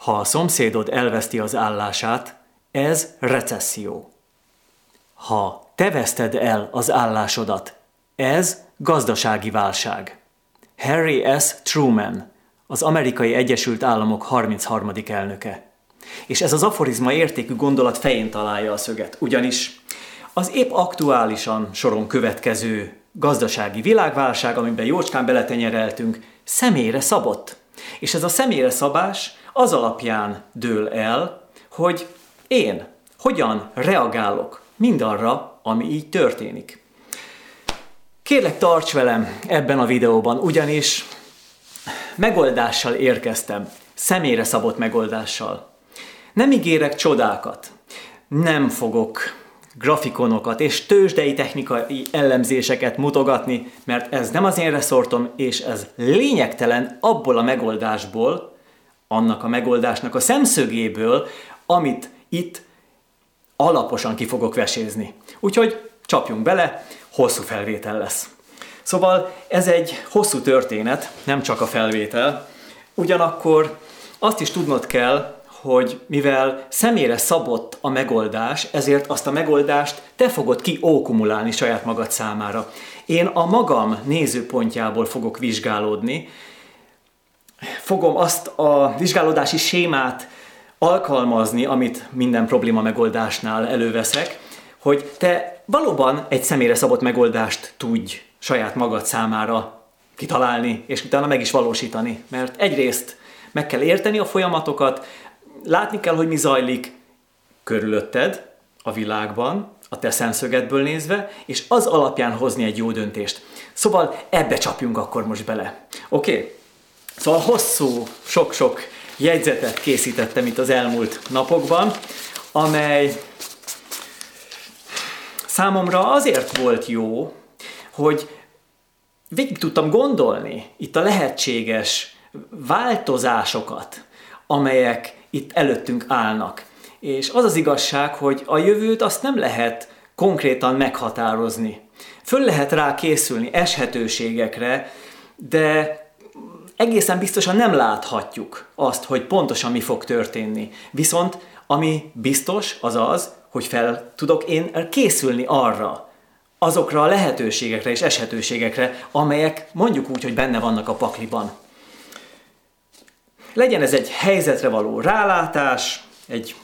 Ha a szomszédod elveszti az állását, ez recesszió. Ha te veszted el az állásodat, ez gazdasági válság. Harry S. Truman, az amerikai Egyesült Államok 33. elnöke. És ez az aforizma értékű gondolat fején találja a szöget, ugyanis az épp aktuálisan soron következő gazdasági világválság, amiben jócskán beletenyereltünk, személyre szabott. És ez a személyre szabás az alapján dől el, hogy én hogyan reagálok mindarra, ami így történik. Kérlek, tarts velem ebben a videóban, ugyanis megoldással érkeztem, személyre szabott megoldással. Nem ígérek csodákat, nem fogok grafikonokat és tőzsdei technikai ellenzéseket mutogatni, mert ez nem az én reszortom, és ez lényegtelen abból a megoldásból, annak a megoldásnak a szemszögéből, amit itt alaposan ki fogok vesézni. Úgyhogy csapjunk bele, hosszú felvétel lesz. Szóval ez egy hosszú történet, nem csak a felvétel, ugyanakkor azt is tudnod kell, hogy mivel személyre szabott a megoldás, ezért azt a megoldást te fogod ki ókumulálni saját magad számára. Én a magam nézőpontjából fogok vizsgálódni, fogom azt a vizsgálódási sémát alkalmazni, amit minden probléma megoldásnál előveszek, hogy te valóban egy személyre szabott megoldást tudj saját magad számára kitalálni, és utána meg is valósítani. Mert egyrészt meg kell érteni a folyamatokat, látni kell, hogy mi zajlik körülötted a világban, a te szemszögedből nézve, és az alapján hozni egy jó döntést. Szóval ebbe csapjunk akkor most bele. Oké? Okay? Szóval hosszú, sok-sok jegyzetet készítettem itt az elmúlt napokban, amely számomra azért volt jó, hogy végig tudtam gondolni itt a lehetséges változásokat, amelyek itt előttünk állnak. És az az igazság, hogy a jövőt azt nem lehet konkrétan meghatározni. Föl lehet rá készülni eshetőségekre, de egészen biztosan nem láthatjuk azt, hogy pontosan mi fog történni. Viszont ami biztos, az az, hogy fel tudok én készülni arra, azokra a lehetőségekre és eshetőségekre, amelyek mondjuk úgy, hogy benne vannak a pakliban. Legyen ez egy helyzetre való rálátás, egy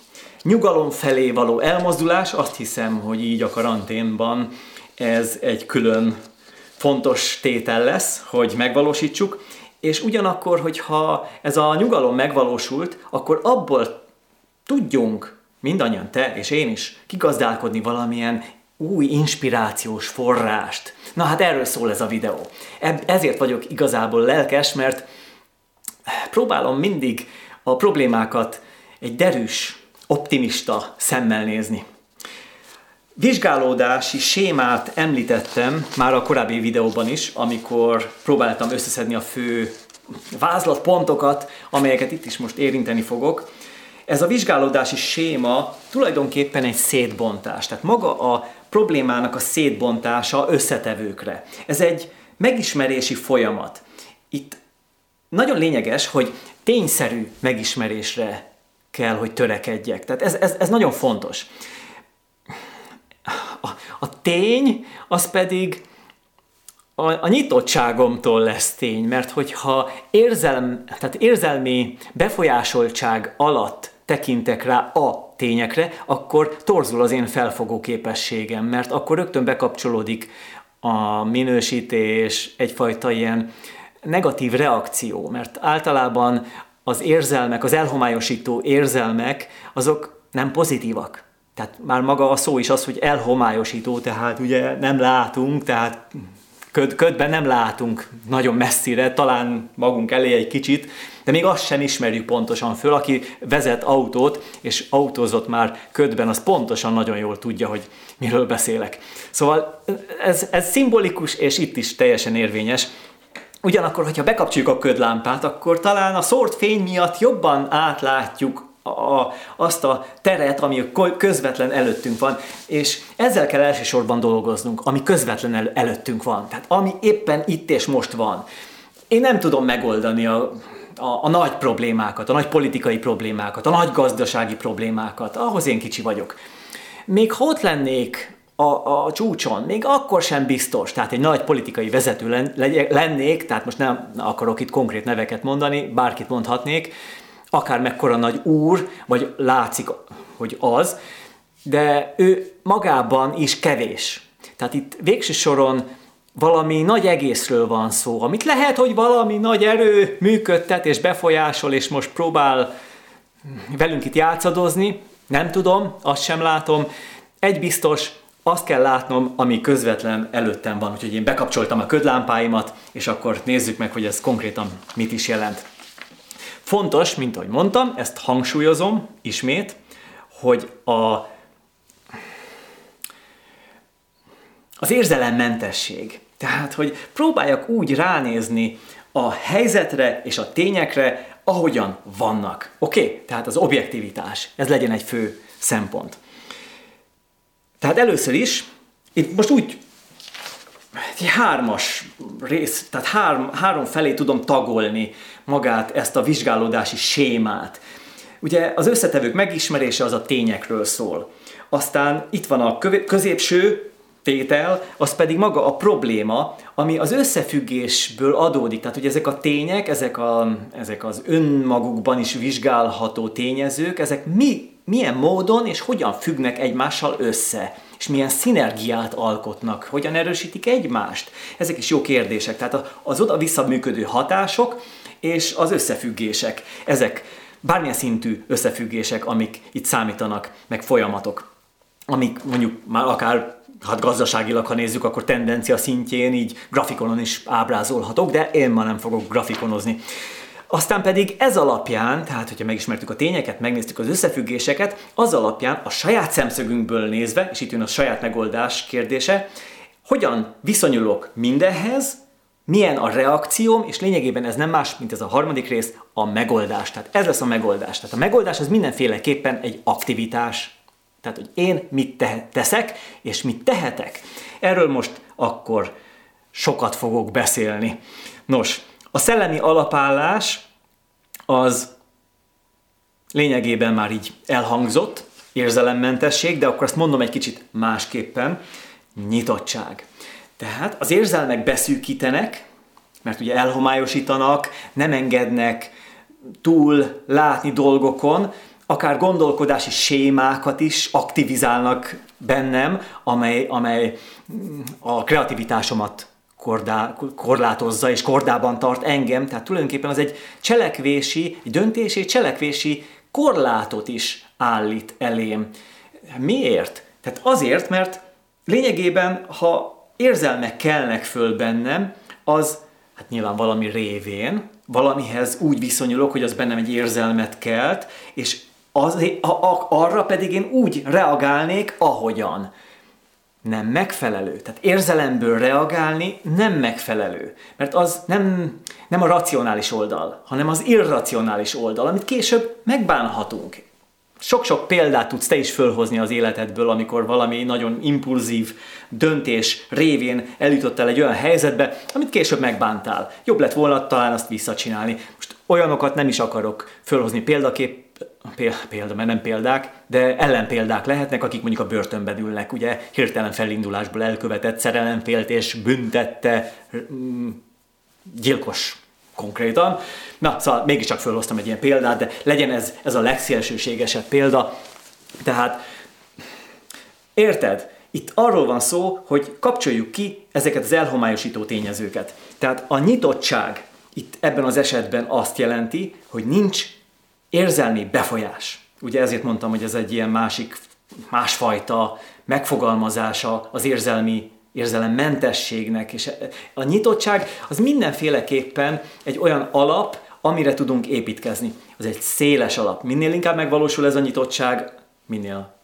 nyugalom felé való elmozdulás, azt hiszem, hogy így a karanténban ez egy külön fontos tétel lesz, hogy megvalósítsuk, és ugyanakkor, hogyha ez a nyugalom megvalósult, akkor abból tudjunk, mindannyian te és én is, kigazdálkodni valamilyen új inspirációs forrást. Na hát erről szól ez a videó. Ezért vagyok igazából lelkes, mert próbálom mindig a problémákat egy derűs, optimista szemmel nézni. Vizsgálódási sémát említettem már a korábbi videóban is, amikor próbáltam összeszedni a fő vázlatpontokat, amelyeket itt is most érinteni fogok. Ez a vizsgálódási séma tulajdonképpen egy szétbontás, tehát maga a problémának a szétbontása összetevőkre. Ez egy megismerési folyamat. Itt nagyon lényeges, hogy tényszerű megismerésre kell, hogy törekedjek. Tehát ez, ez, ez nagyon fontos. A, tény, az pedig a, a nyitottságomtól lesz tény, mert hogyha érzelm, tehát érzelmi befolyásoltság alatt tekintek rá a tényekre, akkor torzul az én felfogó képességem, mert akkor rögtön bekapcsolódik a minősítés, egyfajta ilyen negatív reakció, mert általában az érzelmek, az elhomályosító érzelmek, azok nem pozitívak. Tehát már maga a szó is az, hogy elhomályosító, tehát ugye nem látunk, tehát köd, ködben nem látunk nagyon messzire, talán magunk elé egy kicsit, de még azt sem ismerjük pontosan föl. Aki vezet autót, és autózott már ködben, az pontosan nagyon jól tudja, hogy miről beszélek. Szóval ez, ez szimbolikus, és itt is teljesen érvényes. Ugyanakkor, hogyha bekapcsoljuk a ködlámpát, akkor talán a szórt fény miatt jobban átlátjuk a, azt a teret, ami közvetlen előttünk van, és ezzel kell elsősorban dolgoznunk, ami közvetlen el, előttünk van, tehát ami éppen itt és most van. Én nem tudom megoldani a a, a nagy problémákat, a nagy politikai problémákat, a nagy gazdasági problémákat. Ahhoz én kicsi vagyok. Még ha ott lennék a, a csúcson, még akkor sem biztos, tehát egy nagy politikai vezető lennék, tehát most nem akarok itt konkrét neveket mondani, bárkit mondhatnék, akár mekkora nagy úr, vagy látszik, hogy az, de ő magában is kevés. Tehát itt végső soron valami nagy egészről van szó, amit lehet, hogy valami nagy erő működtet és befolyásol, és most próbál velünk itt játszadozni, nem tudom, azt sem látom. Egy biztos, azt kell látnom, ami közvetlen előttem van, úgyhogy én bekapcsoltam a ködlámpáimat, és akkor nézzük meg, hogy ez konkrétan mit is jelent. Fontos, mint ahogy mondtam, ezt hangsúlyozom ismét, hogy a, az érzelemmentesség, tehát, hogy próbáljak úgy ránézni a helyzetre és a tényekre, ahogyan vannak. Oké? Okay? Tehát az objektivitás, ez legyen egy fő szempont. Tehát először is, itt most úgy egy hármas rész, tehát három, három felé tudom tagolni magát ezt a vizsgálódási sémát. Ugye az összetevők megismerése az a tényekről szól. Aztán itt van a középső tétel, az pedig maga a probléma, ami az összefüggésből adódik. Tehát, hogy ezek a tények, ezek, a, ezek az önmagukban is vizsgálható tényezők, ezek mi, milyen módon és hogyan függnek egymással össze és milyen szinergiát alkotnak, hogyan erősítik egymást. Ezek is jó kérdések. Tehát az oda-vissza működő hatások és az összefüggések. Ezek bármilyen szintű összefüggések, amik itt számítanak, meg folyamatok, amik mondjuk már akár hát gazdaságilag, ha nézzük, akkor tendencia szintjén így grafikonon is ábrázolhatok, de én ma nem fogok grafikonozni. Aztán pedig ez alapján, tehát hogyha megismertük a tényeket, megnéztük az összefüggéseket, az alapján a saját szemszögünkből nézve, és itt jön a saját megoldás kérdése, hogyan viszonyulok mindenhez, milyen a reakcióm, és lényegében ez nem más, mint ez a harmadik rész, a megoldás. Tehát ez lesz a megoldás. Tehát a megoldás az mindenféleképpen egy aktivitás. Tehát, hogy én mit te- teszek, és mit tehetek. Erről most akkor sokat fogok beszélni. Nos, a szellemi alapállás az lényegében már így elhangzott, érzelemmentesség, de akkor azt mondom egy kicsit másképpen, nyitottság. Tehát az érzelmek beszűkítenek, mert ugye elhomályosítanak, nem engednek túl látni dolgokon, akár gondolkodási sémákat is aktivizálnak bennem, amely, amely a kreativitásomat kordá, korlátozza és kordában tart engem, tehát tulajdonképpen az egy cselekvési, egy döntési, cselekvési korlátot is állít elém. Miért? Tehát azért, mert lényegében, ha érzelmek kelnek föl bennem, az hát nyilván valami révén, valamihez úgy viszonyulok, hogy az bennem egy érzelmet kelt, és az, a, a, arra pedig én úgy reagálnék, ahogyan nem megfelelő. Tehát érzelemből reagálni nem megfelelő. Mert az nem, nem a racionális oldal, hanem az irracionális oldal, amit később megbánhatunk. Sok-sok példát tudsz te is fölhozni az életedből, amikor valami nagyon impulzív döntés révén eljutottál egy olyan helyzetbe, amit később megbántál. Jobb lett volna talán azt visszacsinálni. Most olyanokat nem is akarok fölhozni példakép, példa, mert nem példák, de ellenpéldák lehetnek, akik mondjuk a börtönben ülnek, ugye hirtelen felindulásból elkövetett szerelemféltés büntette mm, gyilkos konkrétan. Na, szóval mégiscsak felhoztam egy ilyen példát, de legyen ez, ez a legszélsőségesebb példa. Tehát, érted? Itt arról van szó, hogy kapcsoljuk ki ezeket az elhomályosító tényezőket. Tehát a nyitottság itt ebben az esetben azt jelenti, hogy nincs érzelmi befolyás. Ugye ezért mondtam, hogy ez egy ilyen másik, másfajta megfogalmazása az érzelmi érzelemmentességnek, és a nyitottság az mindenféleképpen egy olyan alap, amire tudunk építkezni. Az egy széles alap. Minél inkább megvalósul ez a nyitottság, minél,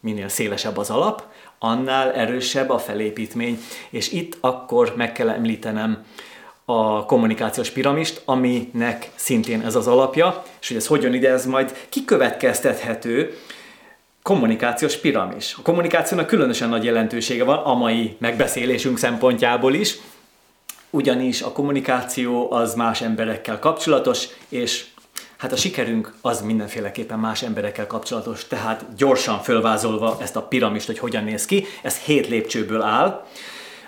minél szélesebb az alap, annál erősebb a felépítmény. És itt akkor meg kell említenem a kommunikációs piramist, aminek szintén ez az alapja, és hogy ez hogyan ide, ez majd kikövetkeztethető kommunikációs piramis. A kommunikációnak különösen nagy jelentősége van a mai megbeszélésünk szempontjából is, ugyanis a kommunikáció az más emberekkel kapcsolatos, és hát a sikerünk az mindenféleképpen más emberekkel kapcsolatos, tehát gyorsan fölvázolva ezt a piramist, hogy hogyan néz ki, ez hét lépcsőből áll.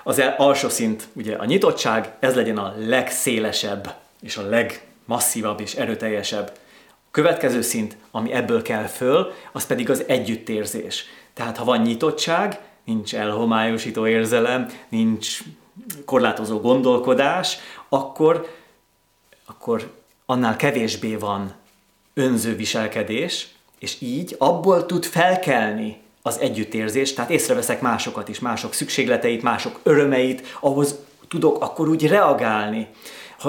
Az alsó szint ugye a nyitottság, ez legyen a legszélesebb és a legmasszívabb és erőteljesebb. A következő szint, ami ebből kell föl, az pedig az együttérzés. Tehát ha van nyitottság, nincs elhomályosító érzelem, nincs korlátozó gondolkodás, akkor, akkor annál kevésbé van önző viselkedés, és így abból tud felkelni az együttérzés, tehát észreveszek másokat is, mások szükségleteit, mások örömeit, ahhoz tudok akkor úgy reagálni.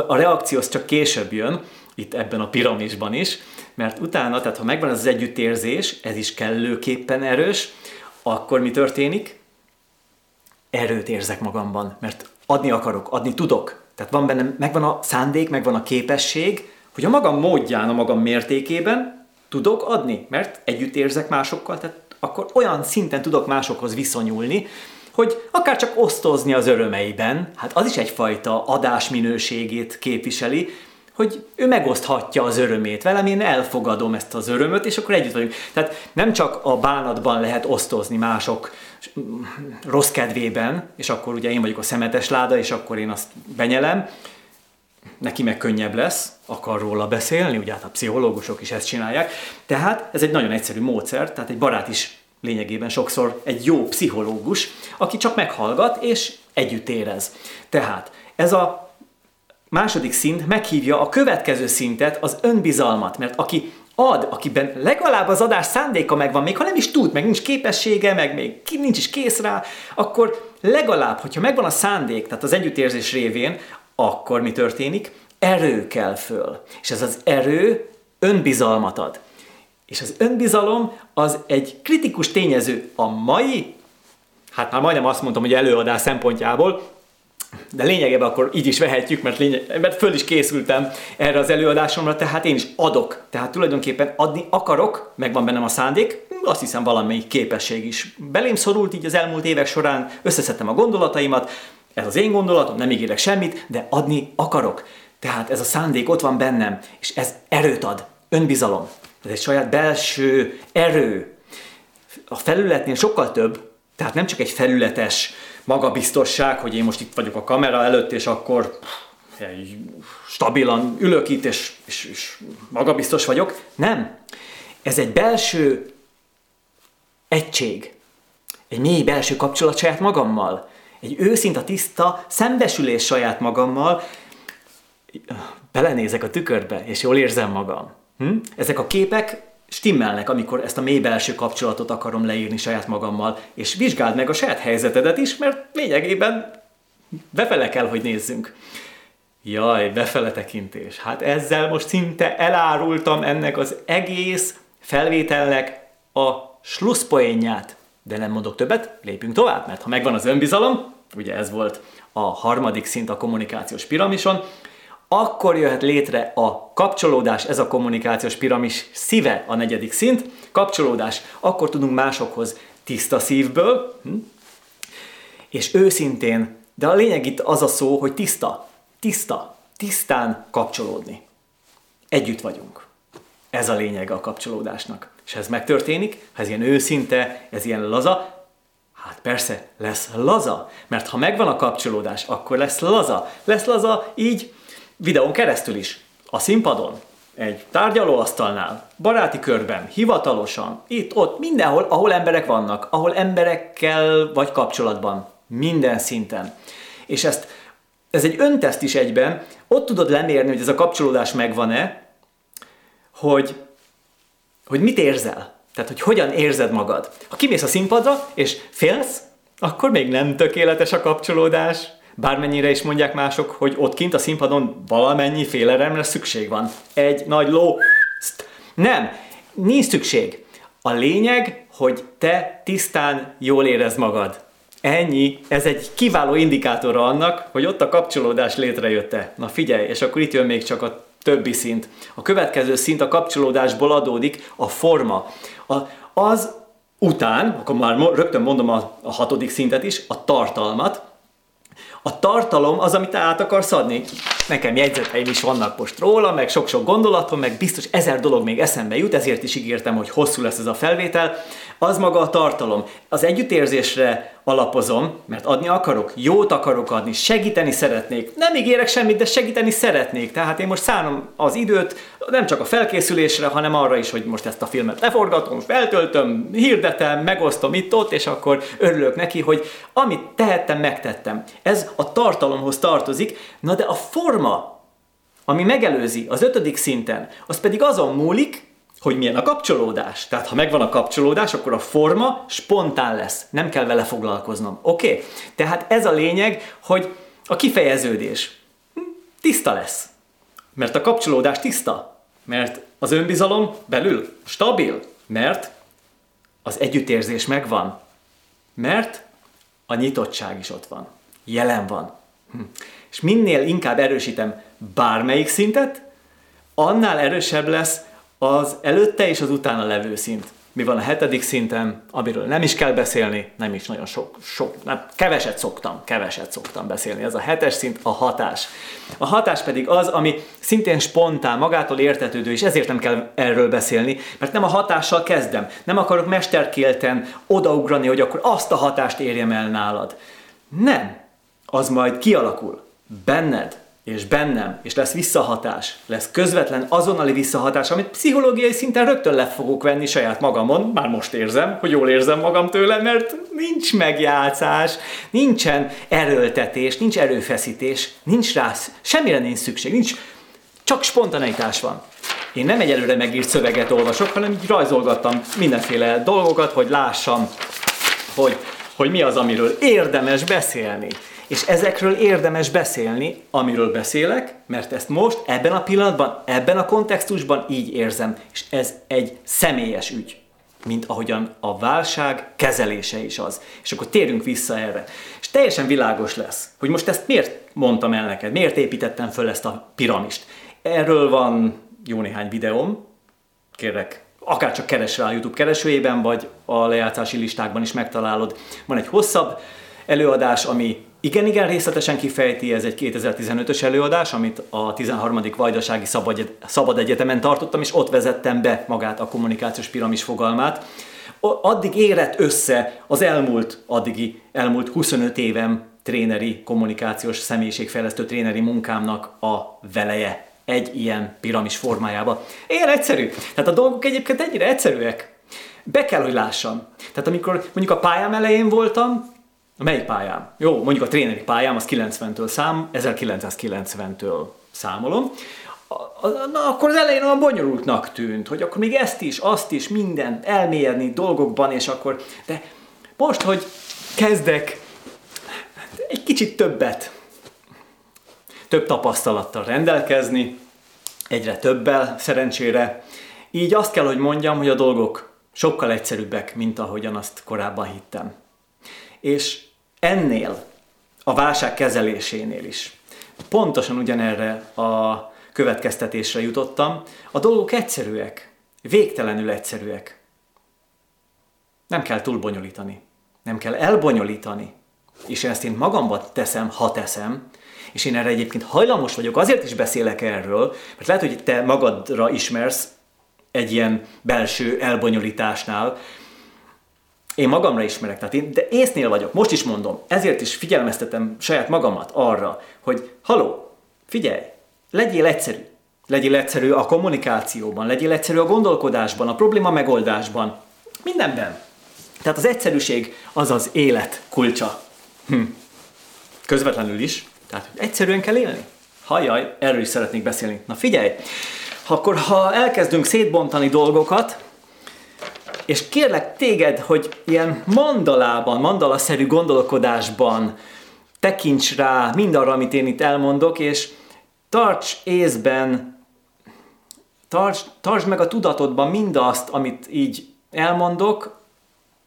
A reakció az csak később jön, itt ebben a piramisban is, mert utána, tehát ha megvan az együttérzés, ez is kellőképpen erős, akkor mi történik? Erőt érzek magamban, mert adni akarok, adni tudok. Tehát van bennem, megvan a szándék, megvan a képesség, hogy a magam módján, a magam mértékében tudok adni, mert együtt érzek másokkal, tehát akkor olyan szinten tudok másokhoz viszonyulni, hogy akár csak osztozni az örömeiben, hát az is egyfajta adás minőségét képviseli, hogy ő megoszthatja az örömét velem, én elfogadom ezt az örömöt, és akkor együtt vagyunk. Tehát nem csak a bánatban lehet osztozni mások rossz kedvében, és akkor ugye én vagyok a szemetes láda, és akkor én azt benyelem, neki meg könnyebb lesz, akar róla beszélni, ugye hát a pszichológusok is ezt csinálják. Tehát ez egy nagyon egyszerű módszer, tehát egy barát is lényegében sokszor egy jó pszichológus, aki csak meghallgat és együtt érez. Tehát ez a második szint meghívja a következő szintet, az önbizalmat, mert aki ad, akiben legalább az adás szándéka megvan, még ha nem is tud, meg nincs képessége, meg még nincs is kész rá, akkor legalább, hogyha megvan a szándék, tehát az együttérzés révén, akkor mi történik? Erő kell föl. És ez az erő önbizalmat ad. És az önbizalom az egy kritikus tényező a mai, hát már majdnem azt mondtam, hogy előadás szempontjából, de lényegében akkor így is vehetjük, mert, lényeg, mert föl is készültem erre az előadásomra, tehát én is adok. Tehát tulajdonképpen adni akarok, megvan bennem a szándék, azt hiszem valamelyik képesség is belém szorult így az elmúlt évek során, összeszedtem a gondolataimat, ez az én gondolatom, nem ígérek semmit, de adni akarok. Tehát ez a szándék ott van bennem, és ez erőt ad, önbizalom. Ez egy saját belső erő. A felületnél sokkal több, tehát nem csak egy felületes magabiztosság, hogy én most itt vagyok a kamera előtt, és akkor stabilan ülök itt, és, és, és magabiztos vagyok. Nem. Ez egy belső egység. Egy mély belső kapcsolat saját magammal. Egy őszinte, tiszta szembesülés saját magammal. Belenézek a tükörbe, és jól érzem magam. Hm? Ezek a képek stimmelnek, amikor ezt a mély belső kapcsolatot akarom leírni saját magammal, és vizsgáld meg a saját helyzetedet is, mert lényegében befele kell, hogy nézzünk. Jaj, befele tekintés. Hát ezzel most szinte elárultam ennek az egész felvételnek a slusszpoénját. De nem mondok többet, lépjünk tovább, mert ha megvan az önbizalom, ugye ez volt a harmadik szint a kommunikációs piramison, akkor jöhet létre a kapcsolódás, ez a kommunikációs piramis szíve a negyedik szint, kapcsolódás, akkor tudunk másokhoz tiszta szívből, hm? és őszintén, de a lényeg itt az a szó, hogy tiszta, tiszta, tisztán kapcsolódni. Együtt vagyunk. Ez a lényeg a kapcsolódásnak. És ez megtörténik, ha ez ilyen őszinte, ez ilyen laza, hát persze lesz laza, mert ha megvan a kapcsolódás, akkor lesz laza. Lesz laza így videón keresztül is, a színpadon, egy tárgyalóasztalnál, baráti körben, hivatalosan, itt, ott, mindenhol, ahol emberek vannak, ahol emberekkel vagy kapcsolatban, minden szinten. És ezt, ez egy önteszt is egyben, ott tudod lemérni, hogy ez a kapcsolódás megvan-e, hogy, hogy mit érzel. Tehát, hogy hogyan érzed magad. Ha kimész a színpadra, és félsz, akkor még nem tökéletes a kapcsolódás, bármennyire is mondják mások, hogy ott kint a színpadon valamennyi félelemre szükség van. Egy nagy ló... Nem, nincs szükség. A lényeg, hogy te tisztán jól érez magad. Ennyi, ez egy kiváló indikátora annak, hogy ott a kapcsolódás létrejötte. Na figyelj, és akkor itt jön még csak a többi szint. A következő szint a kapcsolódásból adódik a forma. A, az után, akkor már rögtön mondom a, a hatodik szintet is, a tartalmat, A tartalom az, amit át akarsz adni. Nekem jegyzeteim is vannak most róla, meg sok-sok gondolatom, meg biztos ezer dolog még eszembe jut, ezért is ígértem, hogy hosszú lesz ez a felvétel. Az maga a tartalom. Az együttérzésre alapozom, mert adni akarok, jót akarok adni, segíteni szeretnék. Nem ígérek semmit, de segíteni szeretnék. Tehát én most szállom az időt nem csak a felkészülésre, hanem arra is, hogy most ezt a filmet leforgatom, feltöltöm, hirdetem, megosztom itt-ott, és akkor örülök neki, hogy amit tehettem, megtettem. Ez a tartalomhoz tartozik, na de a forma, ami megelőzi az ötödik szinten, az pedig azon múlik, hogy milyen a kapcsolódás. Tehát ha megvan a kapcsolódás, akkor a forma spontán lesz. Nem kell vele foglalkoznom. Oké? Okay? Tehát ez a lényeg, hogy a kifejeződés tiszta lesz. Mert a kapcsolódás tiszta. Mert az önbizalom belül stabil. Mert az együttérzés megvan. Mert a nyitottság is ott van. Jelen van. Hm. És minél inkább erősítem bármelyik szintet, annál erősebb lesz az előtte és az utána levő szint. Mi van a hetedik szinten, amiről nem is kell beszélni, nem is nagyon sok, sok nem, keveset szoktam, keveset szoktam beszélni. Ez a hetes szint a hatás. A hatás pedig az, ami szintén spontán, magától értetődő, és ezért nem kell erről beszélni, mert nem a hatással kezdem. Nem akarok mesterkélten odaugrani, hogy akkor azt a hatást érjem el nálad. Nem. Az majd kialakul. Benned, és bennem, és lesz visszahatás, lesz közvetlen azonnali visszahatás, amit pszichológiai szinten rögtön le fogok venni saját magamon, már most érzem, hogy jól érzem magam tőle, mert nincs megjátszás, nincsen erőltetés, nincs erőfeszítés, nincs rá, semmire nincs szükség, nincs, csak spontaneitás van. Én nem egy előre megírt szöveget olvasok, hanem így rajzolgattam mindenféle dolgokat, hogy lássam, hogy, hogy mi az, amiről érdemes beszélni. És ezekről érdemes beszélni, amiről beszélek, mert ezt most, ebben a pillanatban, ebben a kontextusban így érzem. És ez egy személyes ügy, mint ahogyan a válság kezelése is az. És akkor térünk vissza erre. És teljesen világos lesz, hogy most ezt miért mondtam el neked, miért építettem föl ezt a piramist. Erről van jó néhány videóm, kérlek, akár csak keres rá a YouTube keresőjében, vagy a lejátszási listákban is megtalálod. Van egy hosszabb előadás, ami igen, igen, részletesen kifejti, ez egy 2015-ös előadás, amit a 13. Vajdasági Szabad, Egyetemen tartottam, és ott vezettem be magát a kommunikációs piramis fogalmát. Addig érett össze az elmúlt, addigi elmúlt 25 évem tréneri, kommunikációs személyiségfejlesztő tréneri munkámnak a veleje egy ilyen piramis formájába. Ilyen egyszerű. Tehát a dolgok egyébként ennyire egyszerűek. Be kell, hogy lássam. Tehát amikor mondjuk a pályám elején voltam, melyik pályám? Jó, mondjuk a tréneri pályám az 90-től szám, 1990-től számolom. Na, akkor az elején olyan bonyolultnak tűnt, hogy akkor még ezt is, azt is, minden elmélyedni dolgokban, és akkor... De most, hogy kezdek egy kicsit többet, több tapasztalattal rendelkezni, egyre többel, szerencsére, így azt kell, hogy mondjam, hogy a dolgok sokkal egyszerűbbek, mint ahogyan azt korábban hittem. És ennél, a válság kezelésénél is pontosan ugyanerre a következtetésre jutottam. A dolgok egyszerűek, végtelenül egyszerűek. Nem kell túl bonyolítani. Nem kell elbonyolítani. És ezt én magamba teszem, ha teszem, és én erre egyébként hajlamos vagyok, azért is beszélek erről, mert lehet, hogy te magadra ismersz egy ilyen belső elbonyolításnál, én magamra ismerek, tehát én, de észnél vagyok, most is mondom, ezért is figyelmeztetem saját magamat arra, hogy haló, figyelj, legyél egyszerű. Legyél egyszerű a kommunikációban, legyél egyszerű a gondolkodásban, a probléma megoldásban, mindenben. Tehát az egyszerűség az az élet kulcsa. Hm. Közvetlenül is. Tehát egyszerűen kell élni. Hajjaj, erről is szeretnék beszélni. Na figyelj, akkor ha elkezdünk szétbontani dolgokat, és kérlek téged, hogy ilyen mandalában, mandalaszerű gondolkodásban tekints rá mindarra, amit én itt elmondok, és tarts észben, tarts, tartsd meg a tudatodban mindazt, amit így elmondok,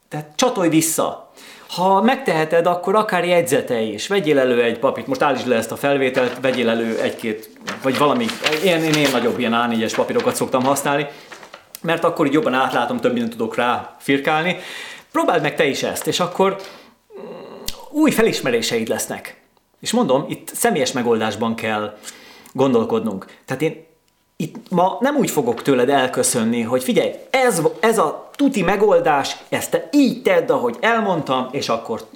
tehát csatolj vissza. Ha megteheted, akkor akár jegyzetei is. Vegyél elő egy papírt, most állítsd le ezt a felvételt, vegyél elő egy-két, vagy valami, én, én, én nagyobb ilyen A4-es papírokat szoktam használni, mert akkor így jobban átlátom, több mindent tudok rá firkálni. Próbáld meg te is ezt, és akkor mm, új felismeréseid lesznek. És mondom, itt személyes megoldásban kell gondolkodnunk. Tehát én itt ma nem úgy fogok tőled elköszönni, hogy figyelj, ez, ez a tuti megoldás, ezt te így tedd, ahogy elmondtam, és akkor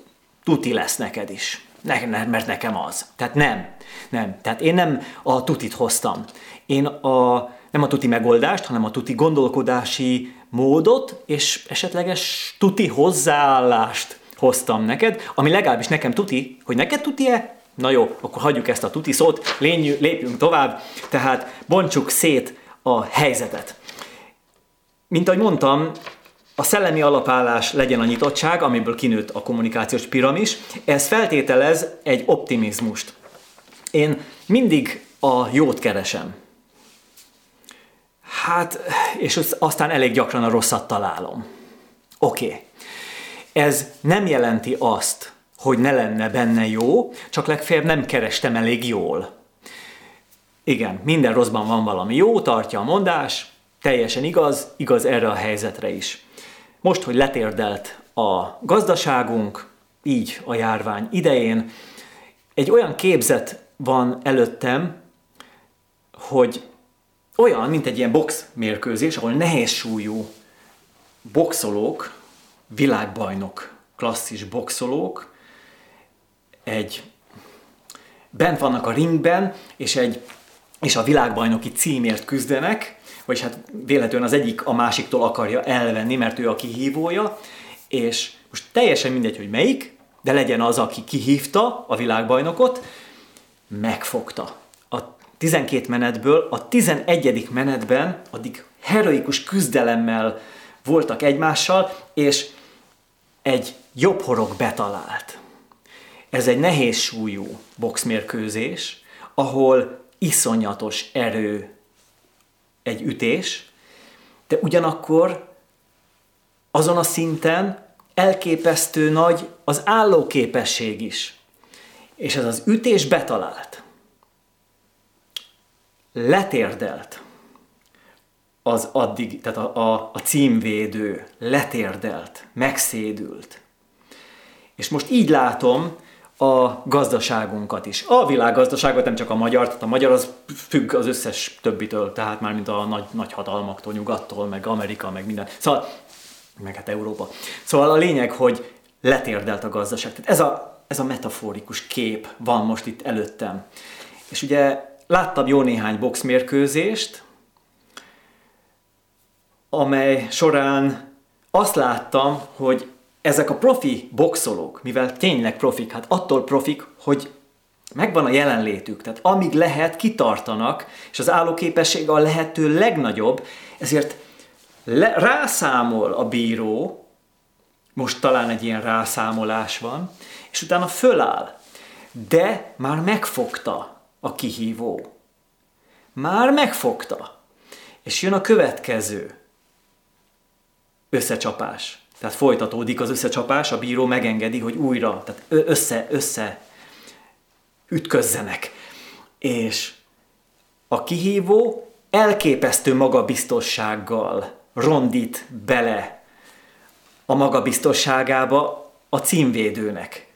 tuti lesz neked is. Ne, ne, mert nekem az. Tehát nem, nem. Tehát én nem a tutit hoztam. Én a, nem a tuti megoldást, hanem a tuti gondolkodási módot, és esetleges tuti hozzáállást hoztam neked, ami legalábbis nekem tuti, hogy neked tuti-e? Na jó, akkor hagyjuk ezt a tuti szót, lényű, lépjünk tovább, tehát bontsuk szét a helyzetet. Mint ahogy mondtam, a szellemi alapállás legyen a nyitottság, amiből kinőtt a kommunikációs piramis, ez feltételez egy optimizmust. Én mindig a jót keresem. Hát, és aztán elég gyakran a rosszat találom. Oké. Okay. Ez nem jelenti azt, hogy ne lenne benne jó, csak legfeljebb nem kerestem elég jól. Igen, minden rosszban van valami jó, tartja a mondás, teljesen igaz, igaz erre a helyzetre is. Most, hogy letérdelt a gazdaságunk, így a járvány idején, egy olyan képzet van előttem, hogy olyan, mint egy ilyen box mérkőzés, ahol nehéz súlyú boxolók, világbajnok, klasszis boxolók, egy bent vannak a ringben, és, egy, és a világbajnoki címért küzdenek, vagyis hát véletlenül az egyik a másiktól akarja elvenni, mert ő a kihívója, és most teljesen mindegy, hogy melyik, de legyen az, aki kihívta a világbajnokot, megfogta. A 12 menetből a 11. menetben addig heroikus küzdelemmel voltak egymással, és egy jobb horog betalált. Ez egy nehéz súlyú boxmérkőzés, ahol iszonyatos erő egy ütés, de ugyanakkor azon a szinten elképesztő nagy az állóképesség is. És ez az ütés betalált. Letérdelt az addig, tehát a, a, a címvédő letérdelt, megszédült. És most így látom a gazdaságunkat is. A világgazdaságot, nem csak a magyar, tehát a magyar az függ az összes többitől, tehát már mint a nagy, nagy hatalmaktól, nyugattól, meg Amerika, meg minden. Szóval, meg hát Európa. Szóval a lényeg, hogy letérdelt a gazdaság. Tehát ez a, ez a metaforikus kép van most itt előttem. És ugye láttam jó néhány boxmérkőzést, amely során azt láttam, hogy ezek a profi boxolók, mivel tényleg profik, hát attól profik, hogy megvan a jelenlétük, tehát amíg lehet, kitartanak, és az állóképesség a lehető legnagyobb, ezért le, rászámol a bíró, most talán egy ilyen rászámolás van, és utána föláll, de már megfogta a kihívó. Már megfogta. És jön a következő összecsapás. Tehát folytatódik az összecsapás, a bíró megengedi, hogy újra, tehát össze, össze ütközzenek. És a kihívó elképesztő magabiztossággal rondít bele a magabiztosságába a címvédőnek,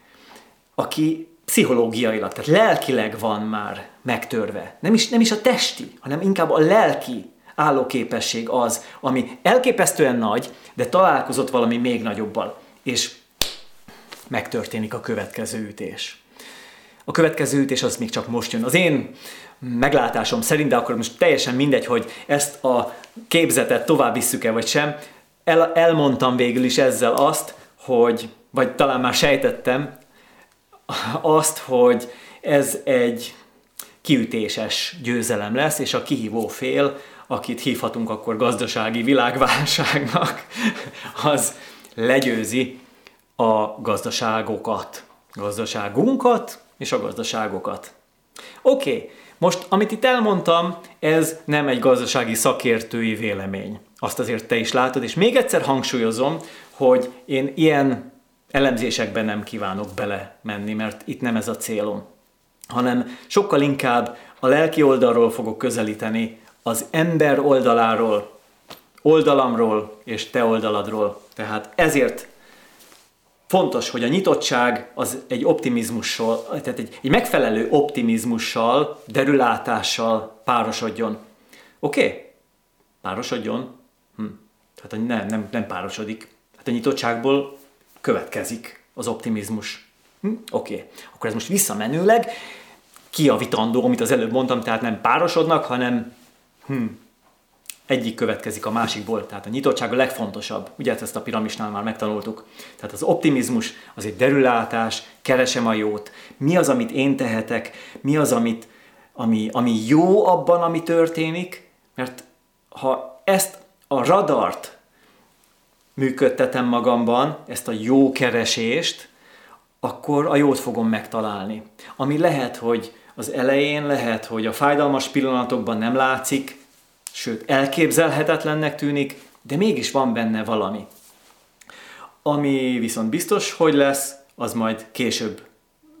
aki pszichológiailag, tehát lelkileg van már megtörve. Nem is, nem is a testi, hanem inkább a lelki állóképesség az, ami elképesztően nagy, de találkozott valami még nagyobbal, és megtörténik a következő ütés. A következő ütés az még csak most jön. Az én meglátásom szerint, de akkor most teljesen mindegy, hogy ezt a képzetet tovább visszük-e vagy sem, el, elmondtam végül is ezzel azt, hogy, vagy talán már sejtettem, azt, hogy ez egy kiütéses győzelem lesz, és a kihívó fél akit hívhatunk akkor gazdasági világválságnak, az legyőzi a gazdaságokat, gazdaságunkat és a gazdaságokat. Oké, okay. most amit itt elmondtam, ez nem egy gazdasági szakértői vélemény. Azt azért te is látod, és még egyszer hangsúlyozom, hogy én ilyen elemzésekben nem kívánok bele menni, mert itt nem ez a célom, hanem sokkal inkább a lelki oldalról fogok közelíteni az ember oldaláról, oldalamról és te oldaladról. Tehát ezért fontos, hogy a nyitottság az egy optimizmussal, tehát egy, egy megfelelő optimizmussal, derülátással párosodjon. Oké? Okay? Párosodjon? Hm. Hát nem, nem, nem párosodik. Hát a nyitottságból következik az optimizmus. Hm? Oké, okay. akkor ez most visszamenőleg kiavítandó, amit az előbb mondtam, tehát nem párosodnak, hanem hm, egyik következik a másikból, tehát a nyitottság a legfontosabb. Ugye ezt a piramisnál már megtanultuk. Tehát az optimizmus az egy derülátás, keresem a jót. Mi az, amit én tehetek, mi az, amit, ami, ami jó abban, ami történik, mert ha ezt a radart működtetem magamban, ezt a jó keresést, akkor a jót fogom megtalálni. Ami lehet, hogy az elején lehet, hogy a fájdalmas pillanatokban nem látszik, sőt elképzelhetetlennek tűnik, de mégis van benne valami. Ami viszont biztos, hogy lesz, az majd később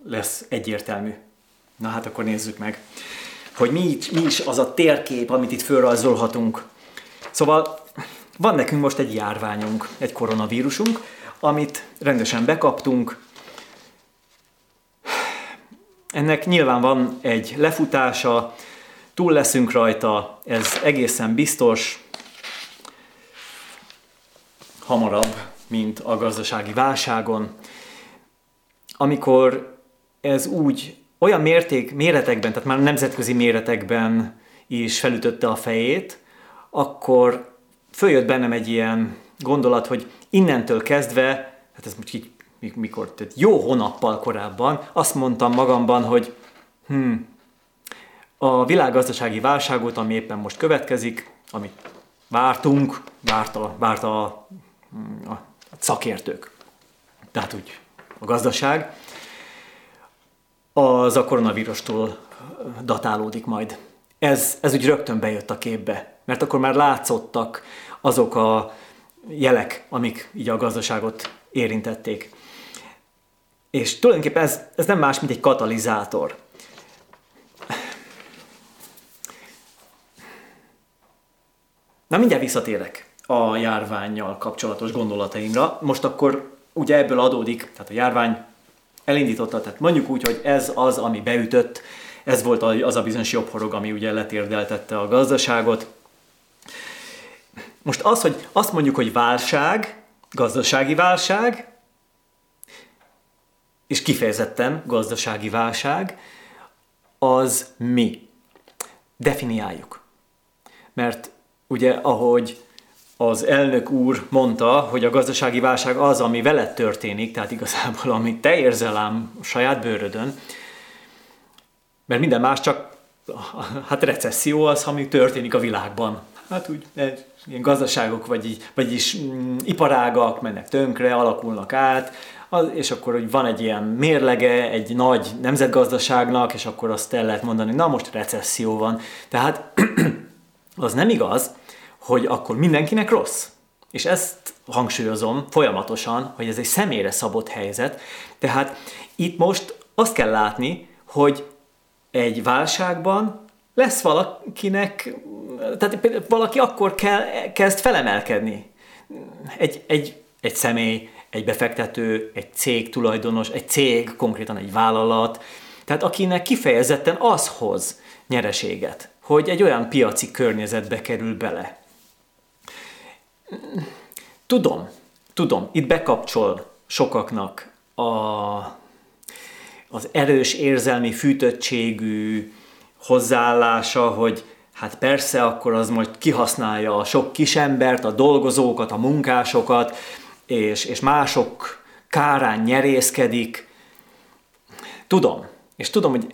lesz egyértelmű. Na hát akkor nézzük meg, hogy mi, mi is az a térkép, amit itt fölrajzolhatunk. Szóval van nekünk most egy járványunk, egy koronavírusunk, amit rendesen bekaptunk. Ennek nyilván van egy lefutása, túl leszünk rajta, ez egészen biztos, hamarabb, mint a gazdasági válságon. Amikor ez úgy olyan mérték, méretekben, tehát már nemzetközi méretekben is felütötte a fejét, akkor följött bennem egy ilyen gondolat, hogy innentől kezdve, hát ez most így mikor, tehát jó hónappal korábban azt mondtam magamban, hogy hm, a világgazdasági válságot, ami éppen most következik, amit vártunk, várta, várta a, a, a szakértők, tehát úgy a gazdaság, az a koronavírustól datálódik majd. Ez, ez úgy rögtön bejött a képbe, mert akkor már látszottak azok a jelek, amik így a gazdaságot érintették. És tulajdonképpen ez, ez nem más, mint egy katalizátor. Na mindjárt visszatérek a járványjal kapcsolatos gondolataimra. Most akkor ugye ebből adódik, tehát a járvány elindította, tehát mondjuk úgy, hogy ez az, ami beütött, ez volt az a bizonyos jobb horog, ami ugye letérdeltette a gazdaságot. Most az, hogy azt mondjuk, hogy válság, gazdasági válság, és kifejezetten gazdasági válság, az mi? Definiáljuk. Mert ugye, ahogy az elnök úr mondta, hogy a gazdasági válság az, ami veled történik, tehát igazából amit te érzel ám saját bőrödön, mert minden más csak, hát recesszió az, ami történik a világban. Hát úgy, ilyen gazdaságok, vagy így, vagyis mm, iparágak mennek tönkre, alakulnak át, az, és akkor hogy van egy ilyen mérlege egy nagy nemzetgazdaságnak, és akkor azt el lehet mondani, na most recesszió van. Tehát az nem igaz, hogy akkor mindenkinek rossz. És ezt hangsúlyozom folyamatosan, hogy ez egy személyre szabott helyzet. Tehát itt most azt kell látni, hogy egy válságban lesz valakinek, tehát valaki akkor kell, kezd felemelkedni. Egy, egy, egy személy, egy befektető, egy cég tulajdonos, egy cég, konkrétan egy vállalat, tehát akinek kifejezetten az hoz nyereséget, hogy egy olyan piaci környezetbe kerül bele. Tudom, tudom, itt bekapcsol sokaknak a, az erős érzelmi fűtöttségű hozzáállása, hogy hát persze akkor az majd kihasználja a sok kisembert, a dolgozókat, a munkásokat, és, és mások kárán nyerészkedik. Tudom, és tudom, hogy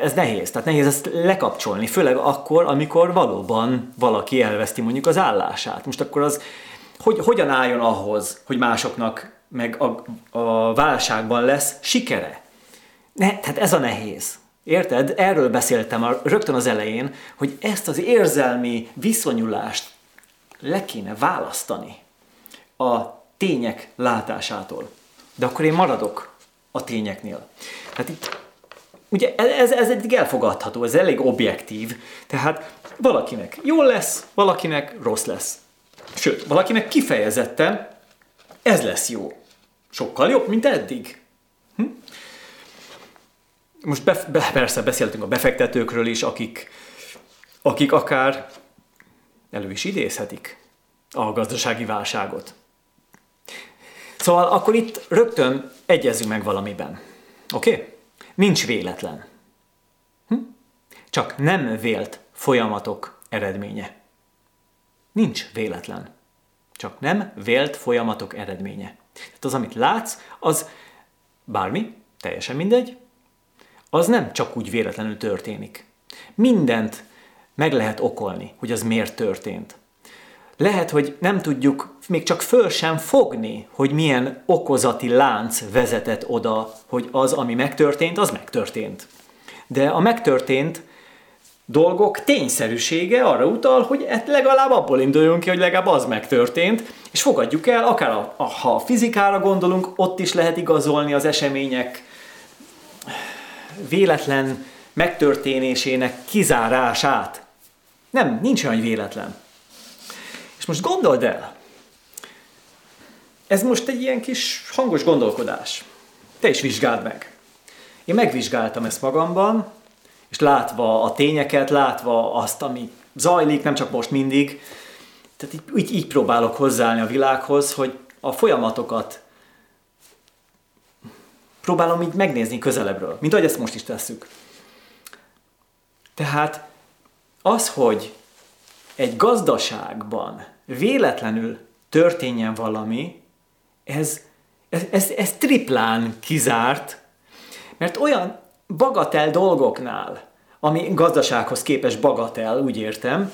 ez nehéz, tehát nehéz ezt lekapcsolni, főleg akkor, amikor valóban valaki elveszti mondjuk az állását. Most akkor az hogy, hogyan álljon ahhoz, hogy másoknak meg a, a válságban lesz sikere? Ne, tehát ez a nehéz. Érted? Erről beszéltem a, rögtön az elején, hogy ezt az érzelmi viszonyulást le kéne választani a tények látásától. De akkor én maradok a tényeknél. Tehát itt, ugye ez, ez egy elfogadható, ez elég objektív. Tehát valakinek jó lesz, valakinek rossz lesz. Sőt, valakinek kifejezetten ez lesz jó. sokkal jobb, mint eddig. Most be, be, persze beszéltünk a befektetőkről is, akik, akik akár elő is idézhetik a gazdasági válságot. Szóval akkor itt rögtön egyezünk meg valamiben. Oké? Okay? Nincs véletlen. Hm? Csak nem vélt folyamatok eredménye. Nincs véletlen. Csak nem vélt folyamatok eredménye. Tehát az, amit látsz, az bármi, teljesen mindegy, az nem csak úgy véletlenül történik. Mindent meg lehet okolni, hogy az miért történt. Lehet, hogy nem tudjuk még csak föl sem fogni, hogy milyen okozati lánc vezetett oda, hogy az, ami megtörtént, az megtörtént. De a megtörtént dolgok tényszerűsége arra utal, hogy legalább abból induljunk ki, hogy legalább az megtörtént, és fogadjuk el, akár a, a, ha a fizikára gondolunk, ott is lehet igazolni az események véletlen megtörténésének kizárását. Nem, nincs olyan véletlen. És most gondold el, ez most egy ilyen kis hangos gondolkodás. Te is vizsgáld meg. Én megvizsgáltam ezt magamban, és látva a tényeket, látva azt, ami zajlik, nem csak most mindig, tehát így, így, így próbálok hozzáállni a világhoz, hogy a folyamatokat próbálom így megnézni közelebbről, mint ahogy ezt most is tesszük. Tehát az, hogy egy gazdaságban véletlenül történjen valami, ez, ez, ez, ez triplán kizárt, mert olyan bagatel dolgoknál, ami gazdasághoz képes bagatel, úgy értem,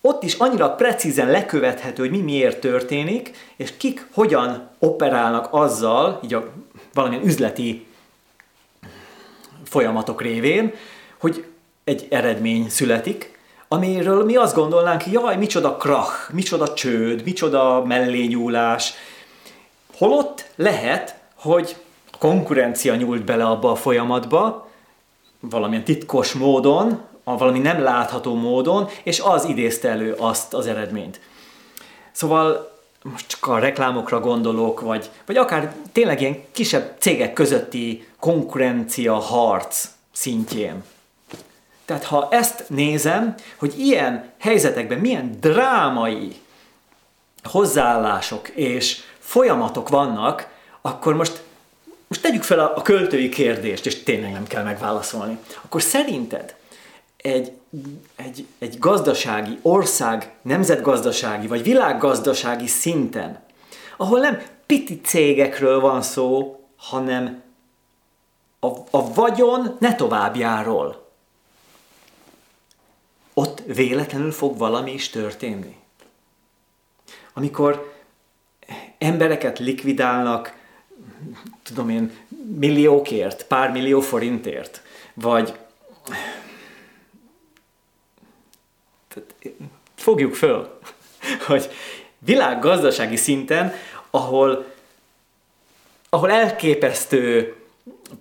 ott is annyira precízen lekövethető, hogy mi miért történik, és kik hogyan operálnak azzal, így a valamilyen üzleti folyamatok révén, hogy egy eredmény születik, amiről mi azt gondolnánk, jaj, micsoda krach, micsoda csőd, micsoda mellényúlás. Holott lehet, hogy a konkurencia nyúlt bele abba a folyamatba, valamilyen titkos módon, valami nem látható módon, és az idézte elő azt az eredményt. Szóval most csak a reklámokra gondolok, vagy, vagy akár tényleg ilyen kisebb cégek közötti konkurencia harc szintjén. Tehát ha ezt nézem, hogy ilyen helyzetekben milyen drámai hozzáállások és folyamatok vannak, akkor most, most tegyük fel a, a költői kérdést, és tényleg nem kell megválaszolni. Akkor szerinted egy, egy, egy gazdasági, ország, nemzetgazdasági vagy világgazdasági szinten, ahol nem piti cégekről van szó, hanem a, a vagyon ne továbbjáról, ott véletlenül fog valami is történni. Amikor embereket likvidálnak, tudom én, milliókért, pár millió forintért, vagy fogjuk föl, hogy világgazdasági szinten, ahol, ahol elképesztő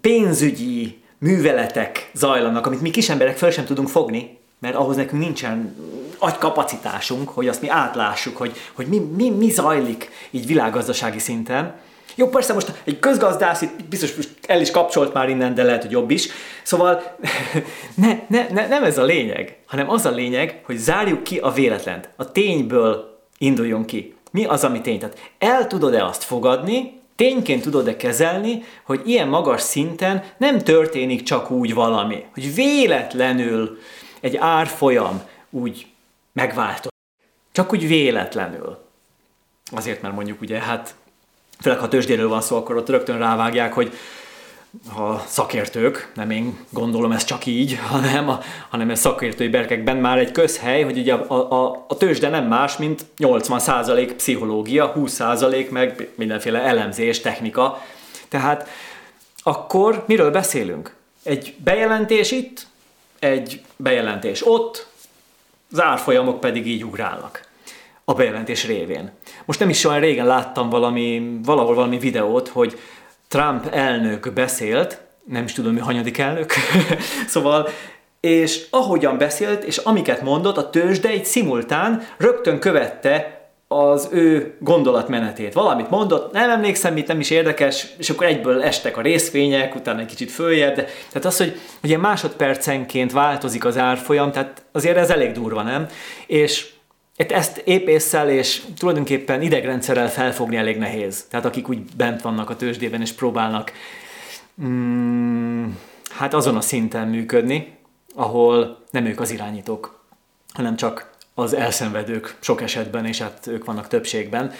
pénzügyi műveletek zajlanak, amit mi kisemberek föl sem tudunk fogni, mert ahhoz nekünk nincsen agykapacitásunk, hogy azt mi átlássuk, hogy, hogy mi, mi, mi zajlik így világgazdasági szinten. Jó, persze most egy közgazdász itt biztos el is kapcsolt már innen, de lehet, hogy jobb is. Szóval ne, ne, ne, nem ez a lényeg, hanem az a lényeg, hogy zárjuk ki a véletlent. A tényből induljon ki. Mi az, ami tény? Tehát el tudod-e azt fogadni, tényként tudod-e kezelni, hogy ilyen magas szinten nem történik csak úgy valami, hogy véletlenül egy árfolyam úgy megváltozik. Csak úgy véletlenül. Azért, mert mondjuk ugye, hát főleg ha tőzsdéről van szó, akkor ott rögtön rávágják, hogy a szakértők, nem én gondolom ezt csak így, hanem, a, hanem ez szakértői berkekben már egy közhely, hogy ugye a, a, a tőzsde nem más, mint 80% pszichológia, 20% meg mindenféle elemzés, technika. Tehát akkor miről beszélünk? Egy bejelentés itt, egy bejelentés ott, az árfolyamok pedig így ugrálnak a bejelentés révén. Most nem is olyan régen láttam valami, valahol valami videót, hogy Trump elnök beszélt, nem is tudom, mi hanyadik elnök, szóval, és ahogyan beszélt, és amiket mondott, a tőzsde egy szimultán rögtön követte az ő gondolatmenetét. Valamit mondott, nem emlékszem, mit nem is érdekes, és akkor egyből estek a részvények, utána egy kicsit följebb. De, tehát az, hogy ugye másodpercenként változik az árfolyam, tehát azért ez elég durva, nem? És ezt épésszel és tulajdonképpen idegrendszerrel felfogni elég nehéz. Tehát akik úgy bent vannak a tőzsdében és próbálnak mm, hát azon a szinten működni, ahol nem ők az irányítók, hanem csak az elszenvedők sok esetben, és hát ők vannak többségben.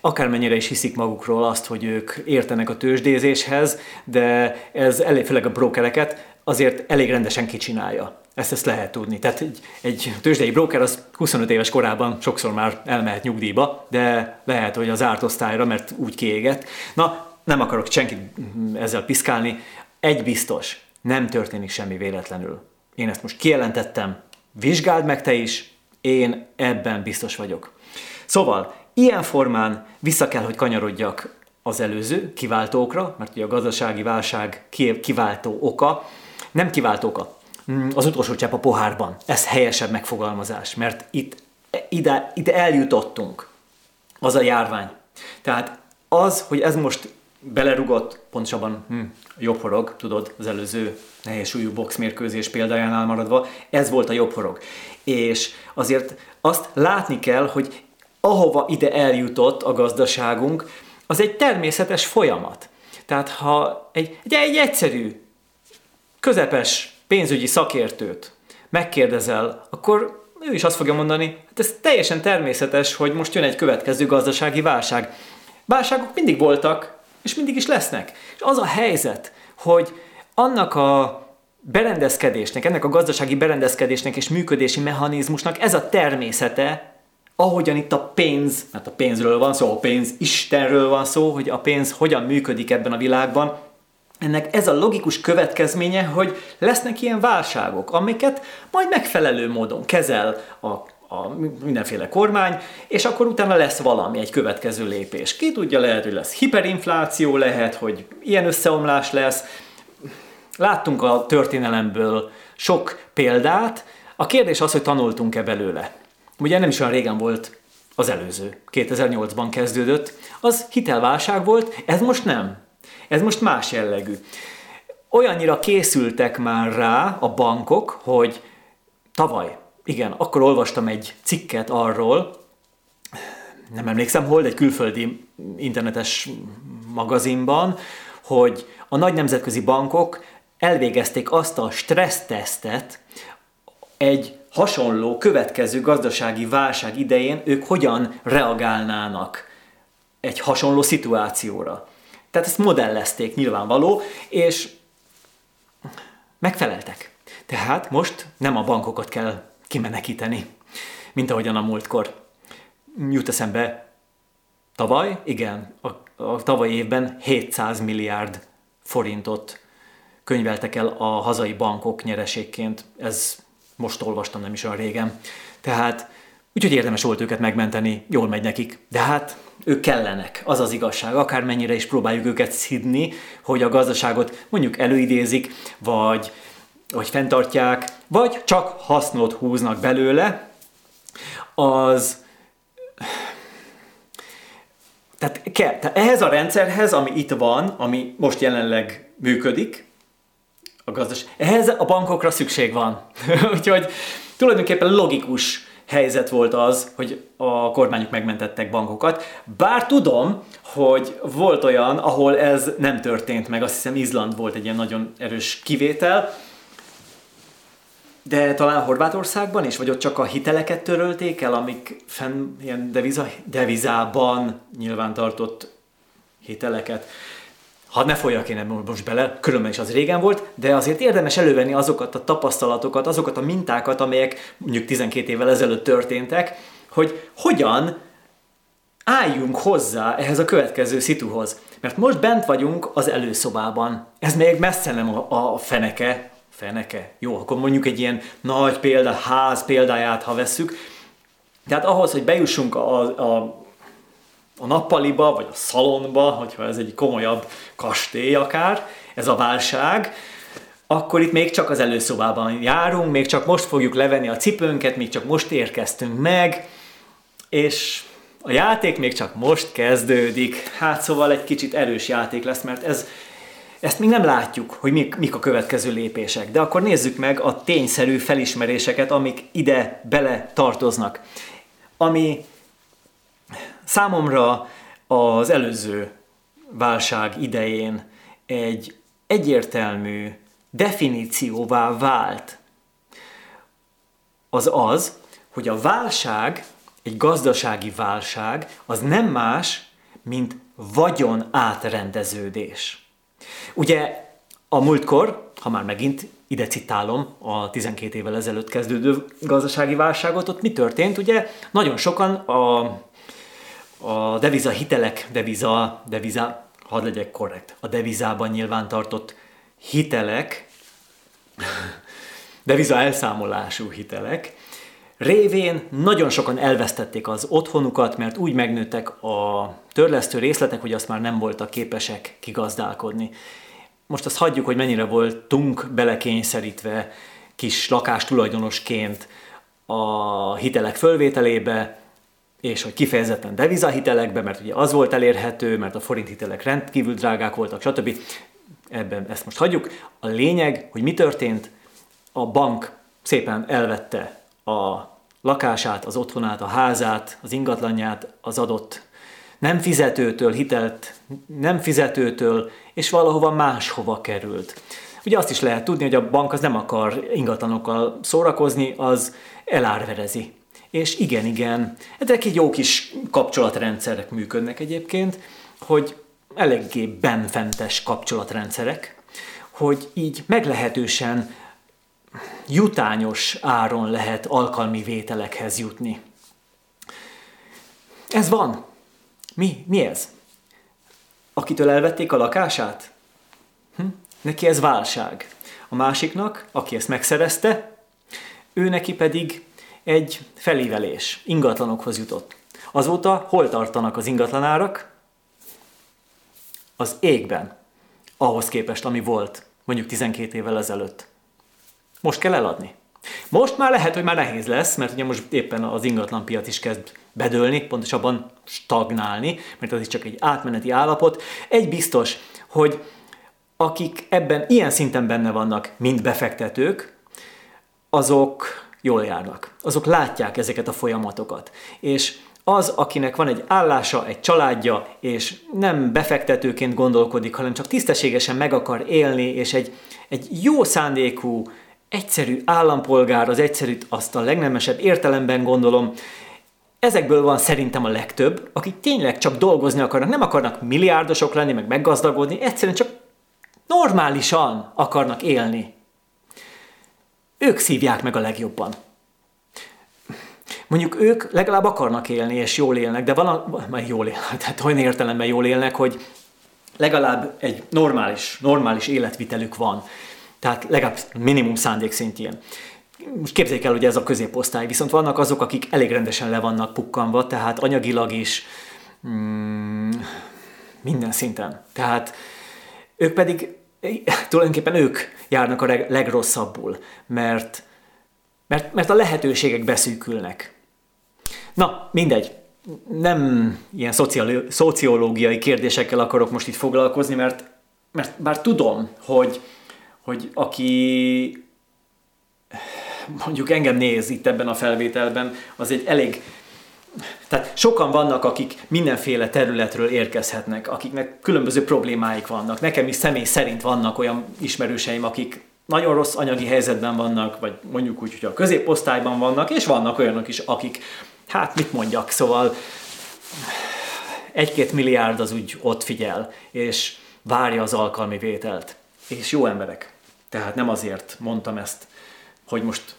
Akármennyire is hiszik magukról azt, hogy ők értenek a tőzsdézéshez, de ez elég, főleg a brokereket azért elég rendesen kicsinálja. Ezt, ezt lehet tudni. Tehát egy, egy tőzsdei broker az 25 éves korában sokszor már elmehet nyugdíjba, de lehet, hogy az árt osztályra, mert úgy kiégett. Na, nem akarok senkit ezzel piszkálni. Egy biztos, nem történik semmi véletlenül. Én ezt most kijelentettem, vizsgáld meg te is, én ebben biztos vagyok. Szóval, ilyen formán vissza kell, hogy kanyarodjak az előző kiváltókra, mert ugye a gazdasági válság kiváltó oka, nem kiváltó az utolsó csepp a pohárban. Ez helyesebb megfogalmazás, mert itt ide, ide eljutottunk. Az a járvány. Tehát az, hogy ez most belerugott, pontosabban hm, jobb horog, tudod, az előző nehéz súlyú boxmérkőzés példájánál maradva, ez volt a jobb horog. És azért azt látni kell, hogy ahova ide eljutott a gazdaságunk, az egy természetes folyamat. Tehát ha egy, egy, egy egyszerű, közepes pénzügyi szakértőt megkérdezel, akkor ő is azt fogja mondani, hát ez teljesen természetes, hogy most jön egy következő gazdasági válság. Válságok mindig voltak, és mindig is lesznek. És az a helyzet, hogy annak a berendezkedésnek, ennek a gazdasági berendezkedésnek és működési mechanizmusnak ez a természete, ahogyan itt a pénz, mert a pénzről van szó, a pénz Istenről van szó, hogy a pénz hogyan működik ebben a világban, ennek ez a logikus következménye, hogy lesznek ilyen válságok, amiket majd megfelelő módon kezel a a mindenféle kormány, és akkor utána lesz valami, egy következő lépés. Ki tudja, lehet, hogy lesz hiperinfláció, lehet, hogy ilyen összeomlás lesz. Láttunk a történelemből sok példát. A kérdés az, hogy tanultunk-e belőle. Ugye nem is olyan régen volt az előző, 2008-ban kezdődött. Az hitelválság volt, ez most nem. Ez most más jellegű. Olyannyira készültek már rá a bankok, hogy tavaly igen, akkor olvastam egy cikket arról, nem emlékszem hol, egy külföldi internetes magazinban, hogy a nagy nemzetközi bankok elvégezték azt a stressztesztet egy hasonló következő gazdasági válság idején ők hogyan reagálnának egy hasonló szituációra. Tehát ezt modellezték nyilvánvaló, és megfeleltek. Tehát most nem a bankokat kell kimenekíteni, mint ahogyan a múltkor. Jut eszembe tavaly, igen, a, a tavaly évben 700 milliárd forintot könyveltek el a hazai bankok nyereségként. Ez most olvastam nem is olyan régen. Tehát úgyhogy érdemes volt őket megmenteni, jól megy nekik. De hát ők kellenek, az az igazság. Akármennyire is próbáljuk őket szidni, hogy a gazdaságot mondjuk előidézik, vagy hogy fenntartják, vagy csak hasznot húznak belőle, az tehát, kell, tehát ehhez a rendszerhez, ami itt van, ami most jelenleg működik, a gazdas, ehhez a bankokra szükség van. Úgyhogy tulajdonképpen logikus helyzet volt az, hogy a kormányok megmentettek bankokat. Bár tudom, hogy volt olyan, ahol ez nem történt meg, azt hiszem Izland volt egy ilyen nagyon erős kivétel, de talán Horvátországban is, vagy ott csak a hiteleket törölték el, amik fenn ilyen deviza, devizában nyilván tartott hiteleket. Ha ne folyjak én ebben most bele, különben is az régen volt, de azért érdemes elővenni azokat a tapasztalatokat, azokat a mintákat, amelyek mondjuk 12 évvel ezelőtt történtek, hogy hogyan álljunk hozzá ehhez a következő szituhoz. Mert most bent vagyunk az előszobában. Ez még messze nem a, a feneke, feneke. Jó, akkor mondjuk egy ilyen nagy példa, ház példáját, ha vesszük. Tehát ahhoz, hogy bejussunk a, a, a nappaliba, vagy a szalonba, hogyha ez egy komolyabb kastély akár, ez a válság, akkor itt még csak az előszobában járunk, még csak most fogjuk levenni a cipőnket, még csak most érkeztünk meg, és A játék még csak most kezdődik, hát szóval egy kicsit erős játék lesz, mert ez, ezt még nem látjuk, hogy mik, mik a következő lépések, de akkor nézzük meg a tényszerű felismeréseket, amik ide bele tartoznak. Ami számomra az előző válság idején egy egyértelmű definícióvá vált, az az, hogy a válság, egy gazdasági válság, az nem más, mint vagyon átrendeződés. Ugye a múltkor, ha már megint ide citálom a 12 évvel ezelőtt kezdődő gazdasági válságot, ott mi történt? Ugye nagyon sokan a, a deviza hitelek, deviza, deviza, hadd legyek korrekt, a devizában nyilvántartott hitelek, deviza elszámolású hitelek, révén nagyon sokan elvesztették az otthonukat, mert úgy megnőttek a törlesztő részletek, hogy azt már nem voltak képesek kigazdálkodni. Most azt hagyjuk, hogy mennyire voltunk belekényszerítve kis lakás tulajdonosként a hitelek fölvételébe, és hogy kifejezetten devizahitelekbe, mert ugye az volt elérhető, mert a forint hitelek rendkívül drágák voltak, stb. Ebben ezt most hagyjuk. A lényeg, hogy mi történt, a bank szépen elvette a lakását, az otthonát, a házát, az ingatlanját az adott nem fizetőtől, hitelt nem fizetőtől, és valahova máshova került. Ugye azt is lehet tudni, hogy a bank az nem akar ingatlanokkal szórakozni, az elárverezi. És igen, igen, ezek egy jó kis kapcsolatrendszerek működnek egyébként, hogy eléggé benfentes kapcsolatrendszerek, hogy így meglehetősen jutányos áron lehet alkalmi vételekhez jutni. Ez van. Mi? Mi ez? Akitől elvették a lakását? Hm? Neki ez válság. A másiknak, aki ezt megszerezte, ő neki pedig egy felívelés, ingatlanokhoz jutott. Azóta hol tartanak az ingatlanárak? Az égben, ahhoz képest, ami volt mondjuk 12 évvel ezelőtt. Most kell eladni. Most már lehet, hogy már nehéz lesz, mert ugye most éppen az ingatlanpiac is kezd bedőlni, pontosabban stagnálni, mert az is csak egy átmeneti állapot. Egy biztos, hogy akik ebben ilyen szinten benne vannak, mint befektetők, azok jól járnak. Azok látják ezeket a folyamatokat. És az, akinek van egy állása, egy családja, és nem befektetőként gondolkodik, hanem csak tisztességesen meg akar élni, és egy, egy jó szándékú, egyszerű állampolgár, az egyszerű, azt a legnemesebb értelemben gondolom, ezekből van szerintem a legtöbb, akik tényleg csak dolgozni akarnak, nem akarnak milliárdosok lenni, meg meggazdagodni, egyszerűen csak normálisan akarnak élni. Ők szívják meg a legjobban. Mondjuk ők legalább akarnak élni, és jól élnek, de valami, jól élnek, tehát olyan értelemben jól élnek, hogy legalább egy normális, normális életvitelük van. Tehát legalább minimum szándék szintjén. Most képzeljék el, hogy ez a középosztály, viszont vannak azok, akik elég rendesen le vannak pukkanva, tehát anyagilag is mm, minden szinten. Tehát ők pedig tulajdonképpen ők járnak a legrosszabbul, mert, mert, mert a lehetőségek beszűkülnek. Na, mindegy. Nem ilyen szociológiai kérdésekkel akarok most itt foglalkozni, mert, mert bár tudom, hogy, hogy aki mondjuk engem néz itt ebben a felvételben, az egy elég tehát sokan vannak, akik mindenféle területről érkezhetnek, akiknek különböző problémáik vannak. Nekem is személy szerint vannak olyan ismerőseim, akik nagyon rossz anyagi helyzetben vannak, vagy mondjuk úgy, hogy a középosztályban vannak, és vannak olyanok is, akik, hát mit mondjak, szóval egy-két milliárd az úgy ott figyel, és várja az alkalmi vételt. És jó emberek. Tehát nem azért mondtam ezt, hogy most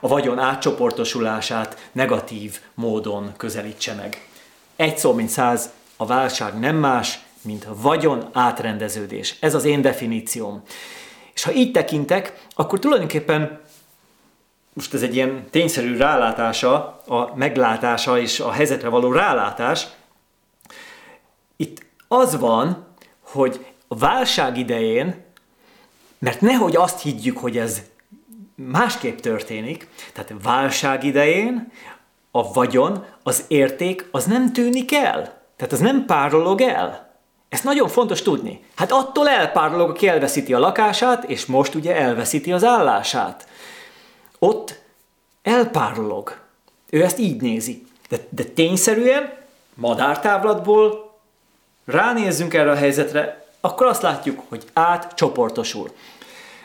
a vagyon átcsoportosulását negatív módon közelítse meg. Egy szó, mint száz, a válság nem más, mint vagyon átrendeződés. Ez az én definícióm. És ha így tekintek, akkor tulajdonképpen most ez egy ilyen tényszerű rálátása, a meglátása és a helyzetre való rálátás. Itt az van, hogy a válság idején mert nehogy azt higgyük, hogy ez másképp történik, tehát válság idején a vagyon, az érték, az nem tűnik el. Tehát az nem párolog el. Ezt nagyon fontos tudni. Hát attól elpárolog, aki elveszíti a lakását, és most ugye elveszíti az állását. Ott elpárolog. Ő ezt így nézi. De, de tényszerűen, madártávlatból ránézzünk erre a helyzetre, akkor azt látjuk, hogy átcsoportosul.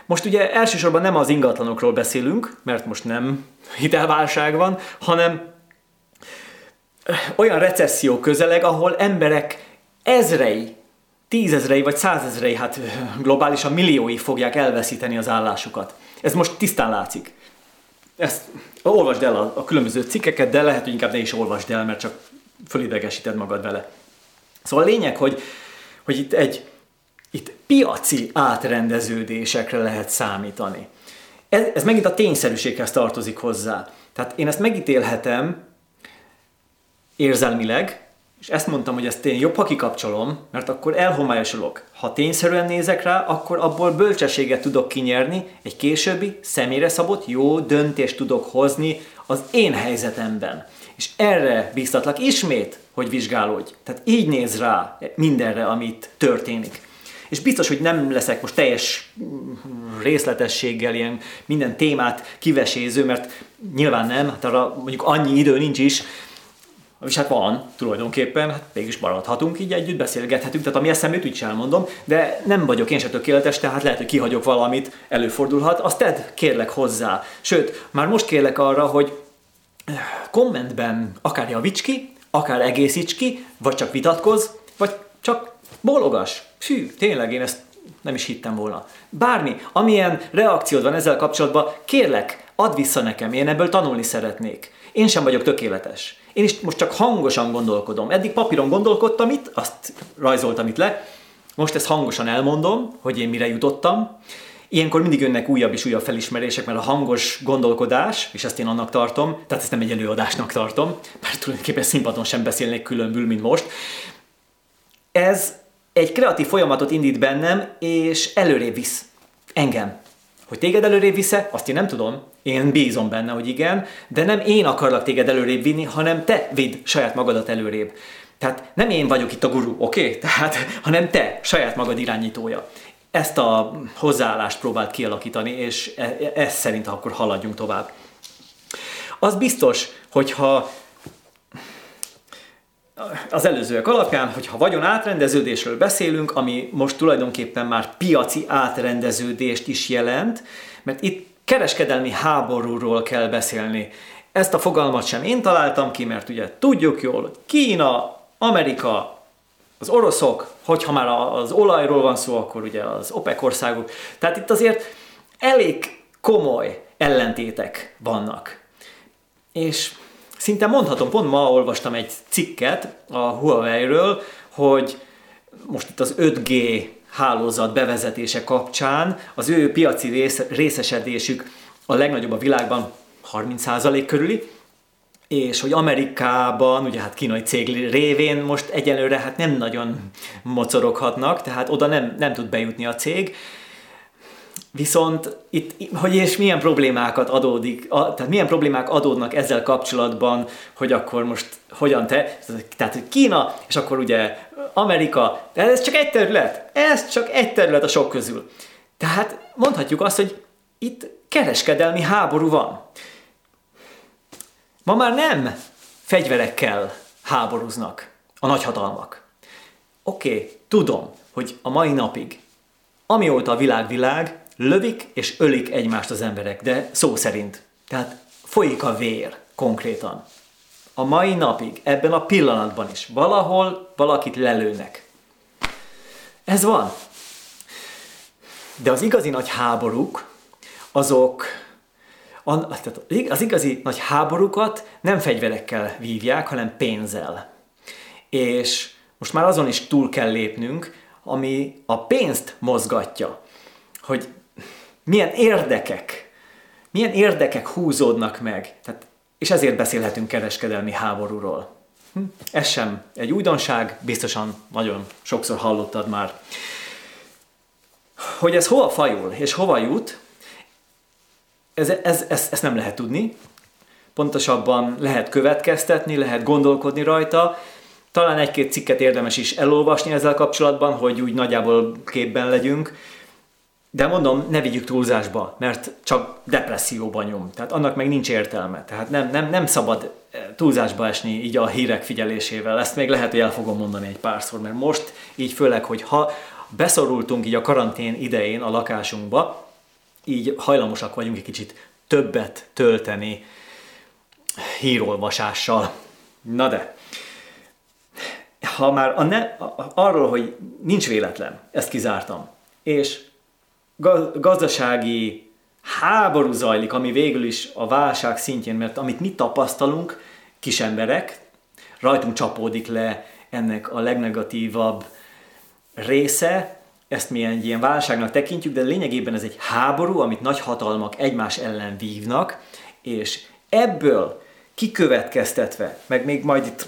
Most ugye elsősorban nem az ingatlanokról beszélünk, mert most nem hitelválság van, hanem olyan recesszió közeleg, ahol emberek ezrei, tízezrei vagy százezrei, hát globálisan milliói fogják elveszíteni az állásukat. Ez most tisztán látszik. Ezt olvasd el a, a különböző cikkeket, de lehet, hogy inkább ne is olvasd el, mert csak fölidegesíted magad vele. Szóval a lényeg, hogy, hogy itt egy piaci átrendeződésekre lehet számítani. Ez, ez megint a tényszerűséghez tartozik hozzá. Tehát én ezt megítélhetem érzelmileg, és ezt mondtam, hogy ezt én jobb, ha kikapcsolom, mert akkor elhomályosulok. Ha tényszerűen nézek rá, akkor abból bölcsességet tudok kinyerni, egy későbbi, személyre szabott, jó döntést tudok hozni az én helyzetemben. És erre biztatlak ismét, hogy vizsgálódj. Tehát így néz rá mindenre, amit történik. És biztos, hogy nem leszek most teljes részletességgel ilyen minden témát kiveséző, mert nyilván nem, hát arra mondjuk annyi idő nincs is, és hát van tulajdonképpen, hát mégis maradhatunk így együtt, beszélgethetünk, tehát ami eszembe jut, úgy sem elmondom, de nem vagyok én se tökéletes, tehát lehet, hogy kihagyok valamit, előfordulhat, azt tedd kérlek hozzá. Sőt, már most kérlek arra, hogy kommentben akár javíts ki, akár egészíts ki, vagy csak vitatkozz, vagy csak bólogas. Fű, tényleg én ezt nem is hittem volna. Bármi, amilyen reakciód van ezzel kapcsolatban, kérlek, add vissza nekem, én ebből tanulni szeretnék. Én sem vagyok tökéletes. Én is most csak hangosan gondolkodom. Eddig papíron gondolkodtam itt, azt rajzoltam itt le, most ezt hangosan elmondom, hogy én mire jutottam. Ilyenkor mindig jönnek újabb és újabb felismerések, mert a hangos gondolkodás, és ezt én annak tartom, tehát ezt nem egy előadásnak tartom, mert tulajdonképpen színpadon sem beszélnék különbül, mint most. Ez egy kreatív folyamatot indít bennem, és előrébb visz engem. Hogy téged előrébb visze, azt én nem tudom. Én bízom benne, hogy igen, de nem én akarlak téged előrébb vinni, hanem te vidd saját magadat előrébb. Tehát nem én vagyok itt a guru, oké? Okay? Tehát, hanem te, saját magad irányítója. Ezt a hozzáállást próbált kialakítani, és e, e, ez szerint akkor haladjunk tovább. Az biztos, hogyha az előzőek alapján, hogyha vagyon átrendeződésről beszélünk, ami most tulajdonképpen már piaci átrendeződést is jelent, mert itt kereskedelmi háborúról kell beszélni. Ezt a fogalmat sem én találtam ki, mert ugye tudjuk jól, Kína, Amerika, az oroszok, hogyha már az olajról van szó, akkor ugye az OPEC országok. Tehát itt azért elég komoly ellentétek vannak. És szinte mondhatom, pont ma olvastam egy cikket a Huawei-ről, hogy most itt az 5G hálózat bevezetése kapcsán az ő piaci rész, részesedésük a legnagyobb a világban 30% körüli, és hogy Amerikában, ugye hát kínai cég révén most egyelőre hát nem nagyon mocoroghatnak, tehát oda nem, nem tud bejutni a cég, Viszont itt, hogy és milyen problémákat adódik, a, tehát milyen problémák adódnak ezzel kapcsolatban, hogy akkor most hogyan te, tehát Kína, és akkor ugye Amerika, de ez csak egy terület, ez csak egy terület a sok közül. Tehát mondhatjuk azt, hogy itt kereskedelmi háború van. Ma már nem fegyverekkel háborúznak a nagyhatalmak. Oké, okay, tudom, hogy a mai napig, amióta a világ világ, lövik és ölik egymást az emberek, de szó szerint. Tehát folyik a vér konkrétan. A mai napig, ebben a pillanatban is, valahol valakit lelőnek. Ez van. De az igazi nagy háborúk, azok, az igazi nagy háborúkat nem fegyverekkel vívják, hanem pénzzel. És most már azon is túl kell lépnünk, ami a pénzt mozgatja. Hogy milyen érdekek, milyen érdekek húzódnak meg. Tehát, és ezért beszélhetünk kereskedelmi háborúról. Hm? Ez sem egy újdonság, biztosan nagyon sokszor hallottad már. Hogy ez hova fajul és hova jut, ez, ez, ez, ezt nem lehet tudni. pontosabban lehet következtetni, lehet gondolkodni rajta, talán egy-két cikket érdemes is elolvasni ezzel kapcsolatban, hogy úgy nagyjából képben legyünk. De mondom, ne vigyük túlzásba, mert csak depresszióban nyom. Tehát annak meg nincs értelme. Tehát nem, nem, nem szabad eh, túlzásba esni így a hírek figyelésével. Ezt még lehet, hogy el fogom mondani egy párszor, mert most így főleg, hogy ha beszorultunk így a karantén idején a lakásunkba, így hajlamosak vagyunk egy kicsit többet tölteni hírolvasással. Na de, ha már a ne, arról, hogy nincs véletlen, ezt kizártam, és gazdasági háború zajlik, ami végül is a válság szintjén, mert amit mi tapasztalunk, kis emberek, rajtunk csapódik le ennek a legnegatívabb része, ezt mi egy ilyen válságnak tekintjük, de lényegében ez egy háború, amit nagy hatalmak egymás ellen vívnak, és ebből kikövetkeztetve, meg még majd itt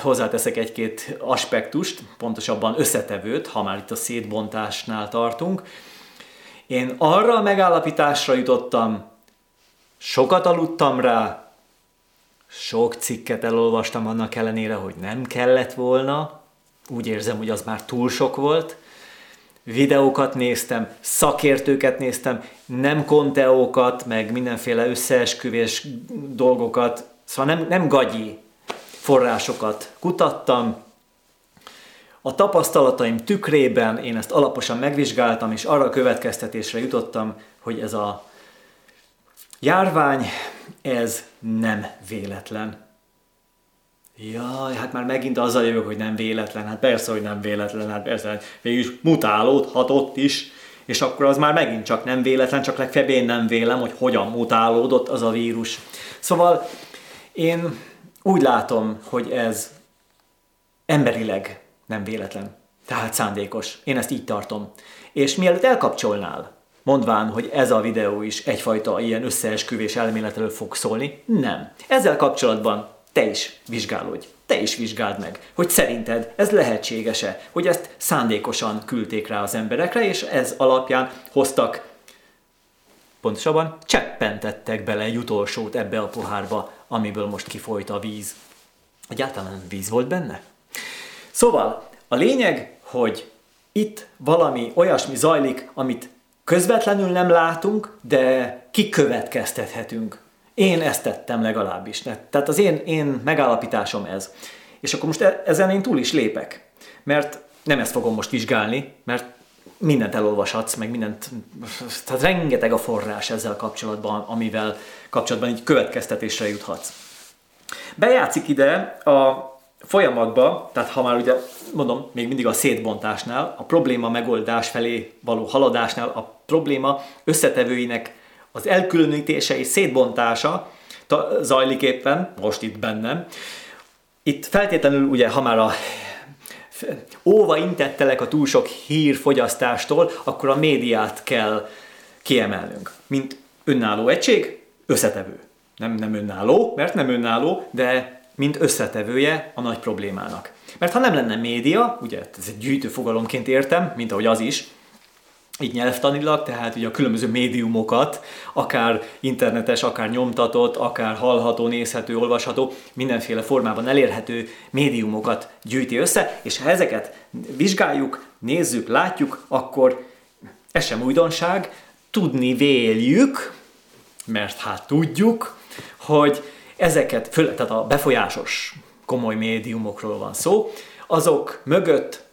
hozzáteszek egy-két aspektust, pontosabban összetevőt, ha már itt a szétbontásnál tartunk. Én arra a megállapításra jutottam, sokat aludtam rá, sok cikket elolvastam annak ellenére, hogy nem kellett volna, úgy érzem, hogy az már túl sok volt, videókat néztem, szakértőket néztem, nem konteókat, meg mindenféle összeesküvés dolgokat, szóval nem, nem gagyi forrásokat kutattam. A tapasztalataim tükrében én ezt alaposan megvizsgáltam, és arra a következtetésre jutottam, hogy ez a járvány, ez nem véletlen. Jaj, hát már megint azzal jövök, hogy nem véletlen. Hát persze, hogy nem véletlen, hát persze, hogy végülis mutálódhatott is, és akkor az már megint csak nem véletlen, csak legfeljebb én nem vélem, hogy hogyan mutálódott az a vírus. Szóval én úgy látom, hogy ez emberileg nem véletlen, tehát szándékos. Én ezt így tartom. És mielőtt elkapcsolnál, mondván, hogy ez a videó is egyfajta ilyen összeesküvés elméletről fog szólni, nem. Ezzel kapcsolatban te is vizsgálódj, te is vizsgáld meg, hogy szerinted ez lehetséges-e, hogy ezt szándékosan küldték rá az emberekre, és ez alapján hoztak, pontosabban cseppentettek bele egy utolsót ebbe a pohárba, amiből most kifolyt a víz. Egyáltalán víz volt benne? Szóval a lényeg, hogy itt valami olyasmi zajlik, amit közvetlenül nem látunk, de kikövetkeztethetünk. Én ezt tettem legalábbis. Tehát az én, én megállapításom ez. És akkor most e, ezen én túl is lépek. Mert nem ezt fogom most vizsgálni, mert mindent elolvashatsz, meg mindent, tehát rengeteg a forrás ezzel kapcsolatban, amivel kapcsolatban így következtetésre juthatsz. Bejátszik ide a folyamatba, tehát ha már ugye mondom, még mindig a szétbontásnál, a probléma megoldás felé való haladásnál a probléma összetevőinek az elkülönítése és szétbontása zajlik éppen, most itt bennem. Itt feltétlenül ugye, ha már a óva intettelek a túl sok hírfogyasztástól, akkor a médiát kell kiemelnünk. Mint önálló egység, összetevő. Nem, nem önálló, mert nem önálló, de mint összetevője a nagy problémának. Mert ha nem lenne média, ugye ez egy gyűjtő fogalomként értem, mint ahogy az is, így nyelvtanilag, tehát ugye a különböző médiumokat, akár internetes, akár nyomtatott, akár hallható, nézhető, olvasható, mindenféle formában elérhető médiumokat gyűjti össze, és ha ezeket vizsgáljuk, nézzük, látjuk, akkor ez sem újdonság, tudni véljük, mert hát tudjuk, hogy ezeket, főleg tehát a befolyásos komoly médiumokról van szó, azok mögött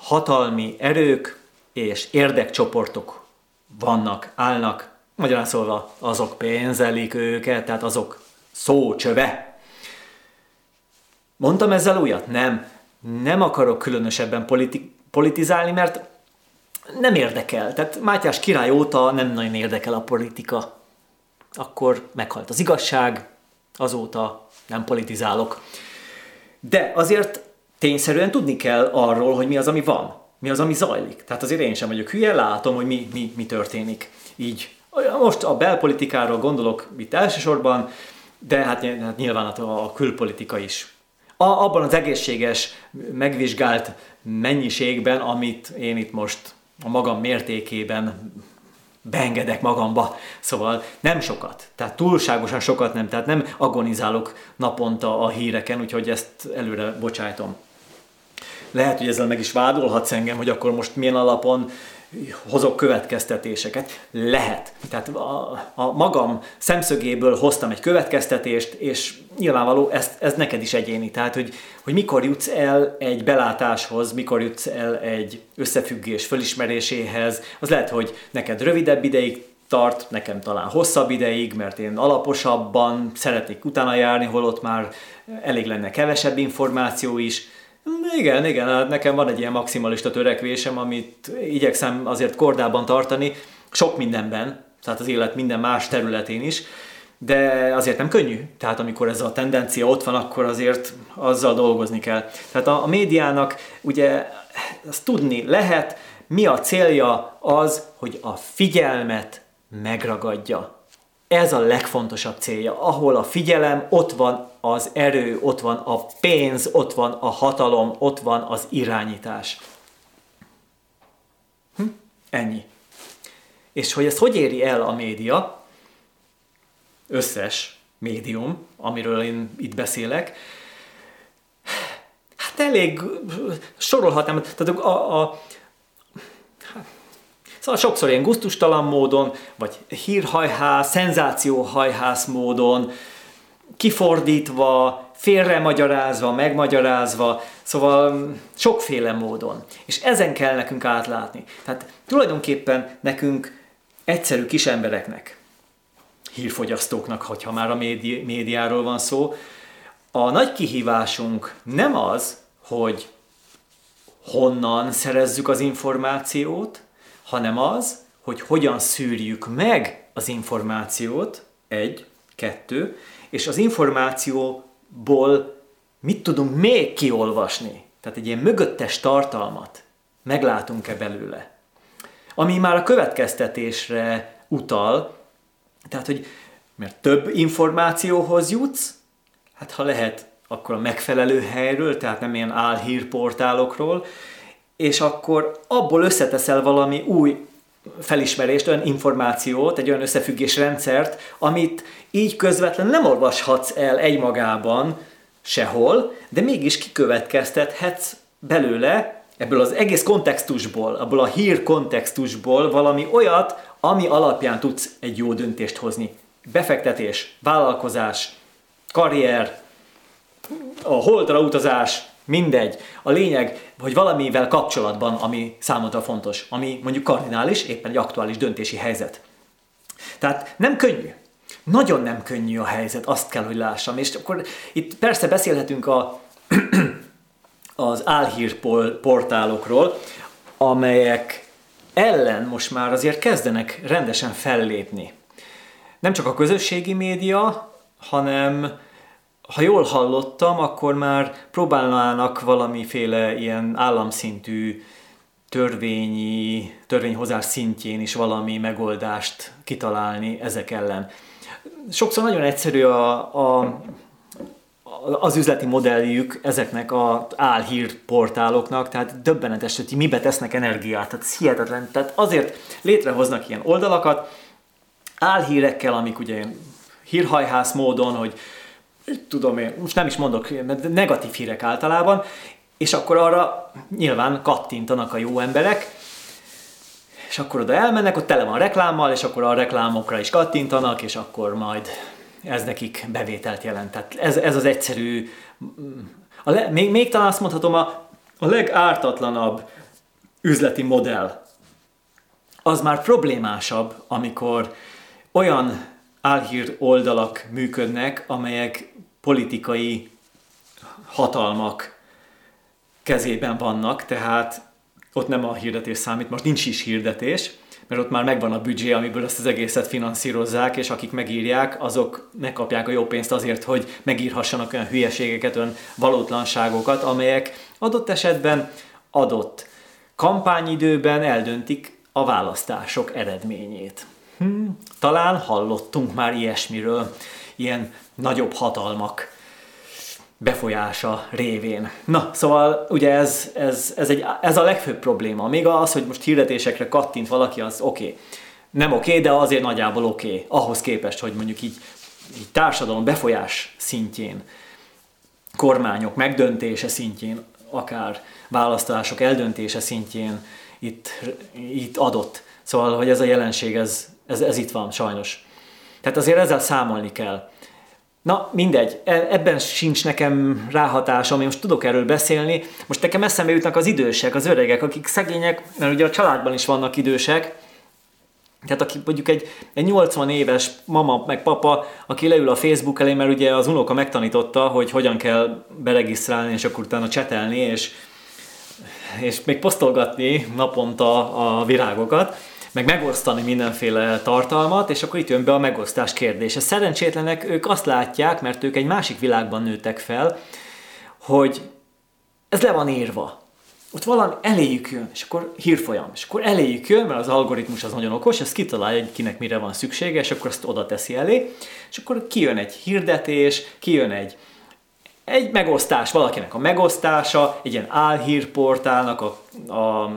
hatalmi erők, és érdekcsoportok vannak, állnak, magyarán szólva azok pénzelik őket, tehát azok szócsöve. Mondtam ezzel újat? Nem. Nem akarok különösebben politi- politizálni, mert nem érdekel. Tehát Mátyás király óta nem nagyon érdekel a politika. Akkor meghalt az igazság, azóta nem politizálok. De azért tényszerűen tudni kell arról, hogy mi az, ami van mi az, ami zajlik. Tehát azért én sem vagyok hülye, látom, hogy mi, mi, mi történik. Így. Most a belpolitikáról gondolok itt elsősorban, de hát, hát nyilván a külpolitika is. A, abban az egészséges, megvizsgált mennyiségben, amit én itt most a magam mértékében beengedek magamba. Szóval nem sokat, tehát túlságosan sokat nem, tehát nem agonizálok naponta a híreken, úgyhogy ezt előre bocsájtom. Lehet, hogy ezzel meg is vádolhatsz engem, hogy akkor most milyen alapon hozok következtetéseket. Lehet. Tehát a, a magam szemszögéből hoztam egy következtetést, és nyilvánvaló, ez, ez neked is egyéni. Tehát, hogy, hogy mikor jutsz el egy belátáshoz, mikor jutsz el egy összefüggés fölismeréséhez, az lehet, hogy neked rövidebb ideig tart, nekem talán hosszabb ideig, mert én alaposabban szeretnék utána járni, holott már elég lenne kevesebb információ is, igen, igen, hát nekem van egy ilyen maximalista törekvésem, amit igyekszem azért kordában tartani, sok mindenben, tehát az élet minden más területén is, de azért nem könnyű. Tehát amikor ez a tendencia ott van, akkor azért azzal dolgozni kell. Tehát a, a médiának ugye azt tudni lehet, mi a célja az, hogy a figyelmet megragadja. Ez a legfontosabb célja. Ahol a figyelem, ott van az erő, ott van a pénz, ott van a hatalom, ott van az irányítás. Hm? Ennyi. És hogy ezt hogy éri el a média, összes médium, amiről én itt beszélek, hát elég sorolhatnám, tehát a, a, Szóval sokszor ilyen guztustalan módon, vagy hírhajhász, szenzációhajhász módon, kifordítva, félremagyarázva, megmagyarázva, szóval sokféle módon. És ezen kell nekünk átlátni. Tehát tulajdonképpen nekünk egyszerű kis embereknek, hírfogyasztóknak, hogyha már a médi- médiáról van szó, a nagy kihívásunk nem az, hogy honnan szerezzük az információt, hanem az, hogy hogyan szűrjük meg az információt, egy, kettő, és az információból mit tudunk még kiolvasni. Tehát egy ilyen mögöttes tartalmat meglátunk-e belőle. Ami már a következtetésre utal, tehát, hogy mert több információhoz jutsz, hát ha lehet, akkor a megfelelő helyről, tehát nem ilyen álhírportálokról, és akkor abból összeteszel valami új felismerést, olyan információt, egy olyan összefüggés rendszert, amit így közvetlen nem olvashatsz el egymagában sehol, de mégis kikövetkeztethetsz belőle ebből az egész kontextusból, abból a hír kontextusból valami olyat, ami alapján tudsz egy jó döntést hozni. Befektetés, vállalkozás, karrier, a holdra utazás, mindegy. A lényeg, hogy valamivel kapcsolatban, ami számodra fontos, ami mondjuk kardinális, éppen egy aktuális döntési helyzet. Tehát nem könnyű. Nagyon nem könnyű a helyzet, azt kell, hogy lássam. És akkor itt persze beszélhetünk a, az álhír portálokról, amelyek ellen most már azért kezdenek rendesen fellépni. Nem csak a közösségi média, hanem ha jól hallottam, akkor már próbálnának valamiféle ilyen államszintű törvényi, törvényhozás szintjén is valami megoldást kitalálni ezek ellen. Sokszor nagyon egyszerű a, a, az üzleti modelljük ezeknek az álhírportáloknak, tehát döbbenetes, hogy mibe tesznek energiát, tehát hihetetlen. Tehát azért létrehoznak ilyen oldalakat, álhírekkel, amik ugye hírhajhász módon, hogy tudom én, most nem is mondok, negatív hírek általában, és akkor arra nyilván kattintanak a jó emberek, és akkor oda elmennek, ott tele van reklámmal, és akkor a reklámokra is kattintanak, és akkor majd ez nekik bevételt jelent. Tehát ez, ez az egyszerű, a le, még, még talán azt mondhatom, a, a legártatlanabb üzleti modell. Az már problémásabb, amikor olyan álhír oldalak működnek, amelyek politikai hatalmak kezében vannak, tehát ott nem a hirdetés számít, most nincs is hirdetés, mert ott már megvan a büdzsé, amiből ezt az egészet finanszírozzák, és akik megírják, azok megkapják a jó pénzt azért, hogy megírhassanak olyan hülyeségeket, olyan valótlanságokat, amelyek adott esetben adott kampányidőben eldöntik a választások eredményét. Hm, talán hallottunk már ilyesmiről, ilyen nagyobb hatalmak befolyása révén. Na, szóval ugye ez, ez, ez, egy, ez a legfőbb probléma. Még az, hogy most hirdetésekre kattint valaki, az oké. Okay. nem oké, okay, de azért nagyjából oké, okay, ahhoz képest, hogy mondjuk így, így társadalom befolyás szintjén, kormányok megdöntése szintjén, akár választások eldöntése szintjén itt, itt adott. Szóval, hogy ez a jelenség, ez, ez, ez itt van sajnos. Tehát azért ezzel számolni kell. Na, mindegy, e, ebben sincs nekem ráhatásom, én most tudok erről beszélni. Most nekem eszembe jutnak az idősek, az öregek, akik szegények, mert ugye a családban is vannak idősek, tehát aki mondjuk egy, egy 80 éves mama meg papa, aki leül a Facebook elé, mert ugye az unoka megtanította, hogy hogyan kell beregisztrálni, és akkor utána csetelni, és, és még posztolgatni naponta a virágokat, meg megosztani mindenféle tartalmat, és akkor itt jön be a megosztás kérdése. Szerencsétlenek ők azt látják, mert ők egy másik világban nőttek fel, hogy ez le van írva. Ott valami eléjük jön, és akkor hírfolyam, és akkor eléjük jön, mert az algoritmus az nagyon okos, ez kitalálja, hogy kinek mire van szüksége, és akkor azt oda teszi elé, és akkor kijön egy hirdetés, kijön egy, egy megosztás, valakinek a megosztása, egy ilyen álhírportálnak a, a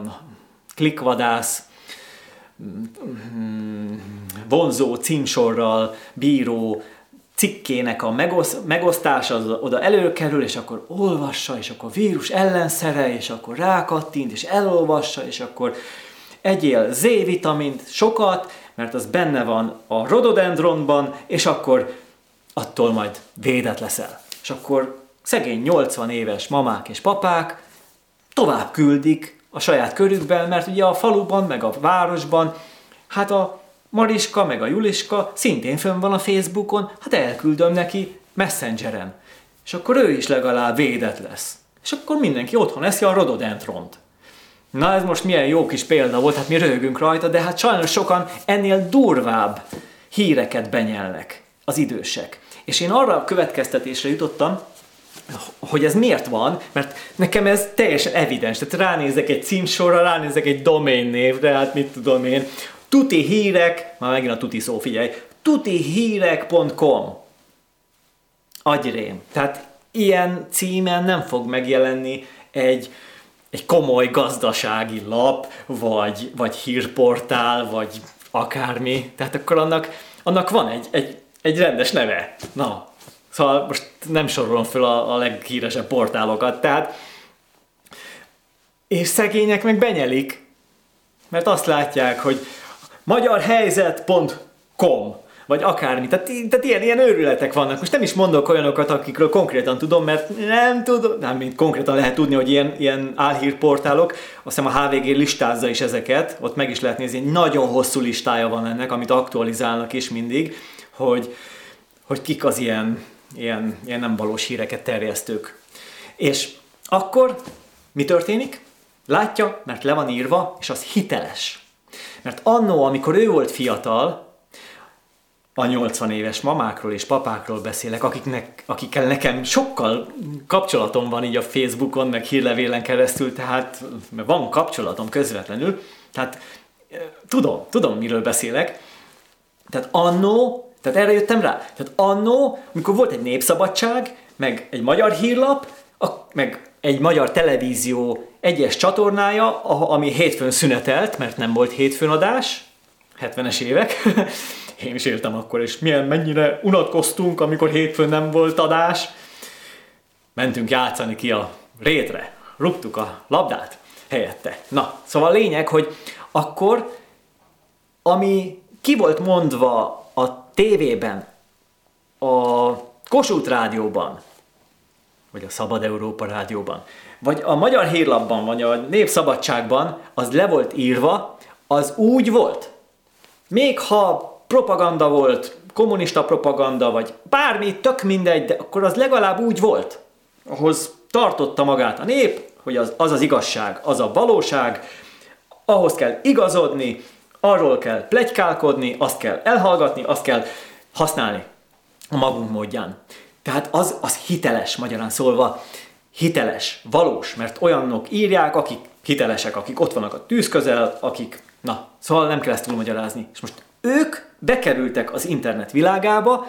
klikvadász, vonzó címsorral bíró cikkének a megosz, megosztása az oda előkerül, és akkor olvassa, és akkor vírus ellenszere, és akkor rákattint, és elolvassa, és akkor egyél Z-vitamint sokat, mert az benne van a rododendronban, és akkor attól majd védett leszel. És akkor szegény 80 éves mamák és papák tovább küldik a saját körükben, mert ugye a faluban, meg a városban, hát a Mariska meg a Juliska szintén fönn van a Facebookon, hát elküldöm neki Messengeren. És akkor ő is legalább védett lesz. És akkor mindenki otthon eszi a rododentront. Na ez most milyen jó kis példa volt, hát mi röhögünk rajta, de hát sajnos sokan ennél durvább híreket benyelnek az idősek. És én arra a következtetésre jutottam, hogy ez miért van, mert nekem ez teljesen evidens. Tehát ránézek egy címsorra, ránézek egy domain névre, hát mit tudom én, tuti hírek, már megint a tuti szó, figyelj, tutihírek.com agyrém. Tehát ilyen címen nem fog megjelenni egy, egy komoly gazdasági lap, vagy, vagy hírportál, vagy akármi. Tehát akkor annak, annak van egy, egy, egy rendes neve. Na, szóval most nem sorolom fel a, a leghíresebb portálokat. Tehát és szegények meg benyelik, mert azt látják, hogy magyarhelyzet.com vagy akármi. Tehát, tehát ilyen, ilyen őrületek vannak. Most nem is mondok olyanokat, akikről konkrétan tudom, mert nem tudom, nem, mint konkrétan lehet tudni, hogy ilyen, ilyen álhírportálok, azt hiszem a HVG listázza is ezeket, ott meg is lehet nézni, egy nagyon hosszú listája van ennek, amit aktualizálnak is mindig, hogy, hogy kik az ilyen, ilyen, ilyen nem valós híreket terjesztők. És akkor mi történik? Látja, mert le van írva, és az hiteles. Mert annó, amikor ő volt fiatal, a 80 éves mamákról és papákról beszélek, akiknek, akikkel nekem sokkal kapcsolatom van így a Facebookon, meg hírlevélen keresztül, tehát van kapcsolatom közvetlenül, tehát tudom, tudom, miről beszélek. Tehát annó, tehát erre jöttem rá, tehát annó, amikor volt egy népszabadság, meg egy magyar hírlap, a, meg egy magyar televízió egyes csatornája, ami hétfőn szünetelt, mert nem volt hétfőn adás, 70-es évek, én is éltem akkor, és milyen mennyire unatkoztunk, amikor hétfőn nem volt adás. Mentünk játszani ki a rétre, rúgtuk a labdát helyette. Na, szóval a lényeg, hogy akkor, ami ki volt mondva a tévében, a Kossuth rádióban, vagy a Szabad Európa rádióban, vagy a Magyar Hírlapban, vagy a Népszabadságban, az le volt írva, az úgy volt. Még ha propaganda volt, kommunista propaganda, vagy bármi, tök mindegy, de akkor az legalább úgy volt. Ahhoz tartotta magát a nép, hogy az az, az igazság, az a valóság, ahhoz kell igazodni, arról kell plegykálkodni, azt kell elhallgatni, azt kell használni a magunk módján. Tehát az, az hiteles, magyarán szólva, hiteles, valós, mert olyanok írják, akik hitelesek, akik ott vannak a tűz közel, akik, na, szóval nem kell ezt túlmagyarázni. És most ők bekerültek az internet világába,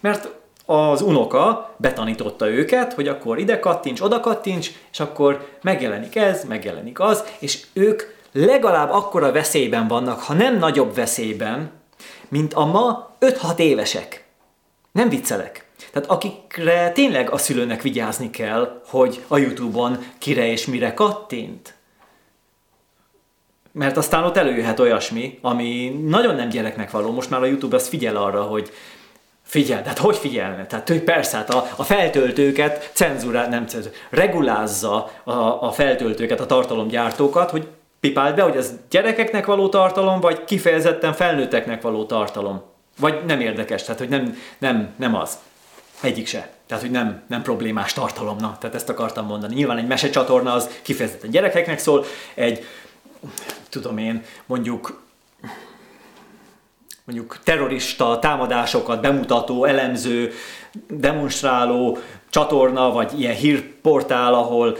mert az unoka betanította őket, hogy akkor ide kattints, oda kattints, és akkor megjelenik ez, megjelenik az, és ők legalább akkora veszélyben vannak, ha nem nagyobb veszélyben, mint a ma 5-6 évesek. Nem viccelek. Tehát akikre tényleg a szülőnek vigyázni kell, hogy a Youtube-on kire és mire kattint. Mert aztán ott előjöhet olyasmi, ami nagyon nem gyereknek való. Most már a YouTube azt figyel arra, hogy Figyel, hát hogy figyelne? Tehát hogy persze, hát a, a feltöltőket cenzúrál, nem cenzúrál, regulázza a, a feltöltőket, a tartalomgyártókat, hogy pipáld be, hogy ez gyerekeknek való tartalom, vagy kifejezetten felnőtteknek való tartalom. Vagy nem érdekes, tehát hogy nem, nem, nem az. Egyik se. Tehát, hogy nem, nem problémás tartalomna. Tehát ezt akartam mondani. Nyilván egy mesecsatorna az kifejezetten gyerekeknek szól, egy, tudom én, mondjuk mondjuk terrorista támadásokat bemutató, elemző, demonstráló csatorna, vagy ilyen hírportál, ahol,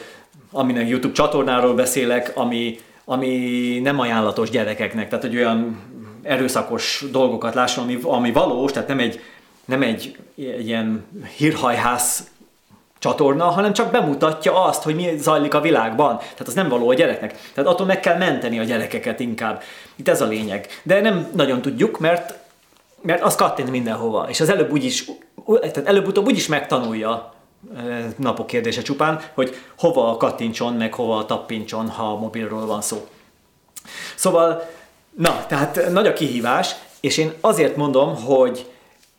aminek YouTube csatornáról beszélek, ami, ami nem ajánlatos gyerekeknek, tehát hogy olyan erőszakos dolgokat lásson, ami, ami valós, tehát nem egy, nem egy, egy ilyen hírhajhász csatorna, hanem csak bemutatja azt, hogy mi zajlik a világban. Tehát az nem való a gyereknek. Tehát attól meg kell menteni a gyerekeket inkább. Itt ez a lényeg. De nem nagyon tudjuk, mert mert az kattint mindenhova, és az előbb úgyis, tehát előbb-utóbb úgyis megtanulja, napok kérdése csupán, hogy hova kattintson, meg hova tappintson, ha a mobilról van szó. Szóval, na, tehát nagy a kihívás, és én azért mondom, hogy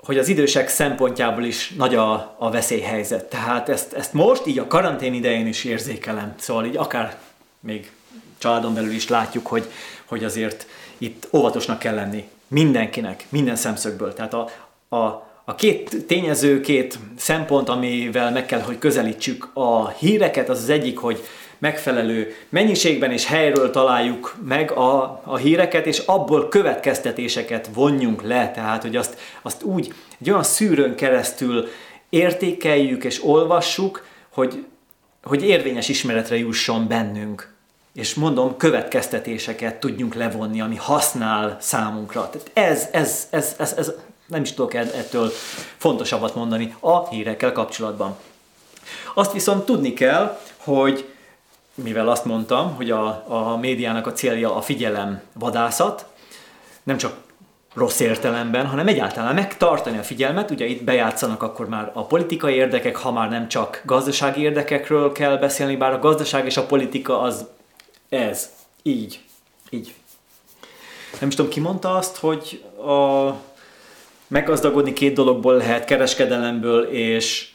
hogy az idősek szempontjából is nagy a, a veszélyhelyzet. Tehát ezt, ezt most így a karantén idején is érzékelem. Szóval így akár még családon belül is látjuk, hogy, hogy azért itt óvatosnak kell lenni. Mindenkinek, minden szemszögből. Tehát a, a, a két tényező, két szempont, amivel meg kell, hogy közelítsük a híreket, az az egyik, hogy megfelelő mennyiségben és helyről találjuk meg a, a híreket, és abból következtetéseket vonjunk le, tehát hogy azt, azt úgy egy olyan szűrőn keresztül értékeljük és olvassuk, hogy, hogy érvényes ismeretre jusson bennünk. És mondom, következtetéseket tudjunk levonni, ami használ számunkra. Tehát ez, ez, ez, ez, ez nem is tudok ettől fontosabbat mondani a hírekkel kapcsolatban. Azt viszont tudni kell, hogy mivel azt mondtam, hogy a, a médiának a célja a figyelem vadászat, nem csak rossz értelemben, hanem egyáltalán megtartani a figyelmet. Ugye itt bejátszanak akkor már a politikai érdekek, ha már nem csak gazdasági érdekekről kell beszélni, bár a gazdaság és a politika az ez, így, így. Nem is tudom, ki mondta azt, hogy a meggazdagodni két dologból lehet, kereskedelemből és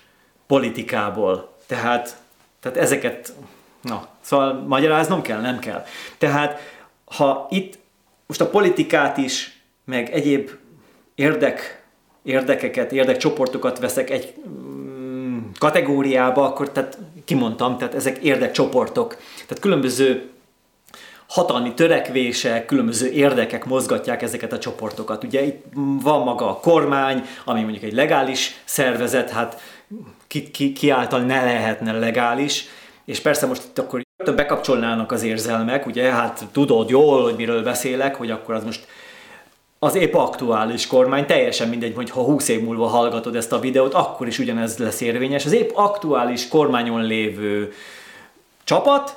politikából. Tehát, tehát ezeket Na, szóval magyaráznom kell? Nem kell. Tehát, ha itt most a politikát is, meg egyéb érdek, érdekeket, érdekcsoportokat veszek egy mm, kategóriába, akkor tehát kimondtam, tehát ezek érdekcsoportok. Tehát különböző hatalmi törekvések, különböző érdekek mozgatják ezeket a csoportokat. Ugye itt van maga a kormány, ami mondjuk egy legális szervezet, hát ki, ki, ki által ne lehetne legális, és persze most itt akkor bekapcsolnának az érzelmek, ugye, hát tudod jól, hogy miről beszélek, hogy akkor az most az épp aktuális kormány, teljesen mindegy, hogy ha 20 év múlva hallgatod ezt a videót, akkor is ugyanez lesz érvényes. Az épp aktuális kormányon lévő csapat,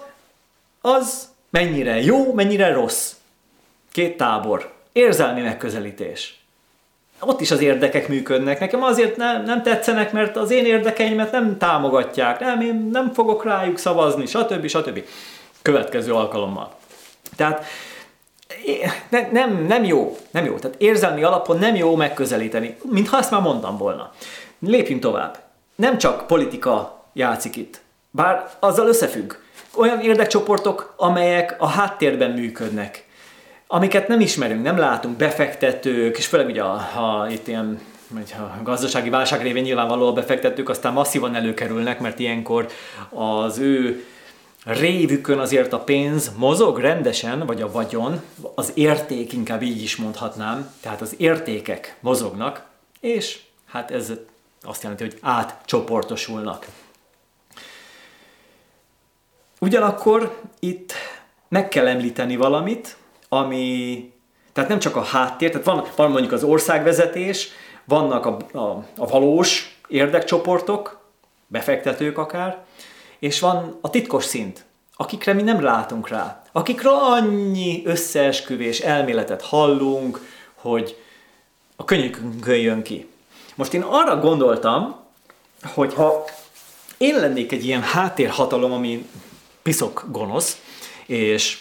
az mennyire jó, mennyire rossz. Két tábor. Érzelmi megközelítés ott is az érdekek működnek. Nekem azért nem, nem tetszenek, mert az én érdekeimet nem támogatják, nem, én nem fogok rájuk szavazni, stb. stb. Következő alkalommal. Tehát ne, nem, nem jó, nem jó. Tehát érzelmi alapon nem jó megközelíteni, mintha ezt már mondtam volna. Lépjünk tovább. Nem csak politika játszik itt, bár azzal összefügg. Olyan érdekcsoportok, amelyek a háttérben működnek amiket nem ismerünk, nem látunk, befektetők, és főleg ugye ha itt ilyen a gazdasági válság révén nyilvánvaló a befektetők aztán masszívan előkerülnek, mert ilyenkor az ő révükön azért a pénz mozog rendesen, vagy a vagyon, az érték inkább így is mondhatnám, tehát az értékek mozognak, és hát ez azt jelenti, hogy átcsoportosulnak. Ugyanakkor itt meg kell említeni valamit, ami, tehát nem csak a háttér, tehát van, van mondjuk az országvezetés, vannak a, a, a valós érdekcsoportok, befektetők akár, és van a titkos szint, akikre mi nem látunk rá, akikről annyi összeesküvés elméletet hallunk, hogy a könyvünkön jön ki. Most én arra gondoltam, hogy ha én lennék egy ilyen háttérhatalom, ami piszok gonosz, és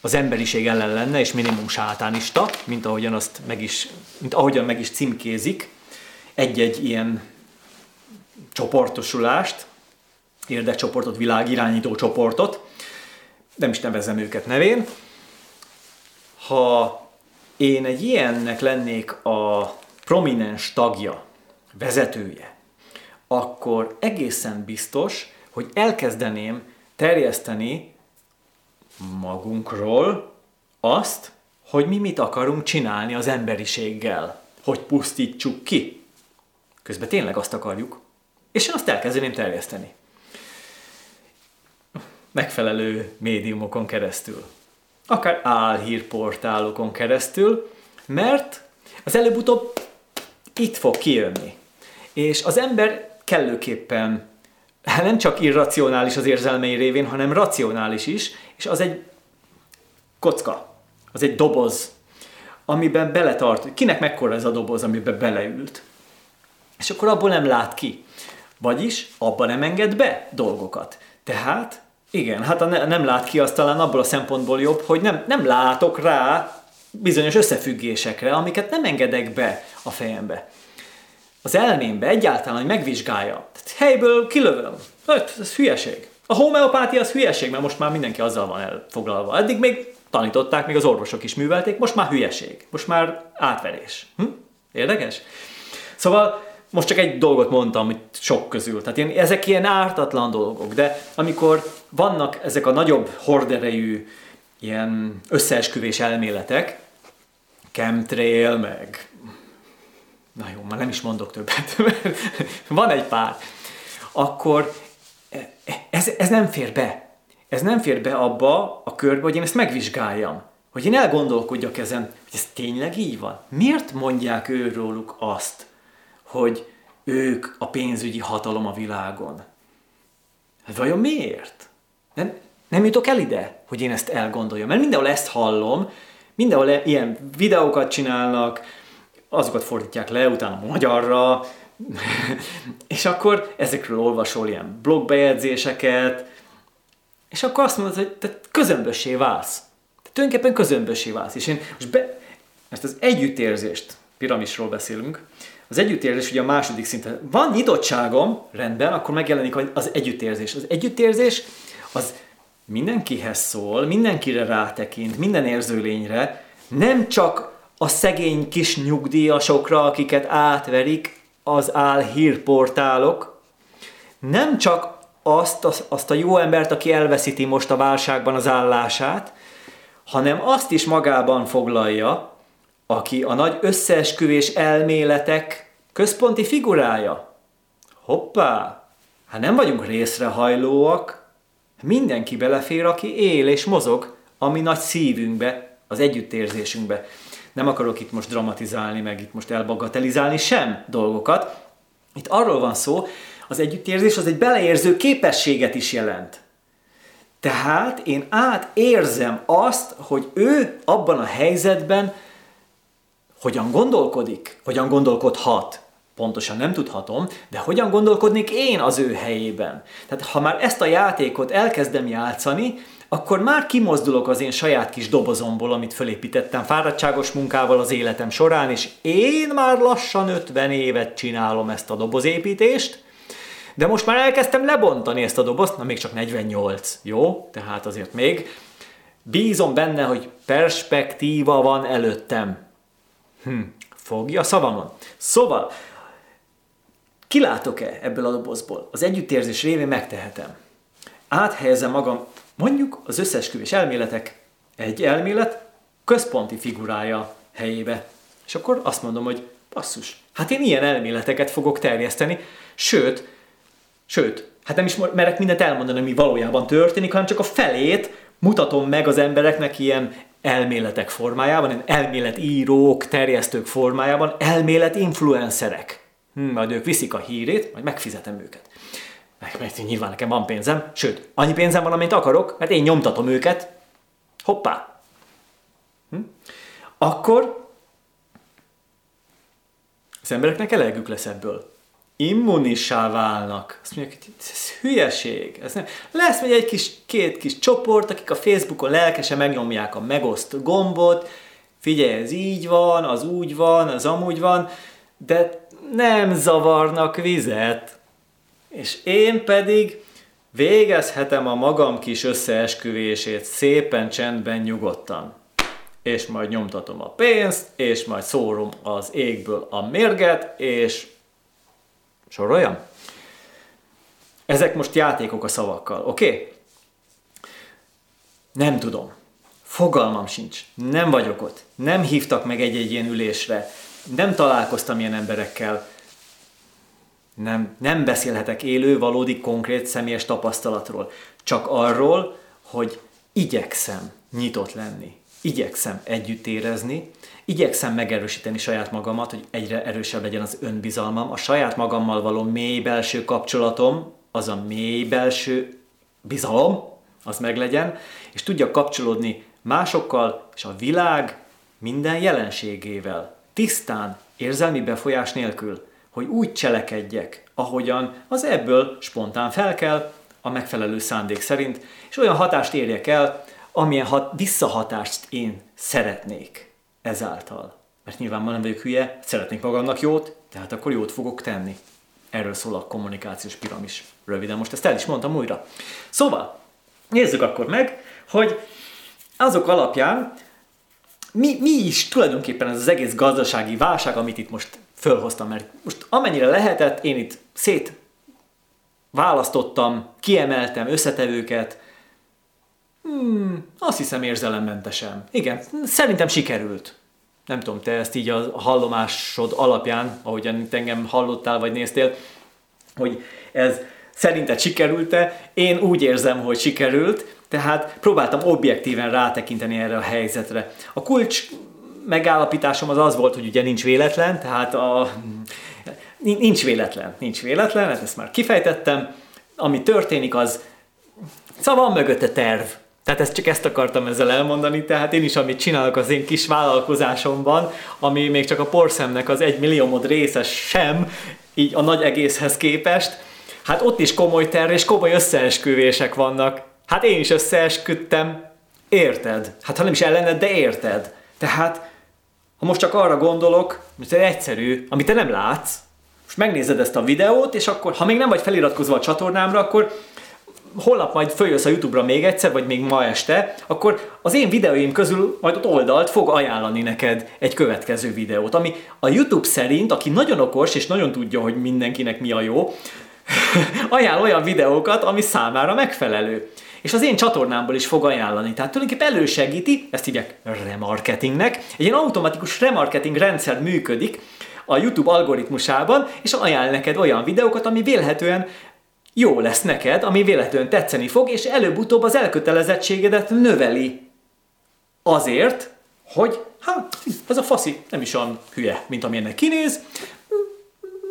az emberiség ellen lenne, és minimum sátánista, mint ahogyan azt meg is, mint ahogyan meg is címkézik, egy-egy ilyen csoportosulást, érdekcsoportot, világirányító csoportot, nem is nevezem őket nevén. Ha én egy ilyennek lennék a prominens tagja, vezetője, akkor egészen biztos, hogy elkezdeném terjeszteni magunkról azt, hogy mi mit akarunk csinálni az emberiséggel, hogy pusztítsuk ki. Közben tényleg azt akarjuk, és én azt elkezdeném terjeszteni. Megfelelő médiumokon keresztül. Akár álhírportálokon keresztül, mert az előbb-utóbb itt fog kijönni. És az ember kellőképpen nem csak irracionális az érzelmei révén, hanem racionális is, és az egy kocka, az egy doboz, amiben beletart. Kinek mekkora ez a doboz, amiben beleült? És akkor abból nem lát ki. Vagyis abban nem enged be dolgokat. Tehát, igen, hát a ne, nem lát ki, az talán abból a szempontból jobb, hogy nem, nem látok rá bizonyos összefüggésekre, amiket nem engedek be a fejembe. Az elmémbe egyáltalán, hogy megvizsgálja. Tehát helyből kilövöm. Hát, ez hülyeség. A homeopátia az hülyeség, mert most már mindenki azzal van elfoglalva. Eddig még tanították, még az orvosok is művelték, most már hülyeség. Most már átverés. Hm? Érdekes? Szóval most csak egy dolgot mondtam itt sok közül. Tehát ilyen, ezek ilyen ártatlan dolgok, de amikor vannak ezek a nagyobb horderejű ilyen összeesküvés elméletek, chemtrail, meg na jó, már nem is mondok többet, mert van egy pár, akkor ez, ez nem fér be. Ez nem fér be abba a körbe, hogy én ezt megvizsgáljam. Hogy én elgondolkodjak ezen, hogy ez tényleg így van. Miért mondják őróluk azt, hogy ők a pénzügyi hatalom a világon? Hát vajon miért? Nem, nem jutok el ide, hogy én ezt elgondoljam. Mert mindenhol ezt hallom, mindenhol ilyen videókat csinálnak, azokat fordítják le, utána magyarra, és akkor ezekről olvasol ilyen blogbejegyzéseket, és akkor azt mondod, hogy te közömbössé válsz. Te tulajdonképpen közömbössé válsz. És én most, be, most az együttérzést, piramisról beszélünk, az együttérzés ugye a második szinten. Van nyitottságom, rendben, akkor megjelenik az együttérzés. Az együttérzés az mindenkihez szól, mindenkire rátekint, minden érzőlényre, nem csak a szegény kis nyugdíjasokra, akiket átverik az álhírportálok, nem csak azt, azt a jó embert, aki elveszíti most a válságban az állását, hanem azt is magában foglalja, aki a nagy összeesküvés elméletek központi figurája. Hoppá! Hát nem vagyunk részrehajlóak, mindenki belefér, aki él és mozog a mi nagy szívünkbe, az együttérzésünkbe. Nem akarok itt most dramatizálni, meg itt most elbagatelizálni sem dolgokat. Itt arról van szó, az együttérzés az egy beleérző képességet is jelent. Tehát én átérzem azt, hogy ő abban a helyzetben hogyan gondolkodik, hogyan gondolkodhat. Pontosan nem tudhatom, de hogyan gondolkodnék én az ő helyében? Tehát ha már ezt a játékot elkezdem játszani, akkor már kimozdulok az én saját kis dobozomból, amit fölépítettem fáradtságos munkával az életem során, és én már lassan 50 évet csinálom ezt a dobozépítést, de most már elkezdtem lebontani ezt a dobozt, na még csak 48, jó? Tehát azért még bízom benne, hogy perspektíva van előttem. Hm, fogja szavamon. Szóval, kilátok-e ebből a dobozból? Az együttérzés révén megtehetem. Áthelyezem magam mondjuk az összesküvés elméletek egy elmélet központi figurája helyébe. És akkor azt mondom, hogy basszus, hát én ilyen elméleteket fogok terjeszteni, sőt, sőt, hát nem is merek mindent elmondani, ami valójában történik, hanem csak a felét mutatom meg az embereknek ilyen elméletek formájában, ilyen elméletírók, terjesztők formájában, elmélet influencerek. Hm, majd ők viszik a hírét, majd megfizetem őket. Mert nyilván nekem van pénzem, sőt, annyi pénzem van, amit akarok, mert én nyomtatom őket. Hoppá! Hm? Akkor az embereknek elegük lesz ebből. Immunissá válnak. Azt mondják, hogy ez hülyeség. Ez nem. Lesz még egy kis, két kis csoport, akik a Facebookon lelkesen megnyomják a megoszt gombot. Figyelj, ez így van, az úgy van, az amúgy van, de nem zavarnak vizet. És én pedig végezhetem a magam kis összeesküvését szépen csendben, nyugodtan. És majd nyomtatom a pénzt, és majd szórom az égből a mérget, és soroljam. Ezek most játékok a szavakkal, oké? Okay? Nem tudom. Fogalmam sincs. Nem vagyok ott. Nem hívtak meg egy-egy ilyen ülésre. Nem találkoztam ilyen emberekkel nem, nem beszélhetek élő, valódi, konkrét, személyes tapasztalatról. Csak arról, hogy igyekszem nyitott lenni. Igyekszem együtt érezni, igyekszem megerősíteni saját magamat, hogy egyre erősebb legyen az önbizalmam, a saját magammal való mély belső kapcsolatom, az a mély belső bizalom, az meglegyen, és tudja kapcsolódni másokkal és a világ minden jelenségével, tisztán, érzelmi befolyás nélkül hogy úgy cselekedjek, ahogyan az ebből spontán felkel, a megfelelő szándék szerint, és olyan hatást érjek el, amilyen hat, visszahatást én szeretnék ezáltal. Mert nyilván ma nem vagyok hülye, szeretnék magamnak jót, tehát akkor jót fogok tenni. Erről szól a kommunikációs piramis. Röviden most ezt el is mondtam újra. Szóval, nézzük akkor meg, hogy azok alapján mi, mi is tulajdonképpen ez az egész gazdasági válság, amit itt most fölhoztam, mert most amennyire lehetett, én itt szét választottam, kiemeltem összetevőket, hmm, azt hiszem érzelemmentesen. Igen, szerintem sikerült. Nem tudom, te ezt így a hallomásod alapján, ahogyan engem hallottál vagy néztél, hogy ez szerinted sikerült-e? Én úgy érzem, hogy sikerült, tehát próbáltam objektíven rátekinteni erre a helyzetre. A kulcs megállapításom az az volt, hogy ugye nincs véletlen, tehát a, nincs véletlen, nincs véletlen, hát ezt már kifejtettem. Ami történik, az szóval van mögötte terv. Tehát ezt csak ezt akartam ezzel elmondani, tehát én is, amit csinálok az én kis vállalkozásomban, ami még csak a porszemnek az egy milliómod része sem, így a nagy egészhez képest, hát ott is komoly terv és komoly összeesküvések vannak. Hát én is összeesküdtem, érted? Hát ha nem is ellened, de érted. Tehát ha most csak arra gondolok, hogy ez egyszerű, amit te nem látsz, most megnézed ezt a videót, és akkor, ha még nem vagy feliratkozva a csatornámra, akkor holnap majd följössz a YouTube-ra még egyszer, vagy még ma este, akkor az én videóim közül majd ott oldalt fog ajánlani neked egy következő videót, ami a YouTube szerint, aki nagyon okos és nagyon tudja, hogy mindenkinek mi a jó, ajánl olyan videókat, ami számára megfelelő és az én csatornámból is fog ajánlani. Tehát tulajdonképpen elősegíti, ezt hívják remarketingnek, egy ilyen automatikus remarketing rendszer működik a YouTube algoritmusában, és ajánl neked olyan videókat, ami vélhetően jó lesz neked, ami véletlenül tetszeni fog, és előbb-utóbb az elkötelezettségedet növeli. Azért, hogy hát, ez a faszi nem is olyan hülye, mint amilyennek kinéz,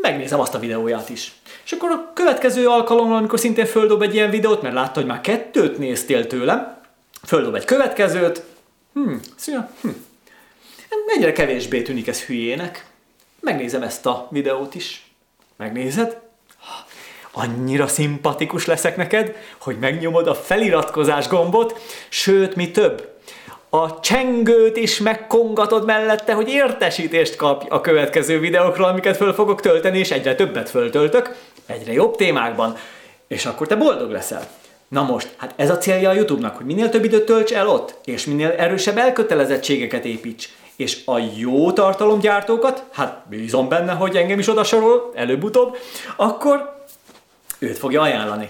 megnézem azt a videóját is. És akkor a következő alkalommal, amikor szintén földob egy ilyen videót, mert látta, hogy már kettőt néztél tőlem, földob egy következőt, hm, szia, hm. Egyre kevésbé tűnik ez hülyének. Megnézem ezt a videót is. Megnézed? Annyira szimpatikus leszek neked, hogy megnyomod a feliratkozás gombot, sőt, mi több, a csengőt is megkongatod mellette, hogy értesítést kapj a következő videókról, amiket föl fogok tölteni, és egyre többet föltöltök, egyre jobb témákban, és akkor te boldog leszel. Na most, hát ez a célja a YouTube-nak, hogy minél több időt tölts el ott, és minél erősebb elkötelezettségeket építs. És a jó tartalomgyártókat, hát bízom benne, hogy engem is oda sorol, előbb-utóbb, akkor őt fogja ajánlani.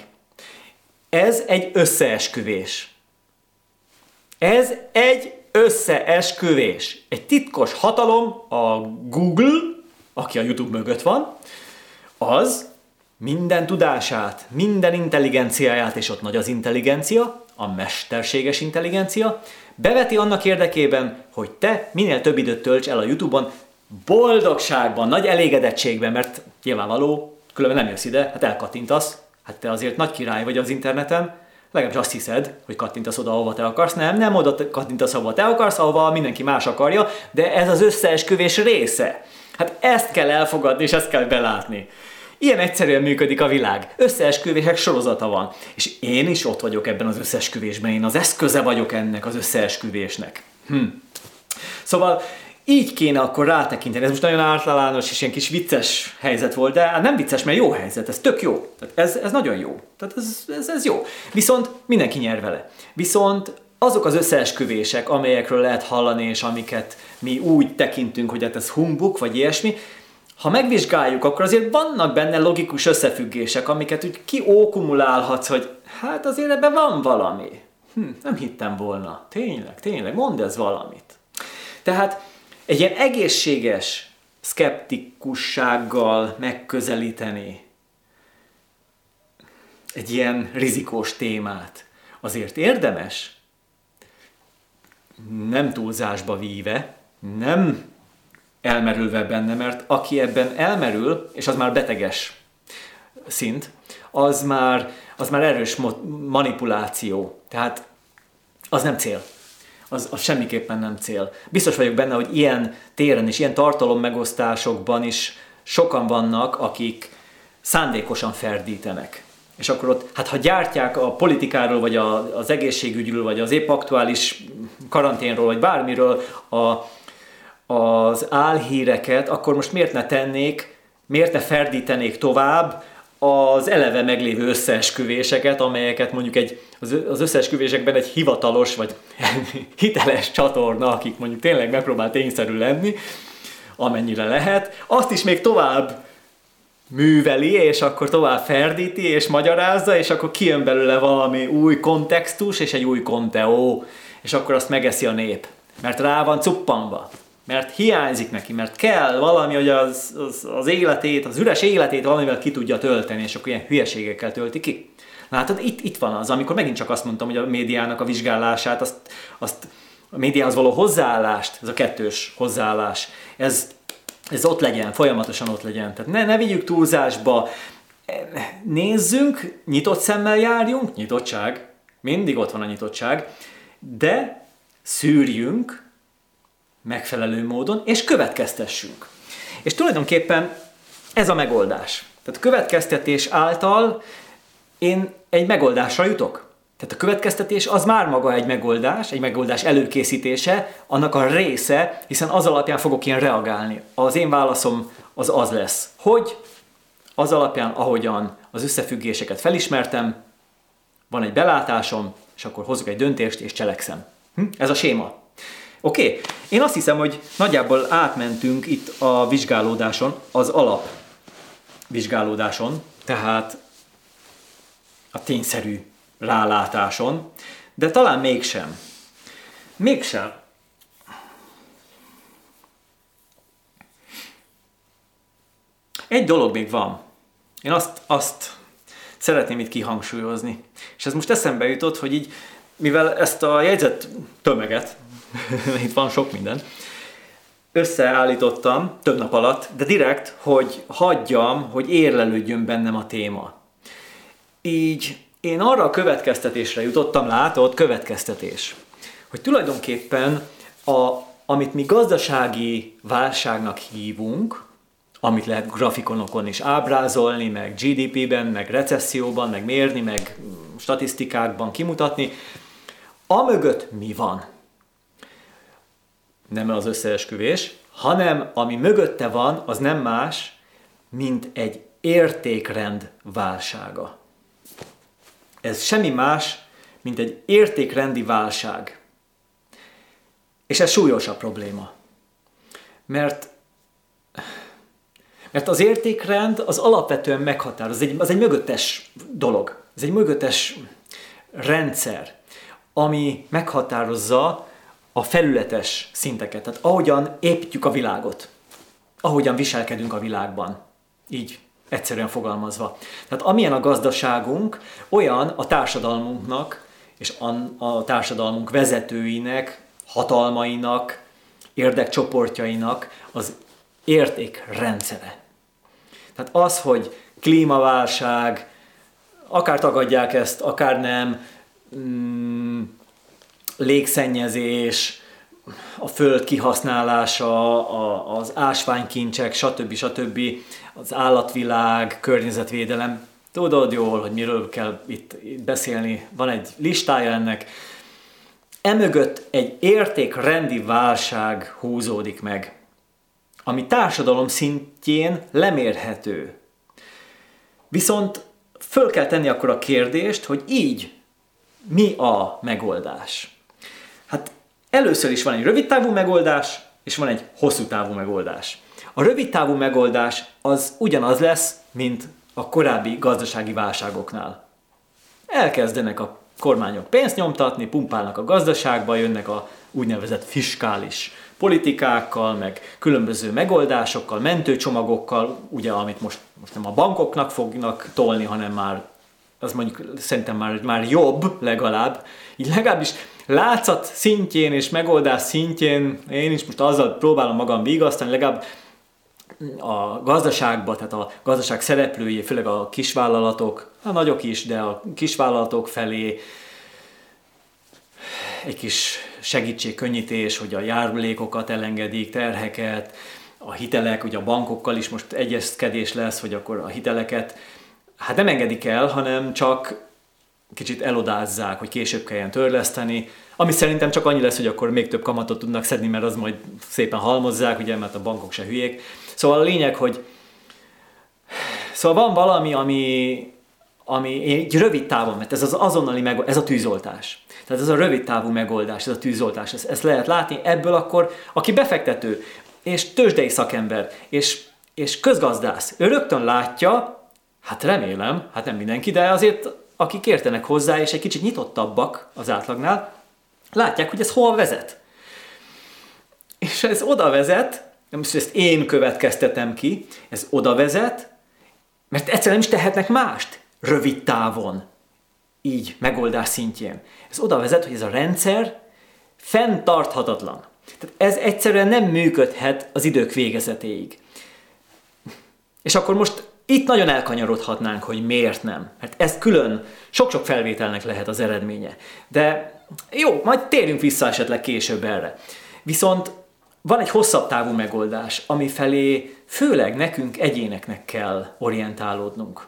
Ez egy összeesküvés. Ez egy összeesküvés. Egy titkos hatalom, a Google, aki a YouTube mögött van, az minden tudását, minden intelligenciáját, és ott nagy az intelligencia, a mesterséges intelligencia, beveti annak érdekében, hogy te minél több időt tölts el a YouTube-on, boldogságban, nagy elégedettségben, mert nyilvánvaló, különben nem jössz ide, hát elkatintasz, Hát te azért nagy király vagy az interneten, legalábbis azt hiszed, hogy kattintasz oda, ahova te akarsz. Nem, nem oda kattintasz, ahova te akarsz, ahova mindenki más akarja, de ez az összeesküvés része. Hát ezt kell elfogadni, és ezt kell belátni. Ilyen egyszerűen működik a világ. Összeesküvések sorozata van. És én is ott vagyok ebben az összeesküvésben. Én az eszköze vagyok ennek az összeesküvésnek. Hm. Szóval így kéne akkor rátekinteni. Ez most nagyon általános és ilyen kis vicces helyzet volt, de hát nem vicces, mert jó helyzet, ez tök jó. Tehát ez, ez nagyon jó. Tehát ez, ez, ez jó. Viszont mindenki nyer vele. Viszont azok az összeesküvések, amelyekről lehet hallani, és amiket mi úgy tekintünk, hogy hát ez humbuk, vagy ilyesmi, ha megvizsgáljuk, akkor azért vannak benne logikus összefüggések, amiket úgy kiókumulálhatsz, hogy hát azért ebben van valami. Hm, nem hittem volna. Tényleg, tényleg, mondd ez valamit. Tehát egy ilyen egészséges szkeptikussággal megközelíteni egy ilyen rizikós témát azért érdemes, nem túlzásba víve, nem elmerülve benne, mert aki ebben elmerül, és az már beteges szint, az már, az már erős manipuláció. Tehát az nem cél az, az semmiképpen nem cél. Biztos vagyok benne, hogy ilyen téren és ilyen tartalom megosztásokban is sokan vannak, akik szándékosan ferdítenek. És akkor ott, hát ha gyártják a politikáról, vagy a, az egészségügyről, vagy az épp aktuális karanténról, vagy bármiről a, az álhíreket, akkor most miért ne tennék, miért ne ferdítenék tovább az eleve meglévő összeesküvéseket, amelyeket mondjuk egy, az összeesküvésekben egy hivatalos vagy hiteles csatorna, akik mondjuk tényleg megpróbál tényszerű lenni, amennyire lehet, azt is még tovább műveli, és akkor tovább ferdíti, és magyarázza, és akkor kijön belőle valami új kontextus, és egy új konteó, és akkor azt megeszi a nép. Mert rá van cuppanva mert hiányzik neki, mert kell valami, hogy az, az, az életét, az üres életét valamivel ki tudja tölteni, és akkor ilyen hülyeségekkel tölti ki. Látod, itt, itt van az, amikor megint csak azt mondtam, hogy a médiának a vizsgálását, azt, azt a médiához való hozzáállást, ez a kettős hozzáállás, ez, ez ott legyen, folyamatosan ott legyen. Tehát ne, ne vigyük túlzásba, nézzünk, nyitott szemmel járjunk, nyitottság, mindig ott van a nyitottság, de szűrjünk, megfelelő módon, és következtessünk. És tulajdonképpen ez a megoldás. Tehát következtetés által én egy megoldásra jutok. Tehát a következtetés az már maga egy megoldás, egy megoldás előkészítése, annak a része, hiszen az alapján fogok én reagálni. Az én válaszom az az lesz, hogy az alapján, ahogyan az összefüggéseket felismertem, van egy belátásom, és akkor hozok egy döntést, és cselekszem. Hm? Ez a séma. Oké, okay. én azt hiszem, hogy nagyjából átmentünk itt a vizsgálódáson, az alap vizsgálódáson, tehát a tényszerű rálátáson, de talán mégsem. Mégsem. Egy dolog még van. Én azt, azt szeretném itt kihangsúlyozni. És ez most eszembe jutott, hogy így, mivel ezt a jegyzet tömeget, itt van sok minden, összeállítottam több nap alatt, de direkt, hogy hagyjam, hogy érlelődjön bennem a téma. Így én arra a következtetésre jutottam, látod, következtetés, hogy tulajdonképpen a, amit mi gazdasági válságnak hívunk, amit lehet grafikonokon is ábrázolni, meg GDP-ben, meg recesszióban, meg mérni, meg statisztikákban kimutatni, amögött mi van? nem az összeesküvés, hanem ami mögötte van, az nem más, mint egy értékrend válsága. Ez semmi más, mint egy értékrendi válság. És ez súlyosabb probléma. Mert, mert az értékrend az alapvetően meghatároz, az egy, az egy mögöttes dolog, ez egy mögöttes rendszer, ami meghatározza a felületes szinteket, tehát ahogyan építjük a világot, ahogyan viselkedünk a világban. Így egyszerűen fogalmazva. Tehát amilyen a gazdaságunk, olyan a társadalmunknak és a, társadalmunk vezetőinek, hatalmainak, érdekcsoportjainak az értékrendszere. Tehát az, hogy klímaválság, akár tagadják ezt, akár nem, mm, légszennyezés, a föld kihasználása, a, az ásványkincsek, stb. stb. Az állatvilág, környezetvédelem. Tudod jól, hogy miről kell itt, beszélni. Van egy listája ennek. Emögött egy értékrendi válság húzódik meg, ami társadalom szintjén lemérhető. Viszont föl kell tenni akkor a kérdést, hogy így mi a megoldás. Hát először is van egy rövid távú megoldás, és van egy hosszú távú megoldás. A rövid távú megoldás az ugyanaz lesz, mint a korábbi gazdasági válságoknál. Elkezdenek a kormányok pénzt nyomtatni, pumpálnak a gazdaságba, jönnek a úgynevezett fiskális politikákkal, meg különböző megoldásokkal, mentőcsomagokkal, ugye amit most, most nem a bankoknak fognak tolni, hanem már az mondjuk szerintem már, már jobb legalább, így legalábbis látszat szintjén és megoldás szintjén én is most azzal próbálom magam vigasztani, legalább a gazdaságban, tehát a gazdaság szereplői, főleg a kisvállalatok, a nagyok is, de a kisvállalatok felé egy kis segítség, könnyítés, hogy a járulékokat elengedik, terheket, a hitelek, ugye a bankokkal is most egyezkedés lesz, hogy akkor a hiteleket hát nem engedik el, hanem csak kicsit elodázzák, hogy később kelljen törleszteni, ami szerintem csak annyi lesz, hogy akkor még több kamatot tudnak szedni, mert az majd szépen halmozzák, ugye, mert a bankok se hülyék. Szóval a lényeg, hogy szóval van valami, ami, ami egy rövid távon, mert ez az azonnali meg, ez a tűzoltás. Tehát ez a rövid távú megoldás, ez a tűzoltás, ezt, ezt lehet látni. Ebből akkor, aki befektető, és tőzsdei szakember, és, és közgazdász, ő rögtön látja, hát remélem, hát nem mindenki, de azért akik értenek hozzá, és egy kicsit nyitottabbak az átlagnál, látják, hogy ez hol vezet. És ez oda vezet, most ezt én következtetem ki, ez oda vezet, mert egyszerűen nem is tehetnek mást rövid távon, így megoldás szintjén. Ez oda vezet, hogy ez a rendszer fenntarthatatlan. Tehát ez egyszerűen nem működhet az idők végezetéig. És akkor most itt nagyon elkanyarodhatnánk, hogy miért nem. Mert ez külön sok-sok felvételnek lehet az eredménye. De jó, majd térjünk vissza esetleg később erre. Viszont van egy hosszabb távú megoldás, ami felé főleg nekünk egyéneknek kell orientálódnunk.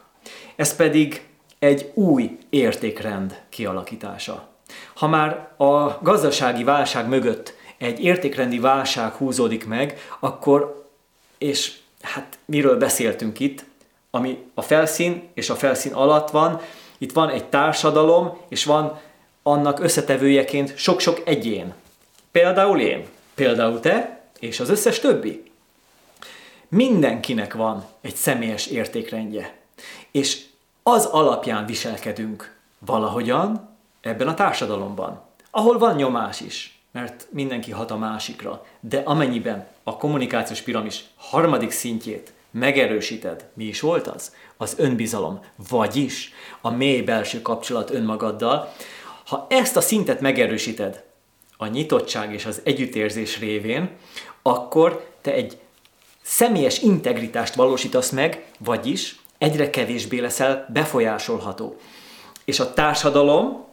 Ez pedig egy új értékrend kialakítása. Ha már a gazdasági válság mögött egy értékrendi válság húzódik meg, akkor, és hát miről beszéltünk itt, ami a felszín és a felszín alatt van, itt van egy társadalom, és van annak összetevőjeként sok-sok egyén. Például én, például te, és az összes többi. Mindenkinek van egy személyes értékrendje. És az alapján viselkedünk valahogyan ebben a társadalomban, ahol van nyomás is, mert mindenki hat a másikra, de amennyiben a kommunikációs piramis harmadik szintjét megerősíted, mi is volt az? Az önbizalom, vagyis a mély belső kapcsolat önmagaddal. Ha ezt a szintet megerősíted a nyitottság és az együttérzés révén, akkor te egy személyes integritást valósítasz meg, vagyis egyre kevésbé leszel befolyásolható. És a társadalom,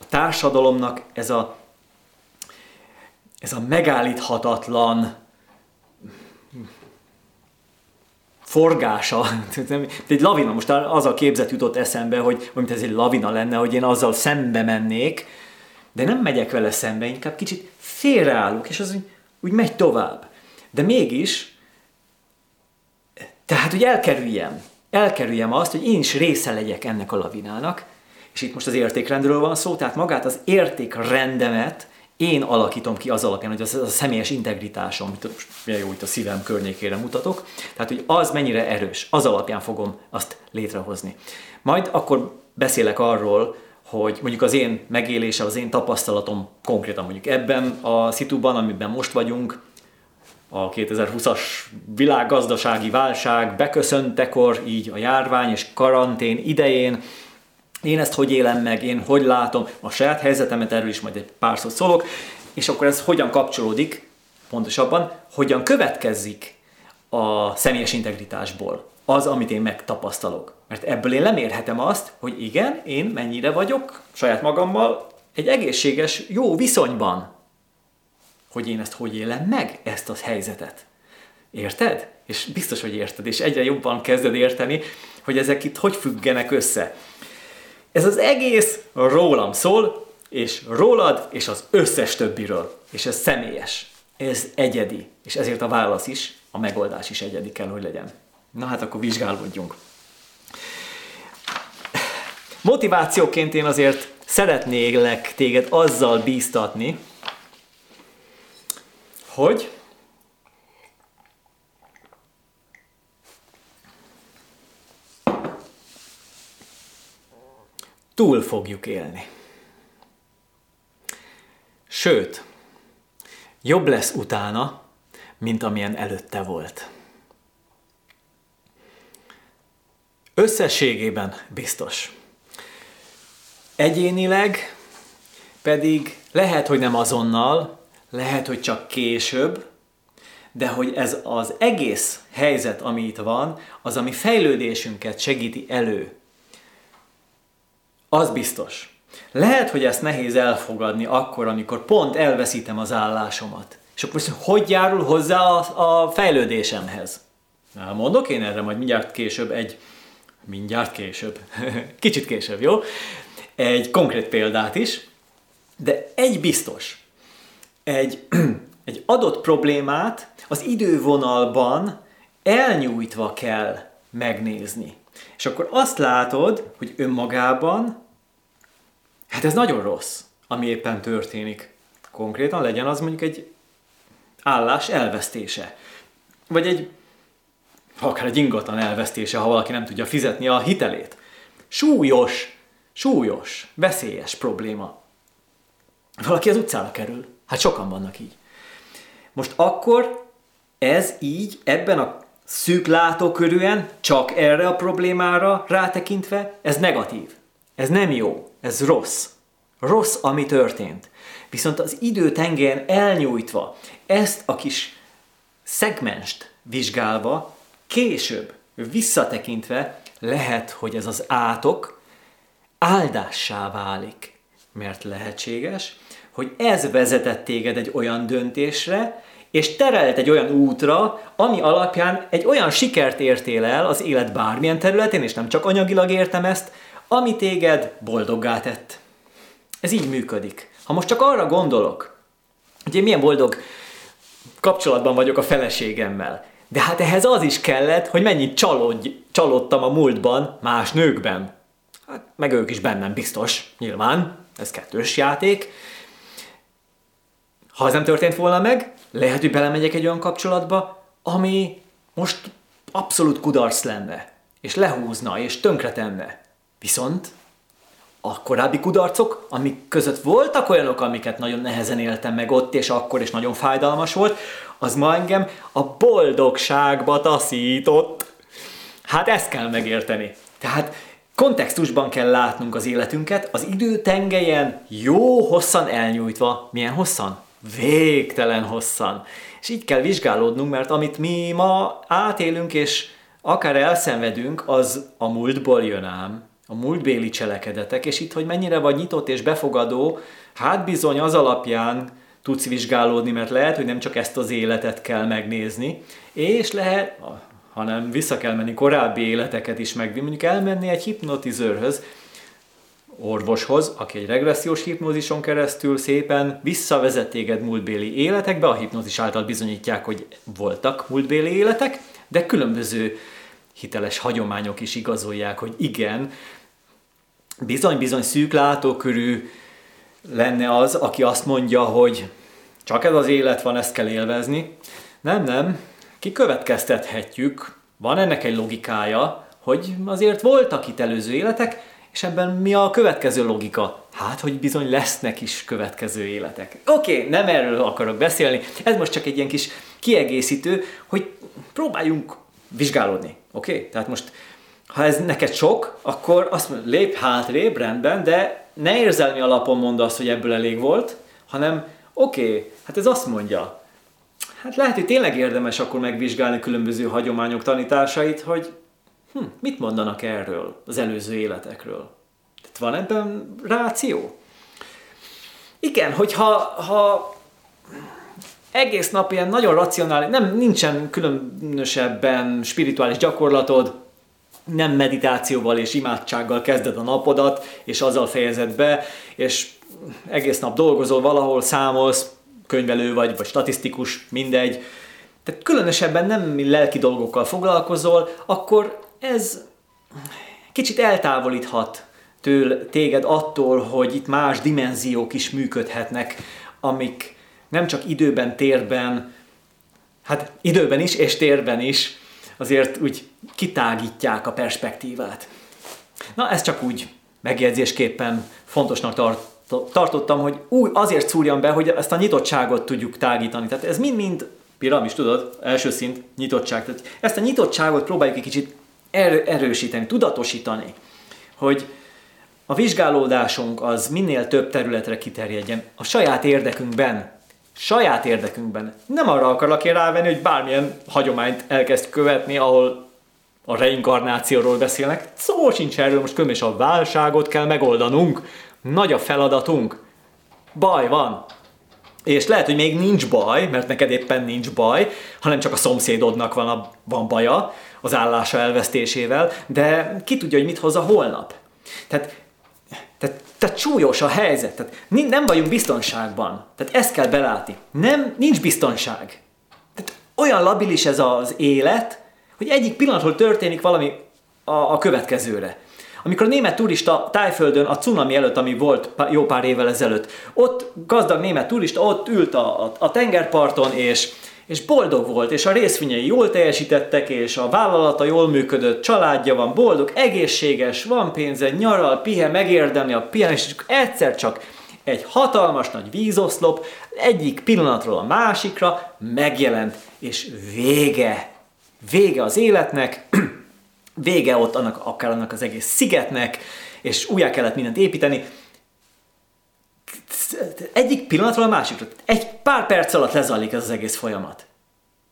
a társadalomnak ez a, ez a megállíthatatlan forgása, egy lavina, most az a képzet jutott eszembe, hogy mint ez egy lavina lenne, hogy én azzal szembe mennék, de nem megyek vele szembe, inkább kicsit félreállok, és az úgy, úgy megy tovább. De mégis, tehát, hogy elkerüljem, elkerüljem azt, hogy én is része legyek ennek a lavinának, és itt most az értékrendről van szó, tehát magát az értékrendemet én alakítom ki az alapján, hogy az a személyes integritásom, most milyen jó, itt a szívem környékére mutatok, tehát hogy az mennyire erős, az alapján fogom azt létrehozni. Majd akkor beszélek arról, hogy mondjuk az én megélése, az én tapasztalatom konkrétan mondjuk ebben a szituban, amiben most vagyunk, a 2020-as világgazdasági válság beköszöntekor, így a járvány és karantén idején, én ezt hogy élem meg, én hogy látom a saját helyzetemet, erről is majd egy pár szót szólok, és akkor ez hogyan kapcsolódik, pontosabban, hogyan következzik a személyes integritásból az, amit én megtapasztalok. Mert ebből én lemérhetem azt, hogy igen, én mennyire vagyok saját magammal egy egészséges, jó viszonyban. Hogy én ezt hogy élem meg, ezt a helyzetet. Érted? És biztos, hogy érted, és egyre jobban kezded érteni, hogy ezek itt hogy függenek össze. Ez az egész rólam szól, és rólad, és az összes többiről. És ez személyes. Ez egyedi. És ezért a válasz is, a megoldás is egyedi kell, hogy legyen. Na hát akkor vizsgálódjunk. Motivációként én azért szeretnélek téged azzal bíztatni, hogy túl fogjuk élni. Sőt, jobb lesz utána, mint amilyen előtte volt. Összességében biztos. Egyénileg pedig lehet, hogy nem azonnal, lehet, hogy csak később, de hogy ez az egész helyzet, ami itt van, az, ami fejlődésünket segíti elő. Az biztos. Lehet, hogy ezt nehéz elfogadni akkor, amikor pont elveszítem az állásomat. És akkor most hogy járul hozzá a, a fejlődésemhez? Mondok én erre majd mindjárt később egy, mindjárt később, kicsit később, jó? Egy konkrét példát is, de egy biztos. Egy, egy adott problémát az idővonalban elnyújtva kell megnézni. És akkor azt látod, hogy önmagában, hát ez nagyon rossz, ami éppen történik. Konkrétan legyen az mondjuk egy állás elvesztése. Vagy egy, akár egy ingatlan elvesztése, ha valaki nem tudja fizetni a hitelét. Súlyos, súlyos, veszélyes probléma. Valaki az utcára kerül. Hát sokan vannak így. Most akkor ez így, ebben a szűk látókörűen, csak erre a problémára rátekintve, ez negatív. Ez nem jó, ez rossz. Rossz, ami történt. Viszont az idő tengelyen elnyújtva, ezt a kis szegmenst vizsgálva, később, visszatekintve lehet, hogy ez az átok áldássá válik. Mert lehetséges, hogy ez vezetett téged egy olyan döntésre, és terelt egy olyan útra, ami alapján egy olyan sikert értél el az élet bármilyen területén, és nem csak anyagilag értem ezt, ami téged boldoggá tett. Ez így működik. Ha most csak arra gondolok, hogy én milyen boldog kapcsolatban vagyok a feleségemmel, de hát ehhez az is kellett, hogy mennyit csalódj, csalódtam a múltban más nőkben. Hát meg ők is bennem biztos, nyilván, ez kettős játék. Ha ez nem történt volna meg, lehet, hogy belemegyek egy olyan kapcsolatba, ami most abszolút kudarc lenne, és lehúzna, és tönkretenne. Viszont a korábbi kudarcok, amik között voltak olyanok, amiket nagyon nehezen éltem meg ott, és akkor, és nagyon fájdalmas volt, az ma engem a boldogságba taszított. Hát ezt kell megérteni. Tehát kontextusban kell látnunk az életünket, az idő tengelyen jó hosszan elnyújtva. Milyen hosszan? Végtelen hosszan. És így kell vizsgálódnunk, mert amit mi ma átélünk, és akár elszenvedünk, az a múltból jön ám. A múltbéli cselekedetek, és itt, hogy mennyire vagy nyitott és befogadó, hát bizony az alapján tudsz vizsgálódni, mert lehet, hogy nem csak ezt az életet kell megnézni, és lehet, hanem vissza kell menni korábbi életeket is meg, mondjuk elmenni egy hipnotizőrhöz, orvoshoz, aki egy regressziós hipnózison keresztül szépen visszavezet téged múltbéli életekbe, a hipnózis által bizonyítják, hogy voltak múltbéli életek, de különböző hiteles hagyományok is igazolják, hogy igen, bizony-bizony szűk látókörű lenne az, aki azt mondja, hogy csak ez az élet van, ezt kell élvezni. Nem, nem, kikövetkeztethetjük, van ennek egy logikája, hogy azért voltak itt előző életek, és ebben mi a következő logika? Hát, hogy bizony lesznek is következő életek. Oké, okay, nem erről akarok beszélni, ez most csak egy ilyen kis kiegészítő, hogy próbáljunk vizsgálódni. Oké? Okay? Tehát most ha ez neked sok, akkor azt mondod, lép hátrébb, rendben, de ne érzelmi alapon mondd azt, hogy ebből elég volt, hanem oké, okay, hát ez azt mondja, hát lehet, hogy tényleg érdemes akkor megvizsgálni különböző hagyományok tanításait, hogy Hm, mit mondanak erről az előző életekről? Tehát van ebben ráció? Igen, hogyha ha egész nap ilyen nagyon racionális, nem, nincsen különösebben spirituális gyakorlatod, nem meditációval és imádsággal kezded a napodat, és azzal fejezed be, és egész nap dolgozol valahol, számolsz, könyvelő vagy, vagy statisztikus, mindegy, tehát különösebben nem lelki dolgokkal foglalkozol, akkor ez kicsit eltávolíthat től téged attól, hogy itt más dimenziók is működhetnek, amik nem csak időben, térben, hát időben is és térben is azért úgy kitágítják a perspektívát. Na, ez csak úgy megjegyzésképpen fontosnak tart, tartottam, hogy úgy azért szúrjam be, hogy ezt a nyitottságot tudjuk tágítani. Tehát ez mind-mind piramis, tudod, első szint, nyitottság. Tehát ezt a nyitottságot próbáljuk egy kicsit erősíteni, tudatosítani, hogy a vizsgálódásunk az minél több területre kiterjedjen, a saját érdekünkben, saját érdekünkben. Nem arra akarlak én rávenni, hogy bármilyen hagyományt elkezd követni, ahol a reinkarnációról beszélnek. Szó sincs erről, most és a válságot kell megoldanunk. Nagy a feladatunk. Baj van. És lehet, hogy még nincs baj, mert neked éppen nincs baj, hanem csak a szomszédodnak van, a, van baja az állása elvesztésével, de ki tudja, hogy mit hoz a holnap. Tehát tehát, tehát súlyos a helyzet, tehát nem vagyunk biztonságban. Tehát ezt kell belátni. Nem, nincs biztonság. Tehát olyan labilis ez az élet, hogy egyik pillanatról történik valami a, a következőre. Amikor a német turista Tájföldön a cunami előtt, ami volt jó pár évvel ezelőtt, ott gazdag német turista ott ült a, a, a tengerparton, és és boldog volt, és a részvényei jól teljesítettek, és a vállalata jól működött, családja van, boldog, egészséges, van pénze, nyaral, pihe, megérdemli a pihenés, és egyszer csak egy hatalmas nagy vízoszlop egyik pillanatról a másikra megjelent, és vége. Vége az életnek, vége ott annak, akár annak az egész szigetnek, és újjá kellett mindent építeni. Egyik pillanatról a másikra. Egy pár perc alatt lezajlik ez az egész folyamat.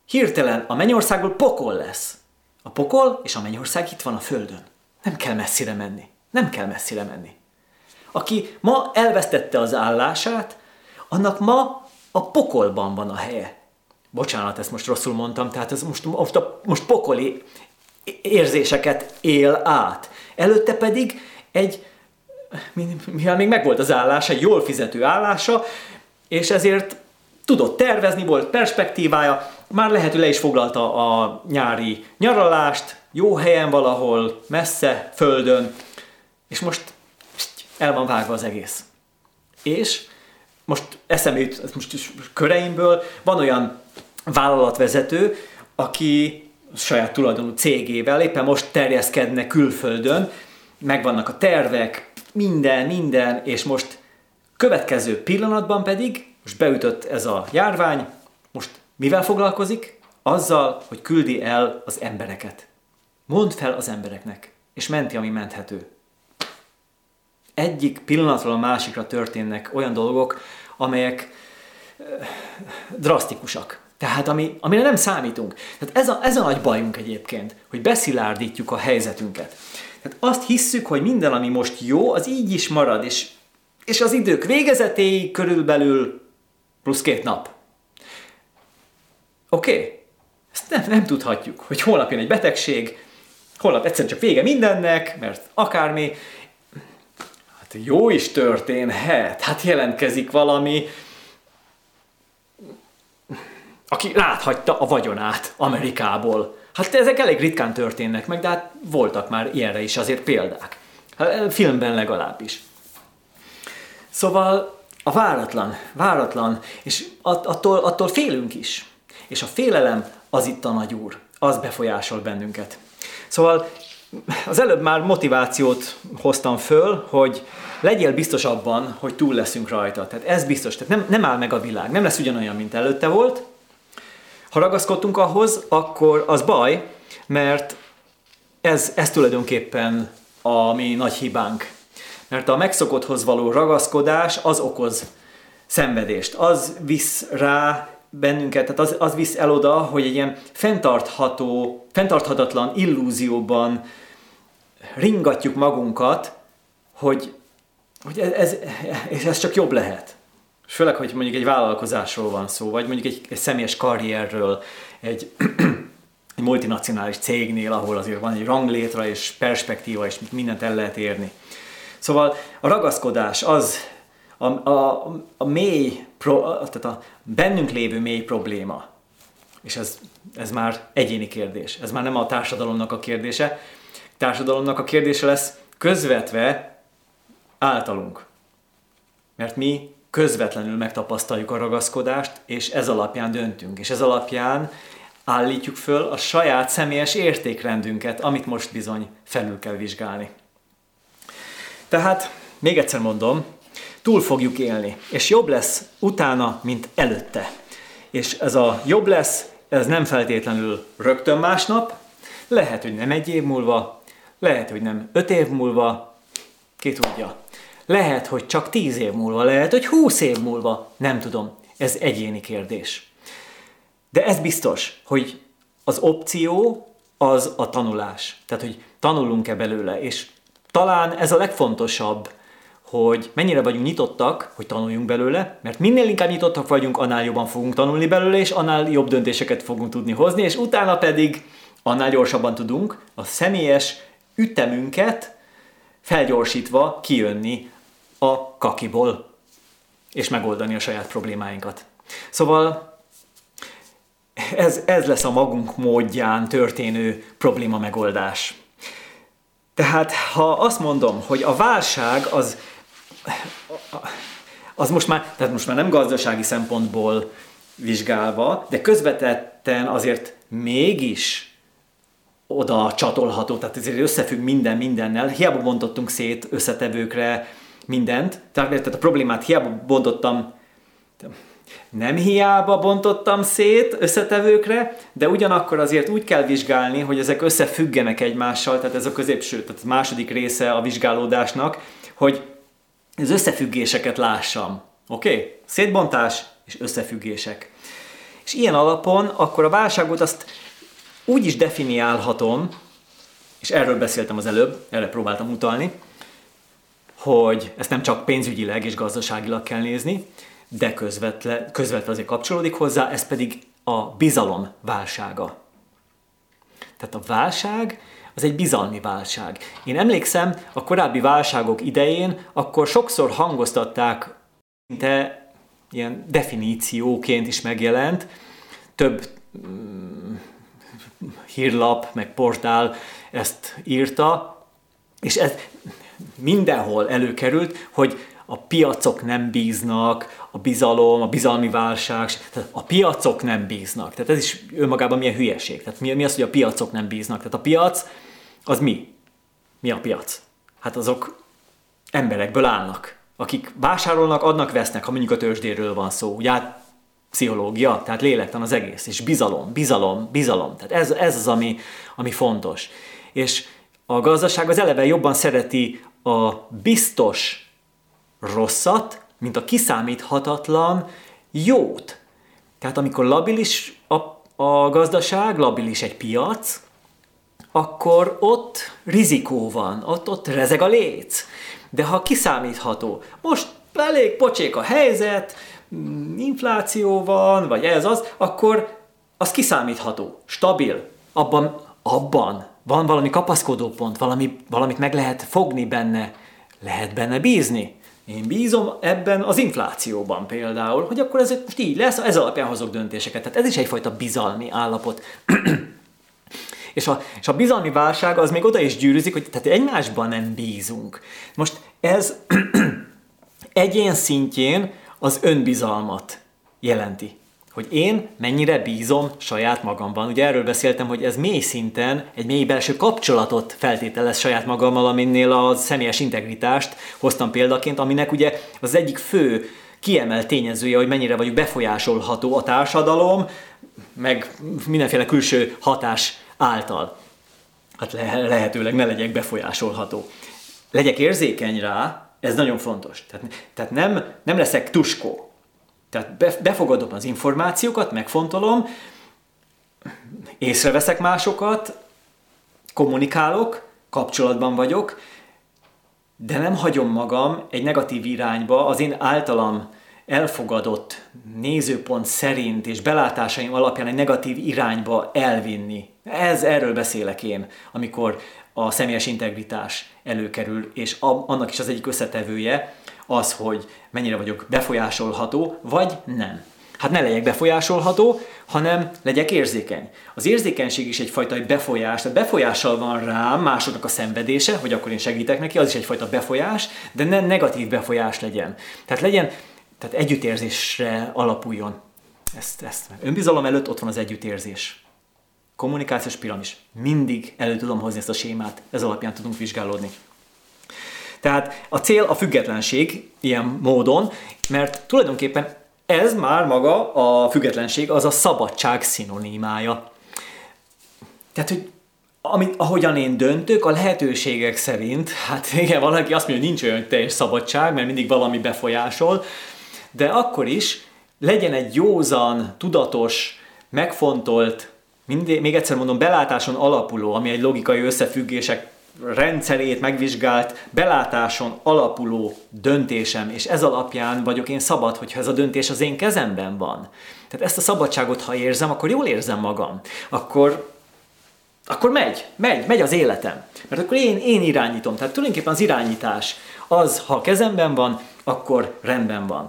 Hirtelen a mennyországból pokol lesz. A pokol és a mennyország itt van a földön. Nem kell messzire menni. Nem kell messzire menni. Aki ma elvesztette az állását, annak ma a pokolban van a helye. Bocsánat, ezt most rosszul mondtam, tehát ez most, most, a, most pokoli érzéseket él át. Előtte pedig egy, mivel még megvolt az állása, egy jól fizető állása, és ezért tudott tervezni, volt perspektívája, már lehet, hogy le is foglalta a nyári nyaralást, jó helyen valahol, messze, földön, és most el van vágva az egész. És most eszembe jut, most köreimből, van olyan vállalatvezető, aki saját tulajdonú cégével éppen most terjeszkedne külföldön, megvannak a tervek, minden, minden, és most következő pillanatban pedig, most beütött ez a járvány, most mivel foglalkozik? Azzal, hogy küldi el az embereket. Mond fel az embereknek, és menti, ami menthető. Egyik pillanatról a másikra történnek olyan dolgok, amelyek eh, drasztikusak. Tehát ami, amire nem számítunk. Tehát ez a, ez a nagy bajunk egyébként, hogy beszilárdítjuk a helyzetünket. Tehát azt hisszük, hogy minden, ami most jó, az így is marad, és, és az idők végezetéig körülbelül plusz két nap. Oké, okay. ezt nem, nem tudhatjuk, hogy holnap jön egy betegség, holnap egyszerűen csak vége mindennek, mert akármi, hát jó is történhet, hát jelentkezik valami, aki láthagyta a vagyonát Amerikából. Hát ezek elég ritkán történnek meg, de hát voltak már ilyenre is azért példák. Hát, filmben legalábbis. Szóval a váratlan, váratlan, és attól, attól félünk is. És a félelem az itt a nagy úr, az befolyásol bennünket. Szóval az előbb már motivációt hoztam föl, hogy legyél biztos abban, hogy túl leszünk rajta. Tehát ez biztos, tehát nem, nem áll meg a világ, nem lesz ugyanolyan, mint előtte volt. Ha ragaszkodtunk ahhoz, akkor az baj, mert ez, ez tulajdonképpen a mi nagy hibánk. Mert a megszokotthoz való ragaszkodás az okoz szenvedést. Az visz rá bennünket, tehát az, az visz el oda, hogy egy ilyen fenntartható, fenntarthatatlan illúzióban ringatjuk magunkat, hogy, hogy ez, ez, és ez csak jobb lehet. Főleg, hogy mondjuk egy vállalkozásról van szó, vagy mondjuk egy, egy személyes karrierről, egy, egy multinacionális cégnél, ahol azért van egy ranglétra és perspektíva, és mindent el lehet érni. Szóval a ragaszkodás az a, a, a mély, pro, tehát a bennünk lévő mély probléma. És ez, ez már egyéni kérdés. Ez már nem a társadalomnak a kérdése. Társadalomnak a kérdése lesz közvetve általunk. Mert mi közvetlenül megtapasztaljuk a ragaszkodást, és ez alapján döntünk. És ez alapján állítjuk föl a saját személyes értékrendünket, amit most bizony felül kell vizsgálni. Tehát, még egyszer mondom, túl fogjuk élni, és jobb lesz utána, mint előtte. És ez a jobb lesz, ez nem feltétlenül rögtön másnap, lehet, hogy nem egy év múlva, lehet, hogy nem öt év múlva, ki tudja. Lehet, hogy csak tíz év múlva, lehet, hogy húsz év múlva, nem tudom. Ez egyéni kérdés. De ez biztos, hogy az opció az a tanulás. Tehát, hogy tanulunk-e belőle, és talán ez a legfontosabb, hogy mennyire vagyunk nyitottak, hogy tanuljunk belőle, mert minél inkább nyitottak vagyunk, annál jobban fogunk tanulni belőle, és annál jobb döntéseket fogunk tudni hozni, és utána pedig annál gyorsabban tudunk a személyes ütemünket felgyorsítva kijönni a kakiból, és megoldani a saját problémáinkat. Szóval ez, ez lesz a magunk módján történő probléma megoldás. Tehát ha azt mondom, hogy a válság az, az most már, tehát most már nem gazdasági szempontból vizsgálva, de közvetetten azért mégis oda csatolható, tehát ezért összefügg minden mindennel. Hiába bontottunk szét összetevőkre mindent, tehát a problémát hiába bontottam nem hiába bontottam szét összetevőkre, de ugyanakkor azért úgy kell vizsgálni, hogy ezek összefüggenek egymással, tehát ez a középső, tehát a második része a vizsgálódásnak, hogy az összefüggéseket lássam. Oké? Okay? Szétbontás és összefüggések. És ilyen alapon akkor a válságot azt úgy is definiálhatom, és erről beszéltem az előbb, erre próbáltam utalni, hogy ezt nem csak pénzügyileg és gazdaságilag kell nézni, de közvetle, közvetve azért kapcsolódik hozzá, ez pedig a bizalom válsága. Tehát a válság az egy bizalmi válság. Én emlékszem, a korábbi válságok idején akkor sokszor hangoztatták, de ilyen definícióként is megjelent, több mm, hírlap, meg portál ezt írta, és ez mindenhol előkerült, hogy a piacok nem bíznak, a bizalom, a bizalmi válság, tehát a piacok nem bíznak. Tehát ez is önmagában milyen hülyeség. Tehát mi, mi az, hogy a piacok nem bíznak? Tehát a piac az mi? Mi a piac? Hát azok emberekből állnak, akik vásárolnak, adnak, vesznek, ha mondjuk a tőzsdéről van szó. Ugye hát pszichológia, tehát lélektan az egész, és bizalom, bizalom, bizalom. Tehát ez, ez az, ami, ami fontos. És a gazdaság az eleve jobban szereti a biztos rosszat, mint a kiszámíthatatlan jót. Tehát amikor labilis a, a gazdaság, labilis egy piac, akkor ott rizikó van, ott, ott rezeg a léc. De ha kiszámítható, most elég pocsék a helyzet, mm, infláció van, vagy ez az, akkor az kiszámítható, stabil. Abban, abban van valami kapaszkodópont, valami, valamit meg lehet fogni benne, lehet benne bízni. Én bízom ebben az inflációban például, hogy akkor ez most így lesz, ez alapján hozok döntéseket. Tehát ez is egyfajta bizalmi állapot. és, a, és a bizalmi válság az még oda is gyűrűzik, hogy tehát egymásban nem bízunk. Most ez egyén szintjén az önbizalmat jelenti hogy én mennyire bízom saját magamban. Ugye erről beszéltem, hogy ez mély szinten egy mély belső kapcsolatot feltételez saját magammal, aminél a személyes integritást hoztam példaként, aminek ugye az egyik fő kiemelt tényezője, hogy mennyire vagyok befolyásolható a társadalom, meg mindenféle külső hatás által. Hát le- lehetőleg ne legyek befolyásolható. Legyek érzékeny rá, ez nagyon fontos. Tehát, tehát nem, nem leszek tuskó. Tehát befogadom az információkat, megfontolom, észreveszek másokat, kommunikálok, kapcsolatban vagyok, de nem hagyom magam egy negatív irányba az én általam elfogadott nézőpont szerint és belátásaim alapján egy negatív irányba elvinni. Ez erről beszélek én, amikor a személyes integritás előkerül, és annak is az egyik összetevője az, hogy mennyire vagyok befolyásolható, vagy nem. Hát ne legyek befolyásolható, hanem legyek érzékeny. Az érzékenység is egyfajta befolyás, tehát befolyással van rám másoknak a szenvedése, hogy akkor én segítek neki, az is egyfajta befolyás, de ne negatív befolyás legyen. Tehát legyen, tehát együttérzésre alapuljon. Ezt, ezt. Önbizalom előtt ott van az együttérzés. Kommunikációs piramis. Mindig elő tudom hozni ezt a sémát, ez alapján tudunk vizsgálódni. Tehát a cél a függetlenség ilyen módon, mert tulajdonképpen ez már maga a függetlenség, az a szabadság szinonimája. Tehát, hogy amit, ahogyan én döntök, a lehetőségek szerint, hát igen, valaki azt mondja, hogy nincs olyan teljes szabadság, mert mindig valami befolyásol, de akkor is legyen egy józan, tudatos, megfontolt, mindig, még egyszer mondom, belátáson alapuló, ami egy logikai összefüggések rendszerét megvizsgált, belátáson alapuló döntésem, és ez alapján vagyok én szabad, hogyha ez a döntés az én kezemben van. Tehát ezt a szabadságot, ha érzem, akkor jól érzem magam. Akkor, akkor megy, megy, megy az életem. Mert akkor én, én irányítom. Tehát tulajdonképpen az irányítás az, ha a kezemben van, akkor rendben van.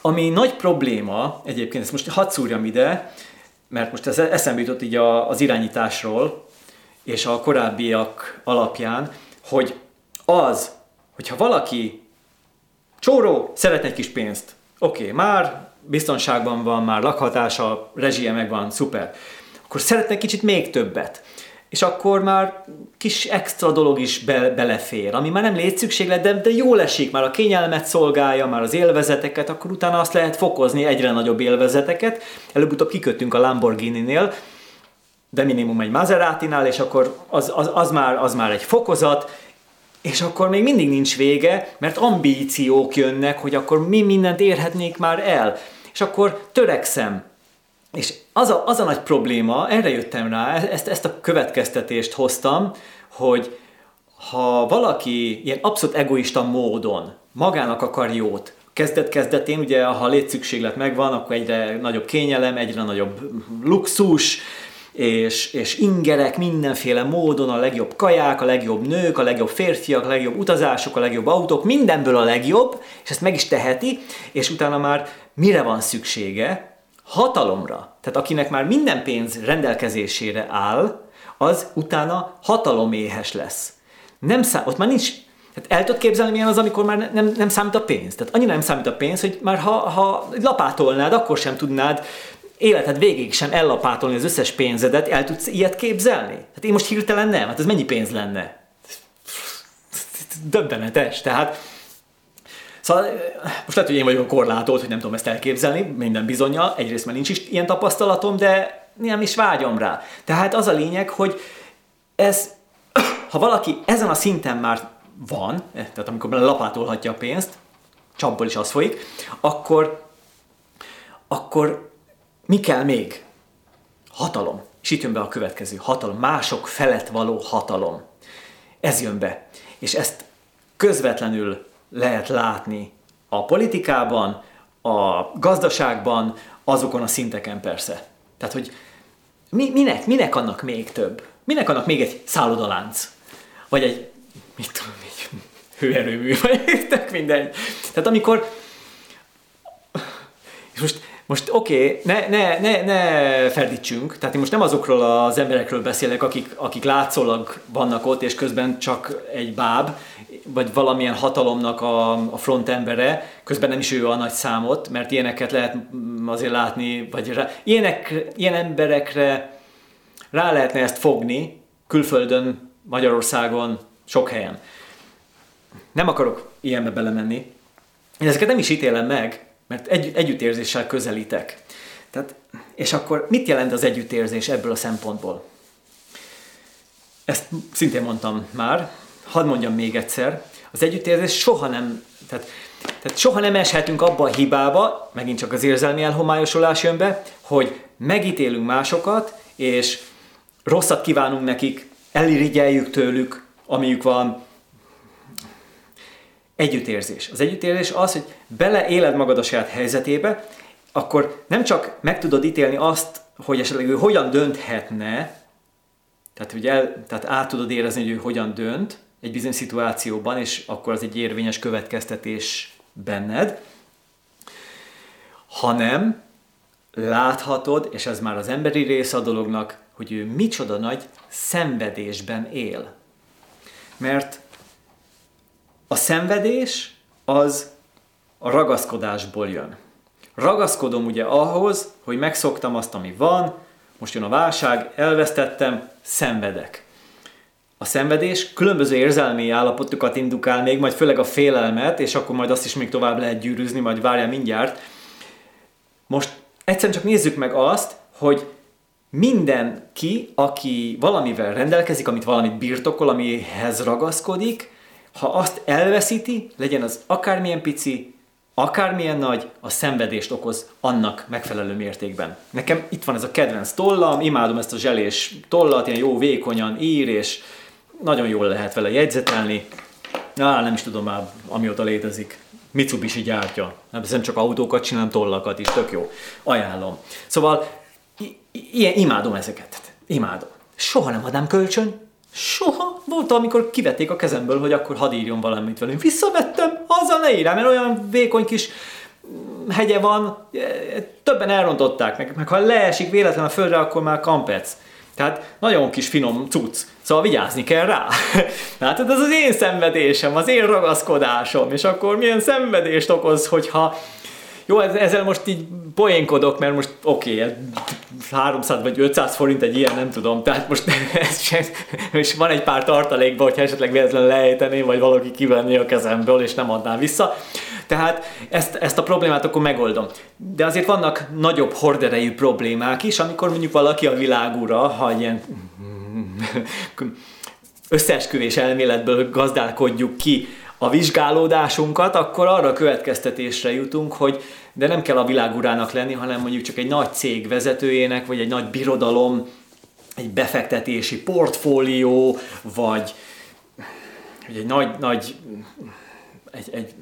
Ami nagy probléma, egyébként ezt most hadd szúrjam ide, mert most ez eszembe jutott így az irányításról, és a korábbiak alapján, hogy az, hogyha valaki csóró, szeret egy kis pénzt, oké, okay, már biztonságban van, már lakhatása, rezsie megvan, szuper, akkor szeretne kicsit még többet. És akkor már kis extra dolog is be, belefér, ami már nem létszükséglet, de, de jól esik, már a kényelmet szolgálja, már az élvezeteket, akkor utána azt lehet fokozni, egyre nagyobb élvezeteket. Előbb-utóbb kiköttünk a Lamborghini-nél, de minimum egy Maserati-nál, és akkor az, az, az, már, az már egy fokozat, és akkor még mindig nincs vége, mert ambíciók jönnek, hogy akkor mi mindent érhetnék már el. És akkor törekszem. És az a, az a nagy probléma, erre jöttem rá, ezt, ezt a következtetést hoztam, hogy ha valaki ilyen abszolút egoista módon magának akar jót, kezdet-kezdetén, ugye ha létszükséglet megvan, akkor egyre nagyobb kényelem, egyre nagyobb luxus, és, és ingerek mindenféle módon, a legjobb kaják, a legjobb nők, a legjobb férfiak, a legjobb utazások, a legjobb autók, mindenből a legjobb, és ezt meg is teheti, és utána már mire van szüksége? Hatalomra. Tehát akinek már minden pénz rendelkezésére áll, az utána hataloméhes lesz. Nem szá- ott már nincs, tehát el tudod képzelni, milyen az, amikor már nem, nem számít a pénz. Tehát annyira nem számít a pénz, hogy már ha, ha lapátolnád, akkor sem tudnád életed végig sem ellapátolni az összes pénzedet, el tudsz ilyet képzelni? Hát én most hirtelen nem, hát ez mennyi pénz lenne? Döbbenetes, tehát Szóval most lehet, hogy én vagyok korlátolt, hogy nem tudom ezt elképzelni, minden bizonyal, egyrészt mert nincs is ilyen tapasztalatom, de nem is vágyom rá. Tehát az a lényeg, hogy ez, ha valaki ezen a szinten már van, tehát amikor lapátolhatja a pénzt, csapból is az folyik, akkor, akkor mi kell még? Hatalom. És itt jön be a következő. Hatalom. Mások felett való hatalom. Ez jön be. És ezt közvetlenül lehet látni a politikában, a gazdaságban, azokon a szinteken persze. Tehát, hogy mi, minek, minek annak még több? Minek annak még egy szállodalánc? Vagy egy, mit tudom, egy hőerőmű, vagy tök mindegy. Tehát amikor, és most most oké, okay, ne, ne, ne, ne ferdítsünk, tehát én most nem azokról az emberekről beszélek, akik, akik látszólag vannak ott, és közben csak egy báb, vagy valamilyen hatalomnak a, a front embere, közben nem is ő a nagy számot, mert ilyeneket lehet azért látni, vagy rá, ilyenek, ilyen emberekre rá lehetne ezt fogni, külföldön, Magyarországon, sok helyen. Nem akarok ilyenbe belemenni. Én ezeket nem is ítélem meg, mert egy, együttérzéssel közelítek. Tehát, és akkor mit jelent az együttérzés ebből a szempontból? Ezt szintén mondtam már, hadd mondjam még egyszer, az együttérzés soha nem Tehát, tehát soha nem eshetünk abba a hibába, megint csak az érzelmi elhomályosulás jön be, hogy megítélünk másokat, és rosszat kívánunk nekik, elirigyeljük tőlük, amiük van, együttérzés. Az együttérzés az, hogy beleéled magad a saját helyzetébe, akkor nem csak meg tudod ítélni azt, hogy esetleg ő hogyan dönthetne, tehát, hogy el, tehát át tudod érezni, hogy ő hogyan dönt egy bizonyos szituációban, és akkor az egy érvényes következtetés benned, hanem láthatod, és ez már az emberi része a dolognak, hogy ő micsoda nagy szenvedésben él. Mert a szenvedés az a ragaszkodásból jön. Ragaszkodom ugye ahhoz, hogy megszoktam azt, ami van, most jön a válság, elvesztettem, szenvedek. A szenvedés különböző érzelmi állapotokat indukál még, majd főleg a félelmet, és akkor majd azt is még tovább lehet gyűrűzni, majd várjál mindjárt. Most egyszerűen csak nézzük meg azt, hogy mindenki, aki valamivel rendelkezik, amit valamit birtokol, amihez ragaszkodik, ha azt elveszíti, legyen az akármilyen pici, akármilyen nagy, a szenvedést okoz annak megfelelő mértékben. Nekem itt van ez a kedvenc tollam, imádom ezt a zselés tollat, ilyen jó vékonyan ír, és nagyon jól lehet vele jegyzetelni. Á, nem is tudom már, amióta létezik. Mitsubishi gyártja. Nem csak autókat csinálom, tollakat is, tök jó. Ajánlom. Szóval ilyen, imádom ezeket. Imádom. Soha nem adám kölcsön, Soha. Volt, amikor kivették a kezemből, hogy akkor hadd írjon valamit velünk. Visszavettem, azzal ne írjál, mert olyan vékony kis hegye van, többen elrontották meg, meg ha leesik véletlen a földre, akkor már kampec. Tehát nagyon kis finom cucc. Szóval vigyázni kell rá. Hát ez az én szenvedésem, az én ragaszkodásom, és akkor milyen szenvedést okoz, hogyha jó, ezzel most így poénkodok, mert most oké, okay, 300 vagy 500 forint egy ilyen, nem tudom, tehát most ez sem, és van egy pár tartalékban, hogyha esetleg véletlenül lejteném, vagy valaki kivenni a kezemből, és nem adná vissza. Tehát ezt, ezt a problémát akkor megoldom. De azért vannak nagyobb horderejű problémák is, amikor mondjuk valaki a világúra, ha ilyen összeesküvés elméletből gazdálkodjuk ki a vizsgálódásunkat, akkor arra a következtetésre jutunk, hogy de nem kell a világurának lenni, hanem mondjuk csak egy nagy cég vezetőjének, vagy egy nagy birodalom, egy befektetési portfólió, vagy, vagy egy nagy, nagy egy, egy,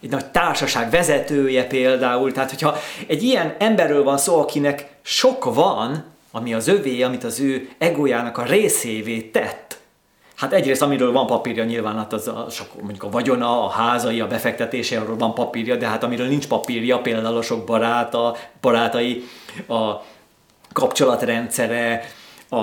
egy nagy társaság vezetője például. Tehát, hogyha egy ilyen emberről van szó, akinek sok van, ami az övé, amit az ő egójának a részévé tett, Hát egyrészt, amiről van papírja, nyilván hát az a, sok, mondjuk a vagyona, a házai, a befektetése, arról van papírja, de hát amiről nincs papírja, például a sok baráta, barátai, a kapcsolatrendszere, a,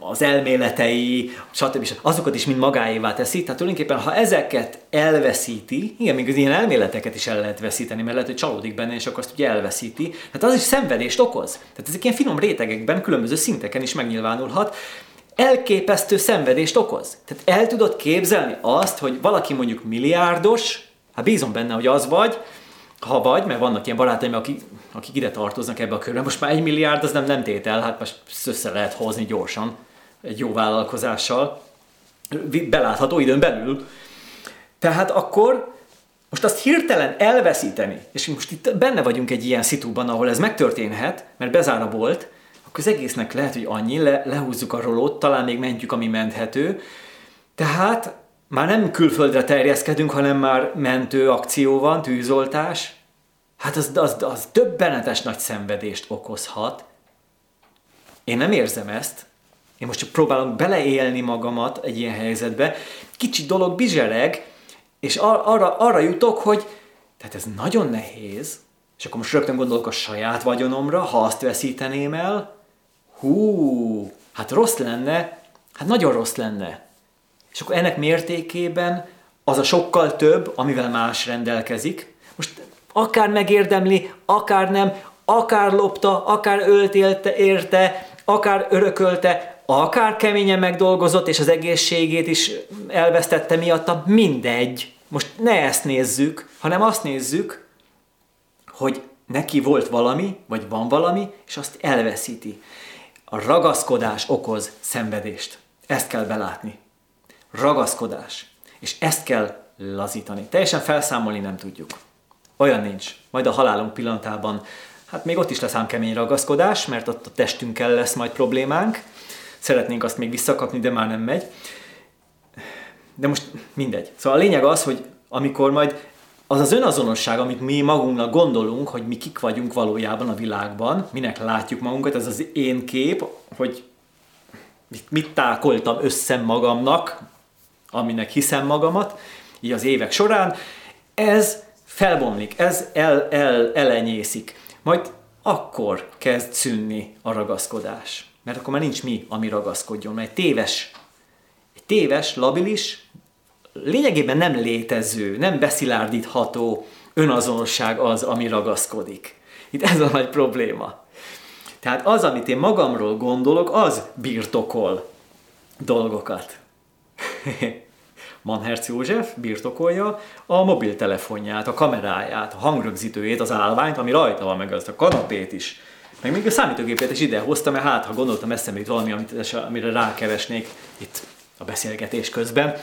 az elméletei, stb. azokat is mind magáévá teszi. Tehát tulajdonképpen, ha ezeket elveszíti, igen, még az ilyen elméleteket is el lehet veszíteni, mert lehet, hogy csalódik benne, és akkor azt ugye elveszíti. Tehát az is szenvedést okoz. Tehát ezek ilyen finom rétegekben, különböző szinteken is megnyilvánulhat elképesztő szenvedést okoz. Tehát el tudod képzelni azt, hogy valaki mondjuk milliárdos, hát bízom benne, hogy az vagy, ha vagy, mert vannak ilyen barátaim, akik, akik ide tartoznak ebbe a körbe. Most már egy milliárd, az nem, nem tétel, hát most össze lehet hozni gyorsan egy jó vállalkozással, belátható időn belül. Tehát akkor most azt hirtelen elveszíteni, és most itt benne vagyunk egy ilyen szituban, ahol ez megtörténhet, mert bezár a bolt, akkor az egésznek lehet, hogy annyi, le, lehúzzuk a rolót, talán még mentjük, ami menthető. Tehát már nem külföldre terjeszkedünk, hanem már mentő akció van, tűzoltás. Hát az, az, az döbbenetes nagy szenvedést okozhat. Én nem érzem ezt. Én most csak próbálom beleélni magamat egy ilyen helyzetbe. Kicsi dolog bizsereg, és ar- arra, arra jutok, hogy tehát ez nagyon nehéz, és akkor most rögtön gondolok a saját vagyonomra, ha azt veszíteném el, hú, hát rossz lenne, hát nagyon rossz lenne. És akkor ennek mértékében az a sokkal több, amivel más rendelkezik. Most akár megérdemli, akár nem, akár lopta, akár öltélte érte, akár örökölte, akár keményen megdolgozott, és az egészségét is elvesztette miatta, mindegy. Most ne ezt nézzük, hanem azt nézzük, hogy neki volt valami, vagy van valami, és azt elveszíti. A ragaszkodás okoz szenvedést. Ezt kell belátni. Ragaszkodás. És ezt kell lazítani. Teljesen felszámolni nem tudjuk. Olyan nincs. Majd a halálunk pillanatában, hát még ott is lesz ám kemény ragaszkodás, mert ott a testünkkel lesz majd problémánk. Szeretnénk azt még visszakapni, de már nem megy. De most mindegy. Szóval a lényeg az, hogy amikor majd az az önazonosság, amit mi magunknak gondolunk, hogy mi kik vagyunk valójában a világban, minek látjuk magunkat, ez az én kép, hogy mit, tákoltam össze magamnak, aminek hiszem magamat, így az évek során, ez felbomlik, ez el, el, elenyészik. Majd akkor kezd szűnni a ragaszkodás. Mert akkor már nincs mi, ami ragaszkodjon, mert egy téves, egy téves, labilis, lényegében nem létező, nem beszilárdítható önazonosság az, ami ragaszkodik. Itt ez a nagy probléma. Tehát az, amit én magamról gondolok, az birtokol dolgokat. Manherz József birtokolja a mobiltelefonját, a kameráját, a hangrögzítőjét, az állványt, ami rajta van, meg azt a kanapét is. Meg még a számítógépet is ide hoztam, mert hát, ha gondoltam eszembe itt valami, amit, amire rákeresnék itt a beszélgetés közben.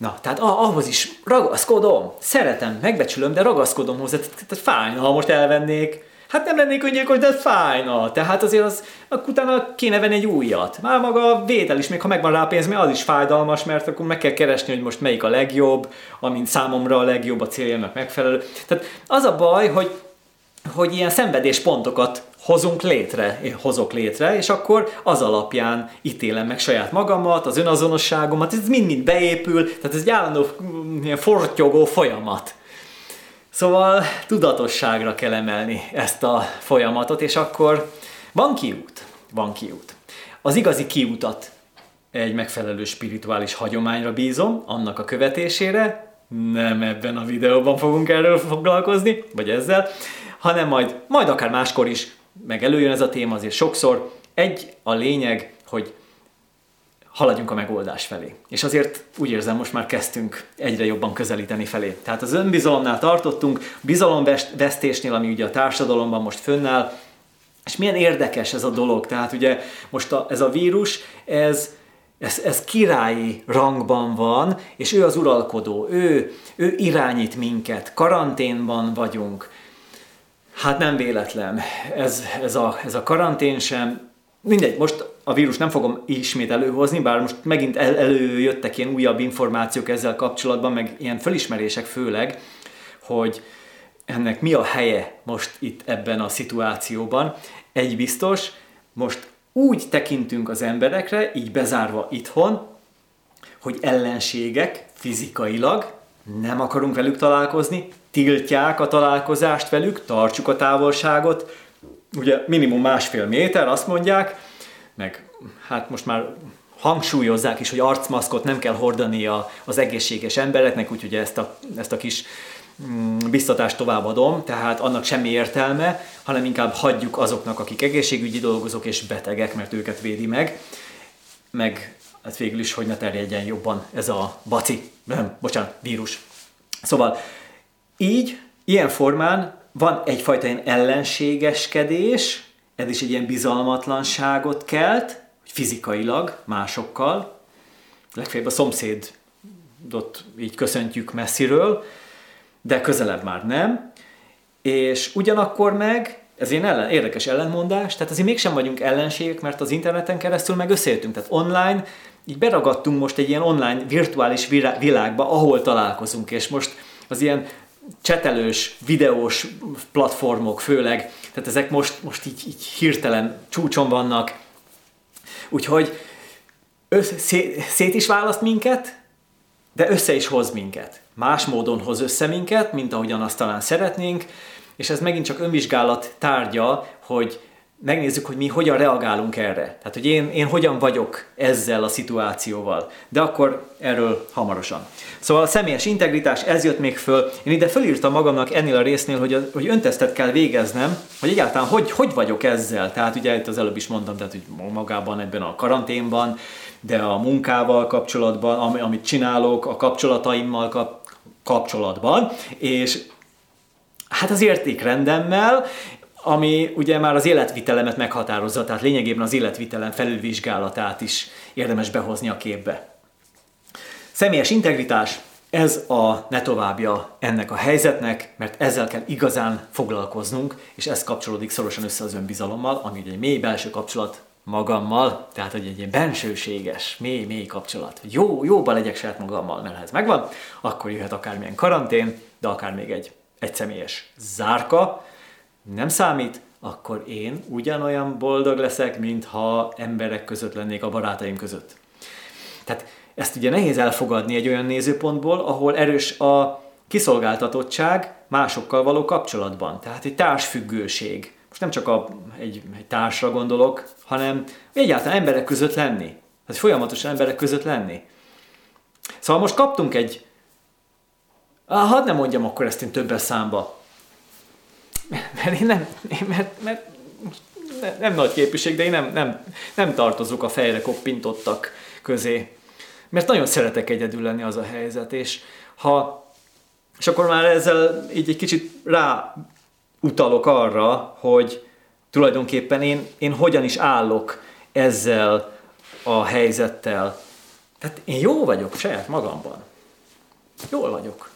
Na, tehát ahhoz is ragaszkodom, szeretem, megbecsülöm, de ragaszkodom hozzá, tehát fájna, ha most elvennék. Hát nem lennék öngyilkos, de fájna. Tehát azért az, akkor utána kéne venni egy újat. Már maga a vétel is, még ha megvan rá pénz, mert az is fájdalmas, mert akkor meg kell keresni, hogy most melyik a legjobb, amint számomra a legjobb, a céljának megfelelő. Tehát az a baj, hogy, hogy ilyen szenvedéspontokat hozunk létre, én hozok létre, és akkor az alapján ítélem meg saját magamat, az önazonosságomat, ez mind-mind beépül, tehát ez egy állandó mm, ilyen fortyogó folyamat. Szóval tudatosságra kell emelni ezt a folyamatot, és akkor van kiút, van kiút. Az igazi kiútat egy megfelelő spirituális hagyományra bízom, annak a követésére, nem ebben a videóban fogunk erről foglalkozni, vagy ezzel, hanem majd, majd akár máskor is meg előjön ez a téma azért sokszor. Egy a lényeg, hogy haladjunk a megoldás felé. És azért úgy érzem, most már kezdtünk egyre jobban közelíteni felé. Tehát az önbizalomnál tartottunk, bizalomvesztésnél, ami ugye a társadalomban most fönnáll, és milyen érdekes ez a dolog. Tehát ugye most a, ez a vírus, ez, ez, ez királyi rangban van, és ő az uralkodó, ő, ő irányít minket, karanténban vagyunk, Hát nem véletlen. Ez, ez, a, ez a karantén sem, mindegy, most a vírus nem fogom ismét előhozni, bár most megint el, előjöttek ilyen újabb információk ezzel kapcsolatban, meg ilyen fölismerések főleg, hogy ennek mi a helye most itt ebben a szituációban. Egy biztos, most úgy tekintünk az emberekre, így bezárva itthon, hogy ellenségek fizikailag, nem akarunk velük találkozni, tiltják a találkozást velük, tartsuk a távolságot, ugye minimum másfél méter, azt mondják, meg hát most már hangsúlyozzák is, hogy arcmaszkot nem kell hordani a, az egészséges embereknek, úgyhogy ezt a, ezt a kis mm, biztatást továbbadom, tehát annak semmi értelme, hanem inkább hagyjuk azoknak, akik egészségügyi dolgozók és betegek, mert őket védi meg, meg hát végül is, hogy ne terjedjen jobban ez a baci, nem, bocsánat, vírus. Szóval így, ilyen formán van egyfajta ilyen ellenségeskedés, ez is egy ilyen bizalmatlanságot kelt, hogy fizikailag, másokkal, legfeljebb a szomszédot így köszöntjük messziről, de közelebb már nem, és ugyanakkor meg, ez ilyen ellen, érdekes ellenmondás, tehát azért mégsem vagyunk ellenségek, mert az interneten keresztül meg összejöttünk, tehát online, így beragadtunk most egy ilyen online virtuális világba, ahol találkozunk, és most az ilyen csetelős, videós platformok főleg, tehát ezek most, most így, így hirtelen csúcson vannak. Úgyhogy össz, szét, szét is választ minket, de össze is hoz minket. Más módon hoz össze minket, mint ahogyan azt talán szeretnénk, és ez megint csak önvizsgálat tárgya, hogy megnézzük, hogy mi hogyan reagálunk erre. Tehát, hogy én, én hogyan vagyok ezzel a szituációval. De akkor erről hamarosan. Szóval a személyes integritás, ez jött még föl. Én ide fölírtam magamnak ennél a résznél, hogy, a, hogy öntesztet kell végeznem, hogy egyáltalán hogy, hogy vagyok ezzel. Tehát ugye itt az előbb is mondtam, tehát hogy magában ebben a karanténban, de a munkával kapcsolatban, amit csinálok, a kapcsolataimmal kap, kapcsolatban, és hát az értékrendemmel, ami ugye már az életvitelemet meghatározza, tehát lényegében az életvitelem felülvizsgálatát is érdemes behozni a képbe. Személyes integritás, Ez a ne továbbja ennek a helyzetnek, mert ezzel kell igazán foglalkoznunk, és ez kapcsolódik szorosan össze az önbizalommal, ami egy mély belső kapcsolat magammal, tehát hogy egy ilyen bensőséges, mély, mély kapcsolat. Jó, jóba legyek saját magammal, mert ha ez megvan, akkor jöhet akármilyen karantén, de akár még egy egyszemélyes zárka, nem számít, akkor én ugyanolyan boldog leszek, mintha emberek között lennék a barátaim között. Tehát ezt ugye nehéz elfogadni egy olyan nézőpontból, ahol erős a kiszolgáltatottság másokkal való kapcsolatban. Tehát egy társfüggőség. Most nem csak a, egy, egy társra gondolok, hanem egyáltalán emberek között lenni. Tehát folyamatosan emberek között lenni. Szóval most kaptunk egy... Hadd nem mondjam akkor ezt én többes számba. Mert én nem... Én, mert, mert nem nagy képviség, de én nem, nem, nem tartozok a fejre koppintottak közé. Mert nagyon szeretek egyedül lenni az a helyzet, és ha és akkor már ezzel így egy kicsit rá utalok arra, hogy tulajdonképpen én, én hogyan is állok ezzel a helyzettel. Tehát én jó vagyok saját magamban. Jól vagyok.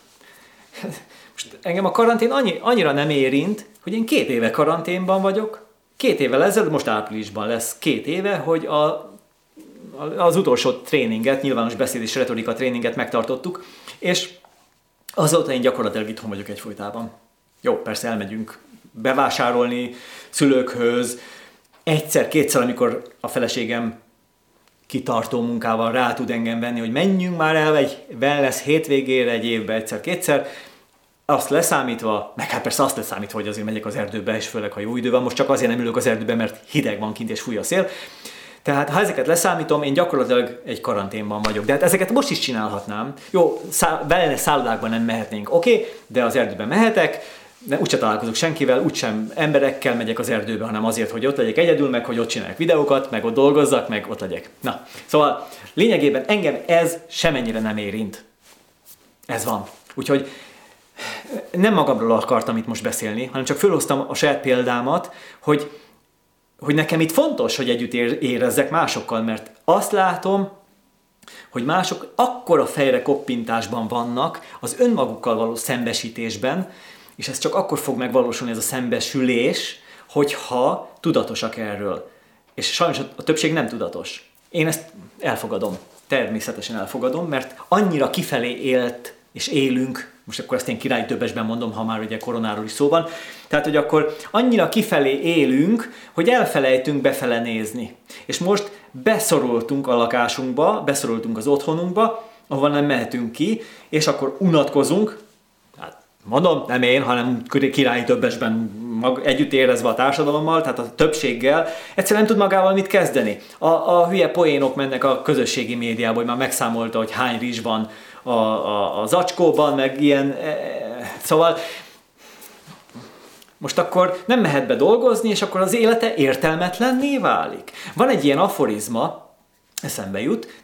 Most engem a karantén annyi, annyira nem érint, hogy én két éve karanténban vagyok. Két évvel ezelőtt, most áprilisban lesz két éve, hogy a, az utolsó tréninget, nyilvános beszéd és retorika tréninget megtartottuk, és azóta én gyakorlatilag itthon vagyok egyfolytában. Jó, persze elmegyünk bevásárolni szülőkhöz, egyszer-kétszer, amikor a feleségem kitartó munkával rá tud engem venni, hogy menjünk már el egy wellness hétvégére egy évbe egyszer-kétszer, azt leszámítva, meg hát persze azt leszámítva, hogy azért megyek az erdőbe, és főleg ha jó idő van, most csak azért nem ülök az erdőbe, mert hideg van kint és fúj a szél. Tehát ha ezeket leszámítom, én gyakorlatilag egy karanténban vagyok. De hát ezeket most is csinálhatnám. Jó, szá- wellness szállodákban nem mehetnénk, oké, okay, de az erdőbe mehetek, de úgyse találkozok senkivel, úgysem emberekkel megyek az erdőbe, hanem azért, hogy ott legyek egyedül, meg hogy ott csinálják videókat, meg ott dolgozzak, meg ott legyek. Na, szóval lényegében engem ez semennyire nem érint. Ez van. Úgyhogy nem magamról akartam itt most beszélni, hanem csak fölhoztam a saját példámat, hogy, hogy nekem itt fontos, hogy együtt érezzek másokkal, mert azt látom, hogy mások akkora fejre koppintásban vannak az önmagukkal való szembesítésben, és ez csak akkor fog megvalósulni ez a szembesülés, hogyha tudatosak erről. És sajnos a többség nem tudatos. Én ezt elfogadom, természetesen elfogadom, mert annyira kifelé élt és élünk, most akkor ezt én király többesben mondom, ha már ugye koronáról is szó van, tehát, hogy akkor annyira kifelé élünk, hogy elfelejtünk befele nézni. És most beszorultunk a lakásunkba, beszorultunk az otthonunkba, ahova nem mehetünk ki, és akkor unatkozunk, mondom, nem én, hanem királyi többesben mag, együtt érezve a társadalommal, tehát a többséggel, egyszerűen nem tud magával mit kezdeni. A, a hülye poénok mennek a közösségi médiába, hogy már megszámolta, hogy hány rizs van a, a, a zacskóban, meg ilyen, e, szóval most akkor nem mehet be dolgozni, és akkor az élete értelmetlenné válik. Van egy ilyen aforizma, eszembe jut.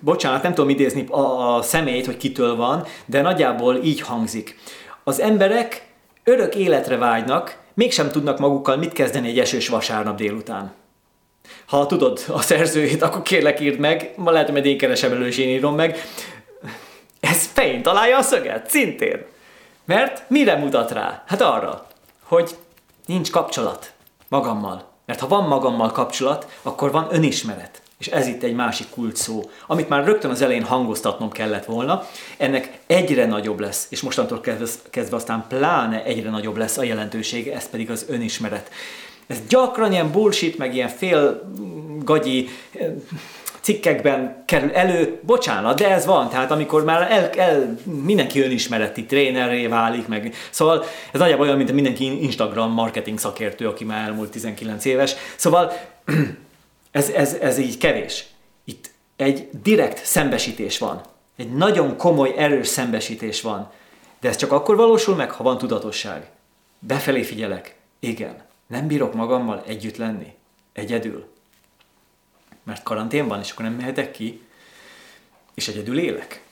Bocsánat, nem tudom idézni a, a személyt, hogy kitől van, de nagyjából így hangzik. Az emberek örök életre vágynak, mégsem tudnak magukkal mit kezdeni egy esős vasárnap délután. Ha tudod a szerzőjét, akkor kérlek írd meg, ma lehet, hogy én keresem elő, és én írom meg. Ez fején találja a szöget, szintén. Mert mire mutat rá? Hát arra, hogy nincs kapcsolat magammal. Mert ha van magammal kapcsolat, akkor van önismeret. És ez itt egy másik kult szó, amit már rögtön az elején hangoztatnom kellett volna. Ennek egyre nagyobb lesz, és mostantól kezdve aztán pláne egyre nagyobb lesz a jelentősége, ez pedig az önismeret. Ez gyakran ilyen bullshit, meg ilyen fél gagyi eh, cikkekben kerül elő, bocsánat, de ez van, tehát amikor már el, el, mindenki önismereti trénerré válik, meg szóval ez nagyjából olyan, mint mindenki Instagram marketing szakértő, aki már elmúlt 19 éves, szóval Ez, ez, ez így kevés. Itt egy direkt szembesítés van. Egy nagyon komoly, erős szembesítés van. De ez csak akkor valósul meg, ha van tudatosság. Befelé figyelek. Igen. Nem bírok magammal együtt lenni. Egyedül. Mert karantén van, és akkor nem mehetek ki, és egyedül élek.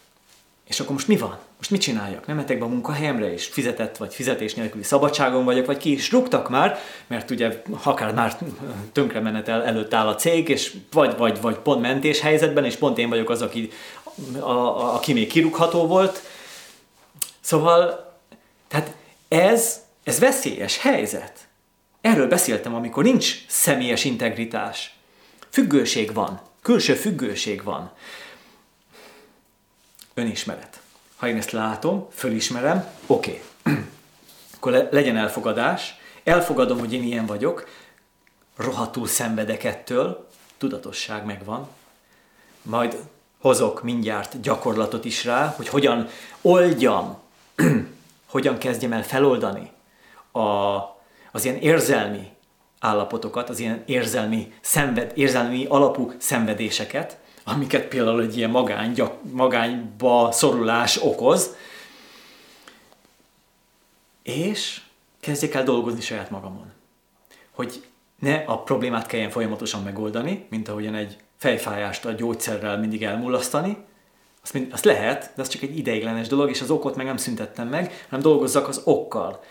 És akkor most mi van? Most mit csináljak? Nem mehetek be a munkahelyemre, és fizetett vagy fizetés nélküli szabadságon vagyok, vagy ki is rúgtak már, mert ugye akár már tönkremenetel előtt áll a cég, és vagy, vagy, vagy pont mentés helyzetben, és pont én vagyok az, aki, a, a, aki még kirúgható volt, Szóval, tehát ez, ez veszélyes helyzet. Erről beszéltem, amikor nincs személyes integritás. Függőség van, külső függőség van. Önismeret. Ha én ezt látom, fölismerem, oké. Okay. Akkor le, legyen elfogadás. Elfogadom, hogy én ilyen vagyok. Rohadtul szenvedek ettől. Tudatosság megvan. Majd hozok mindjárt gyakorlatot is rá, hogy hogyan oldjam, hogyan kezdjem el feloldani a, az ilyen érzelmi állapotokat, az ilyen érzelmi, szenved, érzelmi alapú szenvedéseket, amiket például egy ilyen magány, gyak, magányba szorulás okoz, és kezdjek el dolgozni saját magamon. Hogy ne a problémát kelljen folyamatosan megoldani, mint ahogyan egy fejfájást a gyógyszerrel mindig elmullasztani, azt, mind, azt lehet, de az csak egy ideiglenes dolog, és az okot meg nem szüntettem meg, hanem dolgozzak az okkal.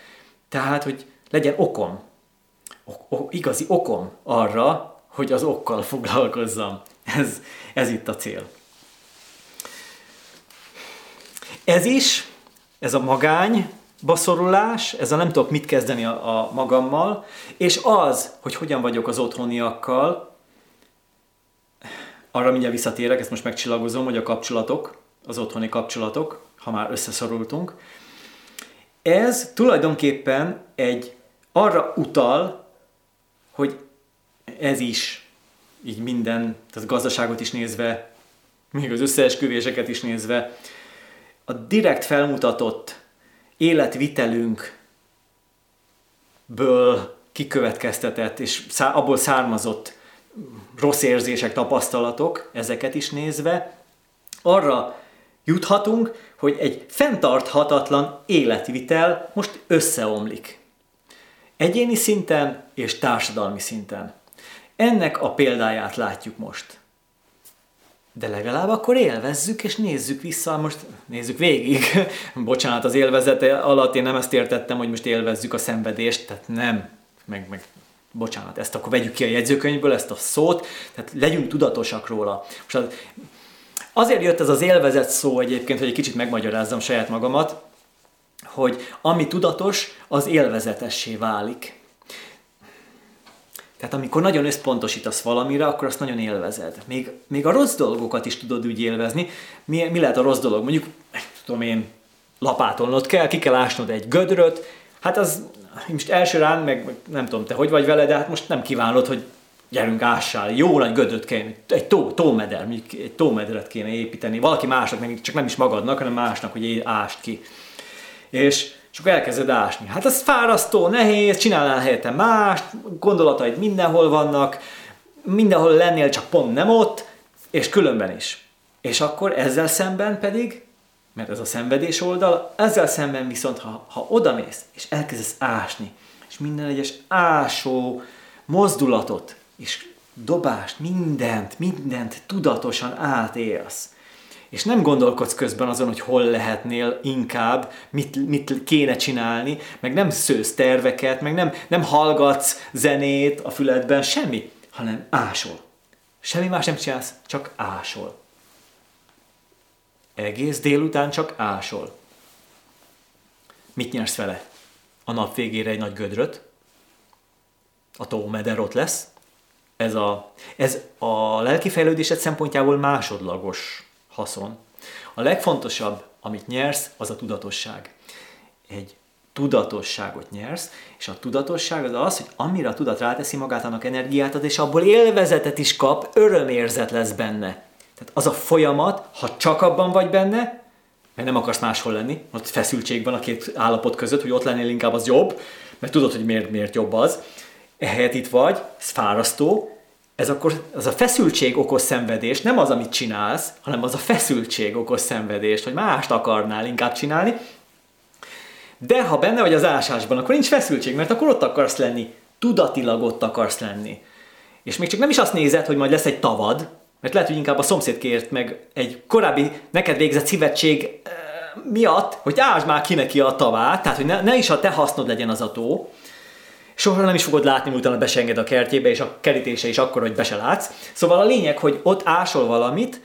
Tehát, hogy legyen okom, ok, ok, igazi okom arra, hogy az okkal foglalkozzam. Ez, ez itt a cél. Ez is, ez a magány, baszorulás, ez a nem tudok mit kezdeni a, a magammal, és az, hogy hogyan vagyok az otthoniakkal, arra mindjárt visszatérek, ezt most megcsillagozom, hogy a kapcsolatok, az otthoni kapcsolatok, ha már összeszorultunk, ez tulajdonképpen egy arra utal, hogy ez is, így minden, tehát gazdaságot is nézve, még az összeesküvéseket is nézve, a direkt felmutatott életvitelünkből kikövetkeztetett és abból származott rossz érzések, tapasztalatok, ezeket is nézve, arra juthatunk, hogy egy fenntarthatatlan életvitel most összeomlik. Egyéni szinten és társadalmi szinten. Ennek a példáját látjuk most. De legalább akkor élvezzük és nézzük vissza, most nézzük végig. Bocsánat, az élvezete alatt én nem ezt értettem, hogy most élvezzük a szenvedést, tehát nem, meg, meg bocsánat, ezt akkor vegyük ki a jegyzőkönyvből, ezt a szót, tehát legyünk tudatosak róla. Most az, azért jött ez az élvezet szó egyébként, hogy egy kicsit megmagyarázzam saját magamat, hogy ami tudatos, az élvezetessé válik. Tehát amikor nagyon összpontosítasz valamire, akkor azt nagyon élvezed. Még, még a rossz dolgokat is tudod úgy élvezni. Mi, mi lehet a rossz dolog? Mondjuk, tudom én, lapátolnod kell, ki kell ásnod egy gödröt, hát az most első rán, meg, nem tudom te hogy vagy vele, de hát most nem kívánod, hogy gyerünk ássál, jó nagy gödröt kéne, egy tó, tómeder, egy tómederet kéne építeni, valaki másnak, meg csak nem is magadnak, hanem másnak, hogy ást ki. És és akkor elkezded ásni. Hát ez fárasztó, nehéz, csinálnál helyette mást, gondolataid mindenhol vannak, mindenhol lennél, csak pont nem ott, és különben is. És akkor ezzel szemben pedig, mert ez a szenvedés oldal, ezzel szemben viszont, ha, ha odamész, és elkezdesz ásni, és minden egyes ásó mozdulatot, és dobást, mindent, mindent tudatosan átélsz, és nem gondolkodsz közben azon, hogy hol lehetnél inkább, mit, mit kéne csinálni, meg nem szősz terveket, meg nem, nem hallgatsz zenét a füledben, semmi, hanem ásol. Semmi más nem csinálsz, csak ásol. Egész délután csak ásol. Mit nyersz vele? A nap végére egy nagy gödröt, a tómeder ott lesz. Ez a, ez a lelki fejlődésed szempontjából másodlagos haszon. A legfontosabb, amit nyersz, az a tudatosság. Egy tudatosságot nyersz, és a tudatosság az az, hogy amire a tudat ráteszi magát, annak energiát ad, és abból élvezetet is kap, örömérzet lesz benne. Tehát az a folyamat, ha csak abban vagy benne, mert nem akarsz máshol lenni, ott feszültség van a két állapot között, hogy ott lennél inkább az jobb, mert tudod, hogy miért, miért jobb az. Ehelyett itt vagy, ez fárasztó, ez akkor az a feszültség okoz szenvedést, nem az, amit csinálsz, hanem az a feszültség okoz szenvedést, hogy mást akarnál inkább csinálni. De ha benne vagy az ásásban, akkor nincs feszültség, mert akkor ott akarsz lenni, tudatilag ott akarsz lenni. És még csak nem is azt nézed, hogy majd lesz egy tavad, mert lehet, hogy inkább a szomszéd kért meg egy korábbi neked végzett szívetség eh, miatt, hogy ásd már ki neki a tavát, tehát hogy ne, ne is a te hasznod legyen az a tó, soha nem is fogod látni, utána besenged a kertjébe, és a kerítése is akkor, hogy be se látsz. Szóval a lényeg, hogy ott ásol valamit,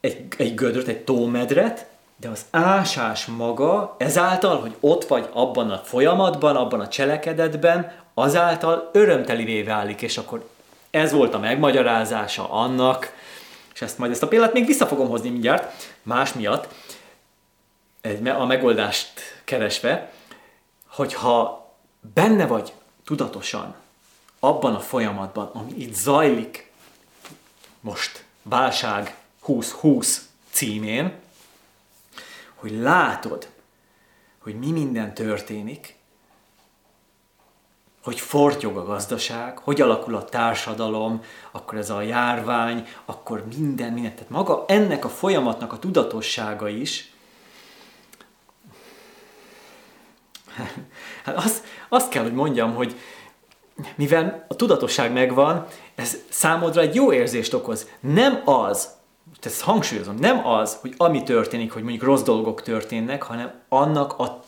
egy, egy gödröt, egy tómedret, De az ásás maga ezáltal, hogy ott vagy abban a folyamatban, abban a cselekedetben, azáltal örömtelivé válik, és akkor ez volt a megmagyarázása annak, és ezt majd ezt a példát még vissza fogom hozni mindjárt, más miatt, a megoldást keresve, hogyha benne vagy tudatosan abban a folyamatban, ami itt zajlik, most válság 2020 címén, hogy látod, hogy mi minden történik, hogy fortyog a gazdaság, hogy alakul a társadalom, akkor ez a járvány, akkor minden, minden. Tehát maga ennek a folyamatnak a tudatossága is, hát azt, azt kell, hogy mondjam, hogy mivel a tudatosság megvan, ez számodra egy jó érzést okoz. Nem az, ezt hangsúlyozom, nem az, hogy ami történik, hogy mondjuk rossz dolgok történnek, hanem annak a,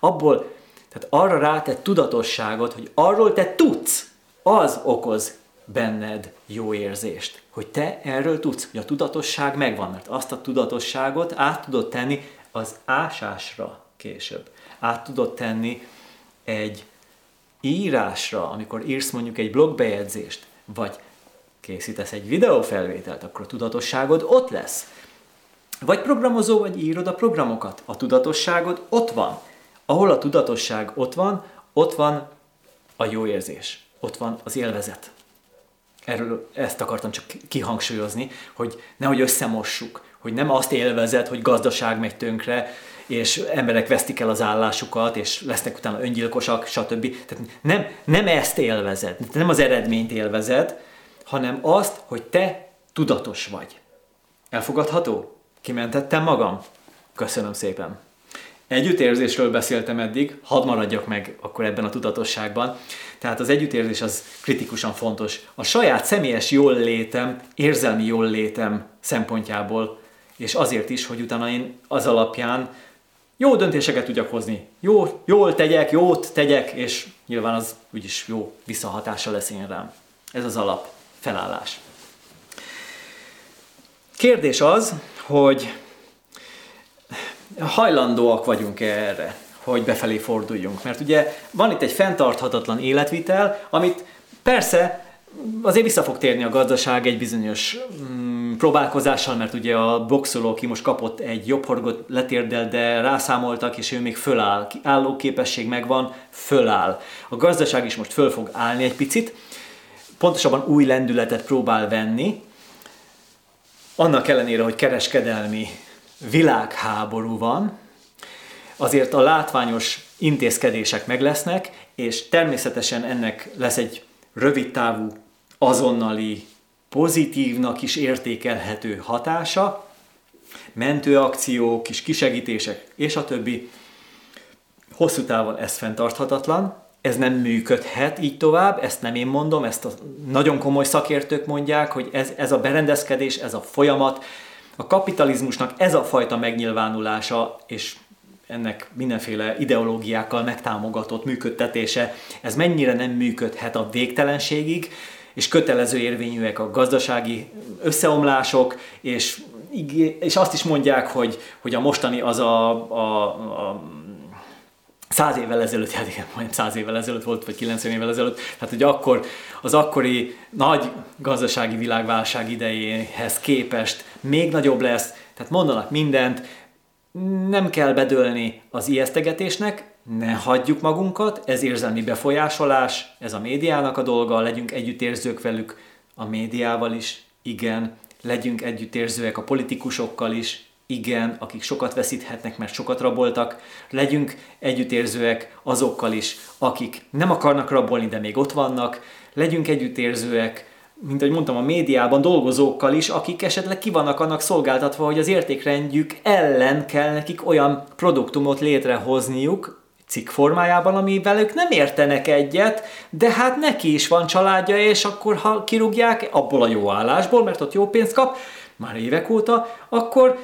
abból, tehát arra rátett tudatosságot, hogy arról te tudsz, az okoz benned jó érzést. Hogy te erről tudsz, hogy a tudatosság megvan, mert azt a tudatosságot át tudod tenni az ásásra később. Át tudod tenni egy írásra, amikor írsz mondjuk egy blogbejegyzést, vagy készítesz egy videófelvételt, akkor a tudatosságod ott lesz. Vagy programozó, vagy írod a programokat. A tudatosságod ott van. Ahol a tudatosság ott van, ott van a jó érzés. Ott van az élvezet. Erről ezt akartam csak kihangsúlyozni, hogy nehogy összemossuk, hogy nem azt élvezed, hogy gazdaság megy tönkre, és emberek vesztik el az állásukat, és lesznek utána öngyilkosak, stb. Tehát nem, nem ezt élvezed, nem az eredményt élvezed, hanem azt, hogy te tudatos vagy. Elfogadható? Kimentettem magam? Köszönöm szépen. Együttérzésről beszéltem eddig, hadd maradjak meg akkor ebben a tudatosságban. Tehát az együttérzés az kritikusan fontos. A saját személyes jól létem, érzelmi jól létem szempontjából, és azért is, hogy utána én az alapján jó döntéseket tudjak hozni. Jó, jól tegyek, jót tegyek, és nyilván az úgyis jó visszahatása lesz én rám. Ez az alap felállás. Kérdés az, hogy hajlandóak vagyunk erre, hogy befelé forduljunk. Mert ugye van itt egy fenntarthatatlan életvitel, amit persze azért vissza fog térni a gazdaság egy bizonyos mm, próbálkozással, mert ugye a boxoló, aki most kapott egy jobb horgot, letérdel, de rászámoltak, és ő még föláll. Álló képesség megvan, föláll. A gazdaság is most föl fog állni egy picit, pontosabban új lendületet próbál venni, annak ellenére, hogy kereskedelmi világháború van, azért a látványos intézkedések meg lesznek, és természetesen ennek lesz egy rövid távú, azonnali, pozitívnak is értékelhető hatása, mentőakciók, kis kisegítések és a többi. Hosszú távon ez fenntarthatatlan, ez nem működhet így tovább, ezt nem én mondom, ezt a nagyon komoly szakértők mondják, hogy ez, ez a berendezkedés, ez a folyamat, a kapitalizmusnak ez a fajta megnyilvánulása, és ennek mindenféle ideológiákkal megtámogatott működtetése, ez mennyire nem működhet a végtelenségig, és kötelező érvényűek a gazdasági összeomlások, és, és azt is mondják, hogy, hogy a mostani az a, a, a száz évvel ezelőtt, hát igen, majdnem száz évvel ezelőtt volt, vagy 90 évvel ezelőtt, tehát hogy akkor az akkori nagy gazdasági világválság idejéhez képest még nagyobb lesz, tehát mondanak mindent, nem kell bedőlni az ijesztegetésnek, ne hagyjuk magunkat, ez érzelmi befolyásolás, ez a médiának a dolga, legyünk együttérzők velük, a médiával is, igen, legyünk együttérzőek a politikusokkal is, igen, akik sokat veszíthetnek, mert sokat raboltak, legyünk együttérzőek azokkal is, akik nem akarnak rabolni, de még ott vannak, legyünk együttérzőek mint ahogy mondtam, a médiában dolgozókkal is, akik esetleg ki vannak annak szolgáltatva, hogy az értékrendjük ellen kell nekik olyan produktumot létrehozniuk, cikk formájában, amivel ők nem értenek egyet, de hát neki is van családja, és akkor ha kirúgják abból a jó állásból, mert ott jó pénzt kap, már évek óta, akkor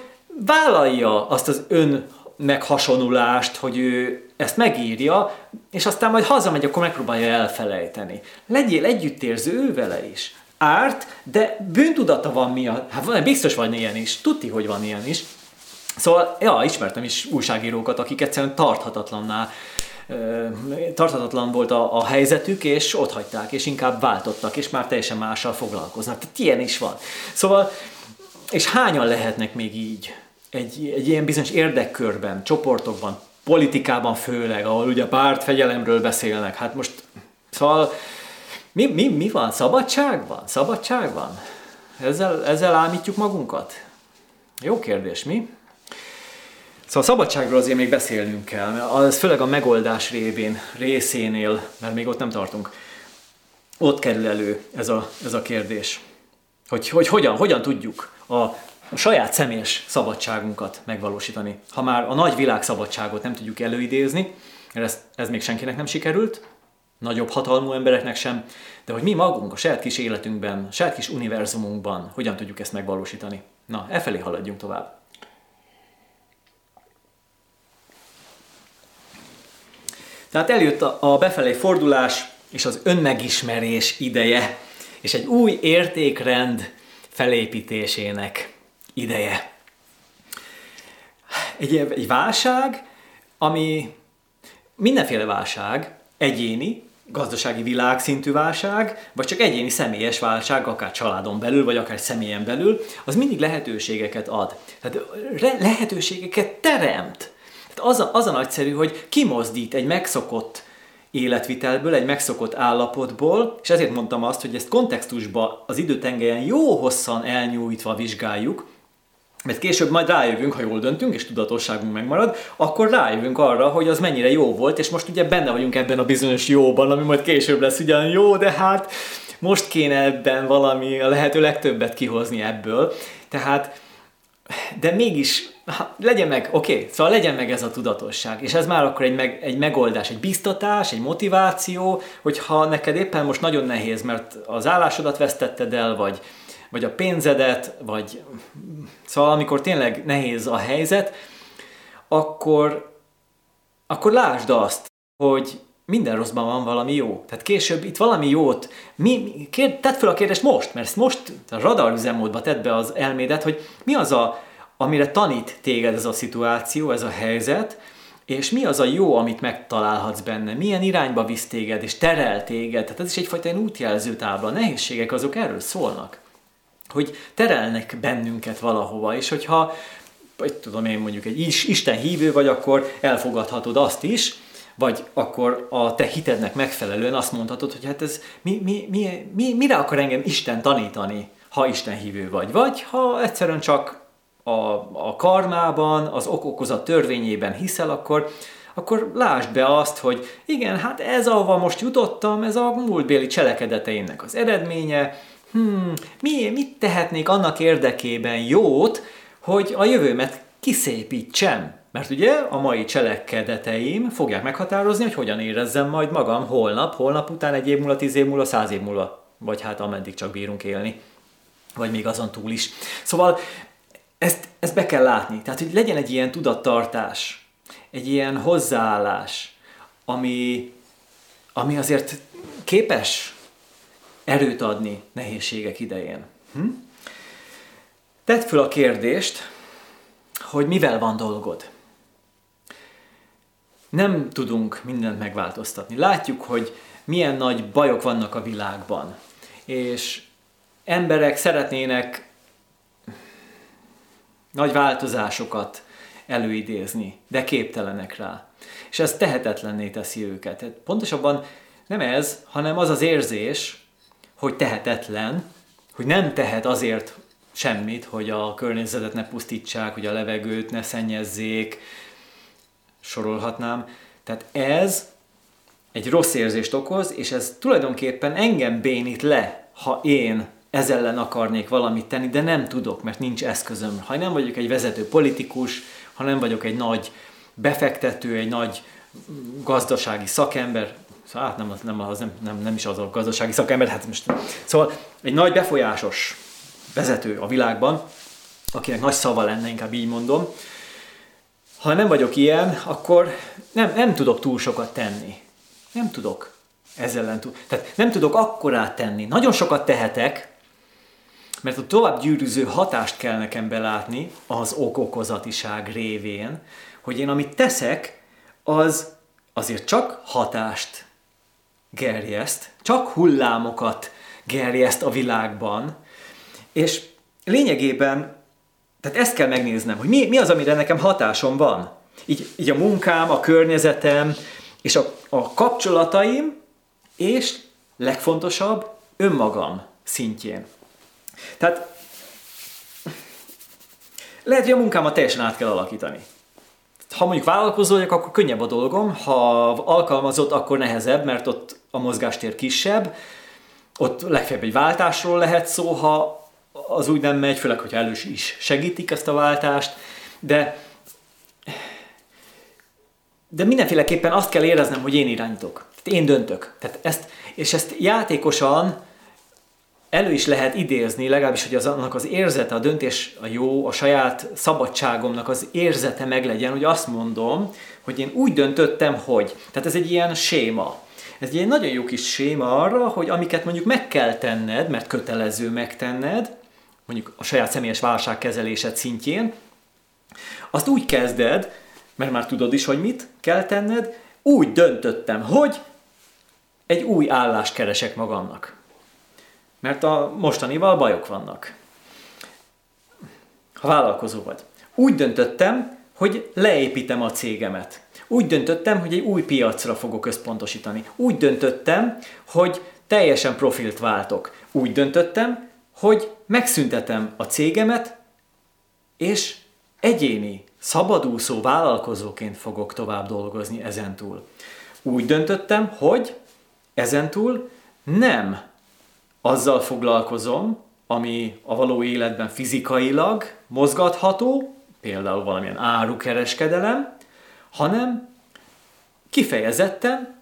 vállalja azt az ön meghasonlulást, hogy ő ezt megírja, és aztán majd hazamegy, akkor megpróbálja elfelejteni. Legyél együttérző ő vele is árt, de bűntudata van miatt. Hát biztos van ilyen is, tudti, hogy van ilyen is. Szóval, ja, ismertem is újságírókat, akik egyszerűen tarthatatlanná tarthatatlan volt a, a helyzetük, és ott hagyták, és inkább váltottak, és már teljesen mással foglalkoznak. Tehát ilyen is van. Szóval, és hányan lehetnek még így? Egy, egy ilyen bizonyos érdekkörben, csoportokban, politikában főleg, ahol ugye pártfegyelemről beszélnek. Hát most, szóval mi, mi, mi van? Szabadság van? Szabadság van? Ezzel, ezzel ámítjuk magunkat? Jó kérdés, mi? Szóval a szabadságról azért még beszélnünk kell, az főleg a megoldás révén, részénél, mert még ott nem tartunk, ott kerül elő ez a, ez a kérdés. Hogy, hogy hogyan, hogyan tudjuk a, a saját személyes szabadságunkat megvalósítani. Ha már a nagy világ szabadságot nem tudjuk előidézni, mert ez, ez még senkinek nem sikerült, nagyobb hatalmú embereknek sem, de hogy mi magunk a saját kis életünkben, a saját kis univerzumunkban hogyan tudjuk ezt megvalósítani. Na, e felé haladjunk tovább. Tehát eljött a befelé fordulás és az önmegismerés ideje, és egy új értékrend felépítésének ideje. Egy, egy válság, ami mindenféle válság, egyéni, gazdasági világszintű válság, vagy csak egyéni személyes válság, akár családon belül, vagy akár személyen belül, az mindig lehetőségeket ad. Tehát lehetőségeket teremt az a, az a nagyszerű, hogy kimozdít egy megszokott életvitelből, egy megszokott állapotból, és ezért mondtam azt, hogy ezt kontextusba az időtengelyen jó hosszan elnyújtva vizsgáljuk, mert később majd rájövünk, ha jól döntünk, és tudatosságunk megmarad, akkor rájövünk arra, hogy az mennyire jó volt, és most ugye benne vagyunk ebben a bizonyos jóban, ami majd később lesz ugyan jó, de hát most kéne ebben valami a lehető legtöbbet kihozni ebből. Tehát, de mégis legyen meg, oké, okay, szóval legyen meg ez a tudatosság, és ez már akkor egy, meg, egy megoldás, egy biztatás, egy motiváció, hogyha neked éppen most nagyon nehéz, mert az állásodat vesztetted el, vagy, vagy a pénzedet, vagy szóval amikor tényleg nehéz a helyzet, akkor, akkor lásd azt, hogy minden rosszban van valami jó. Tehát később itt valami jót, mi, kér, tedd fel a kérdést most, mert most a radar üzemmódba tedd be az elmédet, hogy mi az a amire tanít téged ez a szituáció, ez a helyzet, és mi az a jó, amit megtalálhatsz benne, milyen irányba visz téged, és terel téged. Tehát ez is egyfajta ilyen útjelző tábla. A nehézségek azok erről szólnak, hogy terelnek bennünket valahova, és hogyha, vagy tudom én mondjuk egy Isten hívő vagy, akkor elfogadhatod azt is, vagy akkor a te hitednek megfelelően azt mondhatod, hogy hát ez mi, mi, mi, mi, mire akar engem Isten tanítani, ha Isten hívő vagy, vagy ha egyszerűen csak a, a karmában, az ok-okozat törvényében hiszel, akkor, akkor lásd be azt, hogy igen, hát ez, ahova most jutottam, ez a múltbéli cselekedeteimnek az eredménye, hmm, mi, mit tehetnék annak érdekében jót, hogy a jövőmet kiszépítsem. Mert ugye a mai cselekedeteim fogják meghatározni, hogy hogyan érezzem majd magam holnap, holnap után, egy év múlva, tíz év múlva, száz év múlva, vagy hát ameddig csak bírunk élni, vagy még azon túl is. Szóval ezt, ezt be kell látni. Tehát, hogy legyen egy ilyen tudattartás, egy ilyen hozzáállás, ami, ami azért képes erőt adni nehézségek idején. Hm? Tedd föl a kérdést, hogy mivel van dolgod. Nem tudunk mindent megváltoztatni. Látjuk, hogy milyen nagy bajok vannak a világban, és emberek szeretnének nagy változásokat előidézni, de képtelenek rá. És ez tehetetlenné teszi őket. Tehát pontosabban nem ez, hanem az az érzés, hogy tehetetlen, hogy nem tehet azért semmit, hogy a környezetet ne pusztítsák, hogy a levegőt ne szennyezzék, sorolhatnám. Tehát ez egy rossz érzést okoz, és ez tulajdonképpen engem bénít le, ha én ez ellen akarnék valamit tenni, de nem tudok, mert nincs eszközöm. Ha nem vagyok egy vezető politikus, ha nem vagyok egy nagy befektető, egy nagy gazdasági szakember, szóval hát nem, nem, az nem, nem, nem is az a gazdasági szakember, hát most, szóval egy nagy befolyásos vezető a világban, akinek nagy szava lenne, inkább így mondom, ha nem vagyok ilyen, akkor nem, nem tudok túl sokat tenni. Nem tudok ezzel ellen túl. Tehát nem tudok akkorát tenni. Nagyon sokat tehetek, Mert a tovább gyűrűző hatást kell nekem belátni az ok-okozatiság révén, hogy én amit teszek, az azért csak hatást gerjeszt, csak hullámokat gerjeszt a világban, és lényegében, tehát ezt kell megnéznem, hogy mi, mi az, amire nekem hatásom van. Így, így a munkám, a környezetem, és a, a kapcsolataim, és legfontosabb, önmagam szintjén. Tehát lehet, hogy a munkámat teljesen át kell alakítani. Ha mondjuk vállalkozó vagyok, akkor könnyebb a dolgom, ha alkalmazott, akkor nehezebb, mert ott a mozgástér kisebb, ott legfeljebb egy váltásról lehet szó, ha az úgy nem megy, főleg, hogyha elős is segítik ezt a váltást, de de mindenféleképpen azt kell éreznem, hogy én irányítok. Tehát én döntök. Tehát ezt, és ezt játékosan elő is lehet idézni, legalábbis, hogy az, annak az érzete, a döntés a jó, a saját szabadságomnak az érzete meglegyen, hogy azt mondom, hogy én úgy döntöttem, hogy. Tehát ez egy ilyen séma. Ez egy nagyon jó kis séma arra, hogy amiket mondjuk meg kell tenned, mert kötelező megtenned, mondjuk a saját személyes válságkezelésed szintjén, azt úgy kezded, mert már tudod is, hogy mit kell tenned, úgy döntöttem, hogy egy új állást keresek magamnak. Mert a mostanival bajok vannak. Ha vállalkozó vagy. Úgy döntöttem, hogy leépítem a cégemet. Úgy döntöttem, hogy egy új piacra fogok összpontosítani. Úgy döntöttem, hogy teljesen profilt váltok. Úgy döntöttem, hogy megszüntetem a cégemet, és egyéni, szabadúszó vállalkozóként fogok tovább dolgozni ezentúl. Úgy döntöttem, hogy ezentúl nem azzal foglalkozom, ami a való életben fizikailag mozgatható, például valamilyen árukereskedelem, hanem kifejezetten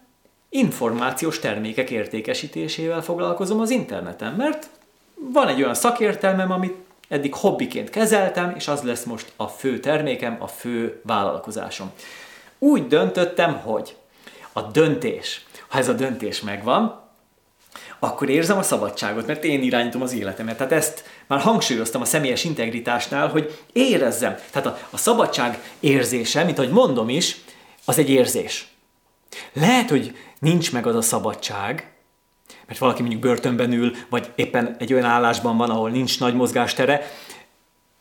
információs termékek értékesítésével foglalkozom az interneten, mert van egy olyan szakértelmem, amit eddig hobbiként kezeltem, és az lesz most a fő termékem, a fő vállalkozásom. Úgy döntöttem, hogy a döntés, ha ez a döntés megvan, akkor érzem a szabadságot, mert én irányítom az életemet. Tehát ezt már hangsúlyoztam a személyes integritásnál, hogy érezzem. Tehát a, a szabadság érzése, mint ahogy mondom is, az egy érzés. Lehet, hogy nincs meg az a szabadság, mert valaki mondjuk börtönben ül, vagy éppen egy olyan állásban van, ahol nincs nagy mozgástere,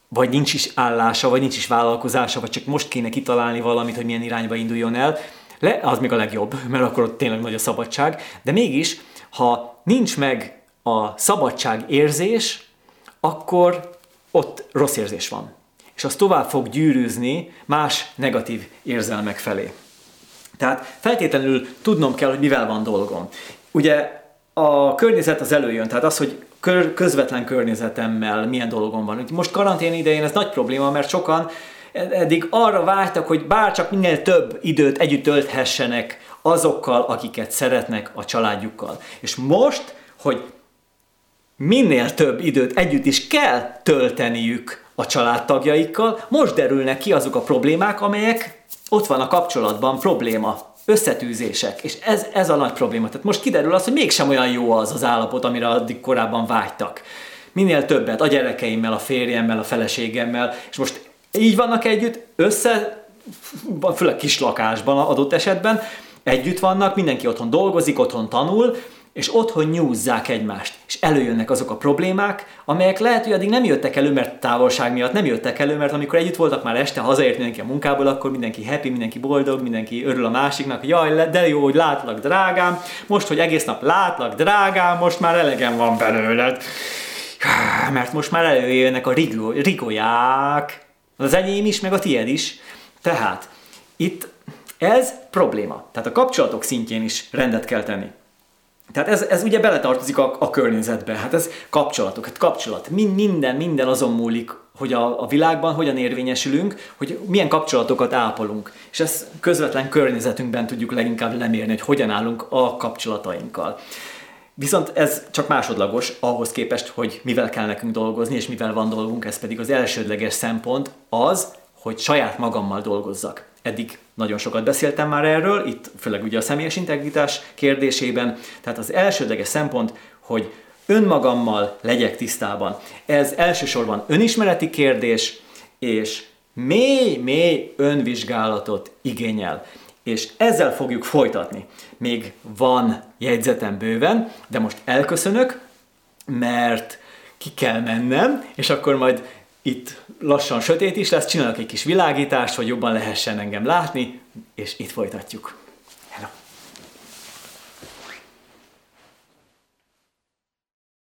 vagy nincs is állása, vagy nincs is vállalkozása, vagy csak most kéne kitalálni valamit, hogy milyen irányba induljon el, le, az még a legjobb, mert akkor ott tényleg nagy a szabadság, de mégis, ha nincs meg a szabadság érzés, akkor ott rossz érzés van. És az tovább fog gyűrűzni más negatív érzelmek felé. Tehát feltétlenül tudnom kell, hogy mivel van dolgom. Ugye a környezet az előjön, tehát az, hogy közvetlen környezetemmel milyen dolgom van. Most karantén idején ez nagy probléma, mert sokan eddig arra vágytak, hogy bárcsak minél több időt együtt tölthessenek azokkal, akiket szeretnek, a családjukkal. És most, hogy minél több időt együtt is kell tölteniük a családtagjaikkal, most derülnek ki azok a problémák, amelyek ott van a kapcsolatban probléma összetűzések, és ez, ez a nagy probléma. Tehát most kiderül az, hogy mégsem olyan jó az az állapot, amire addig korábban vágytak. Minél többet a gyerekeimmel, a férjemmel, a feleségemmel, és most így vannak együtt, össze, főleg kis lakásban adott esetben, együtt vannak, mindenki otthon dolgozik, otthon tanul, és otthon nyúzzák egymást, és előjönnek azok a problémák, amelyek lehet, hogy addig nem jöttek elő, mert távolság miatt nem jöttek elő, mert amikor együtt voltak már este, hazaért mindenki a munkából, akkor mindenki happy, mindenki boldog, mindenki örül a másiknak, jaj, de jó, hogy látlak, drágám, most, hogy egész nap látlak, drágám, most már elegem van belőled. Mert most már előjönnek a rigó, rigóják, az enyém is, meg a tied is. Tehát itt ez probléma. Tehát a kapcsolatok szintjén is rendet kell tenni. Tehát ez, ez ugye beletartozik a, a környezetbe, hát ez kapcsolatok, hát kapcsolat. Minden, minden azon múlik, hogy a, a világban hogyan érvényesülünk, hogy milyen kapcsolatokat ápolunk. És ezt közvetlen környezetünkben tudjuk leginkább lemérni, hogy hogyan állunk a kapcsolatainkkal. Viszont ez csak másodlagos ahhoz képest, hogy mivel kell nekünk dolgozni, és mivel van dolgunk, ez pedig az elsődleges szempont az, hogy saját magammal dolgozzak. Eddig nagyon sokat beszéltem már erről, itt főleg ugye a személyes integritás kérdésében. Tehát az elsődleges szempont, hogy önmagammal legyek tisztában. Ez elsősorban önismereti kérdés, és mély-mély önvizsgálatot igényel. És ezzel fogjuk folytatni. Még van jegyzetem bőven, de most elköszönök, mert ki kell mennem, és akkor majd itt lassan sötét is lesz, csinálok egy kis világítást, hogy jobban lehessen engem látni, és itt folytatjuk.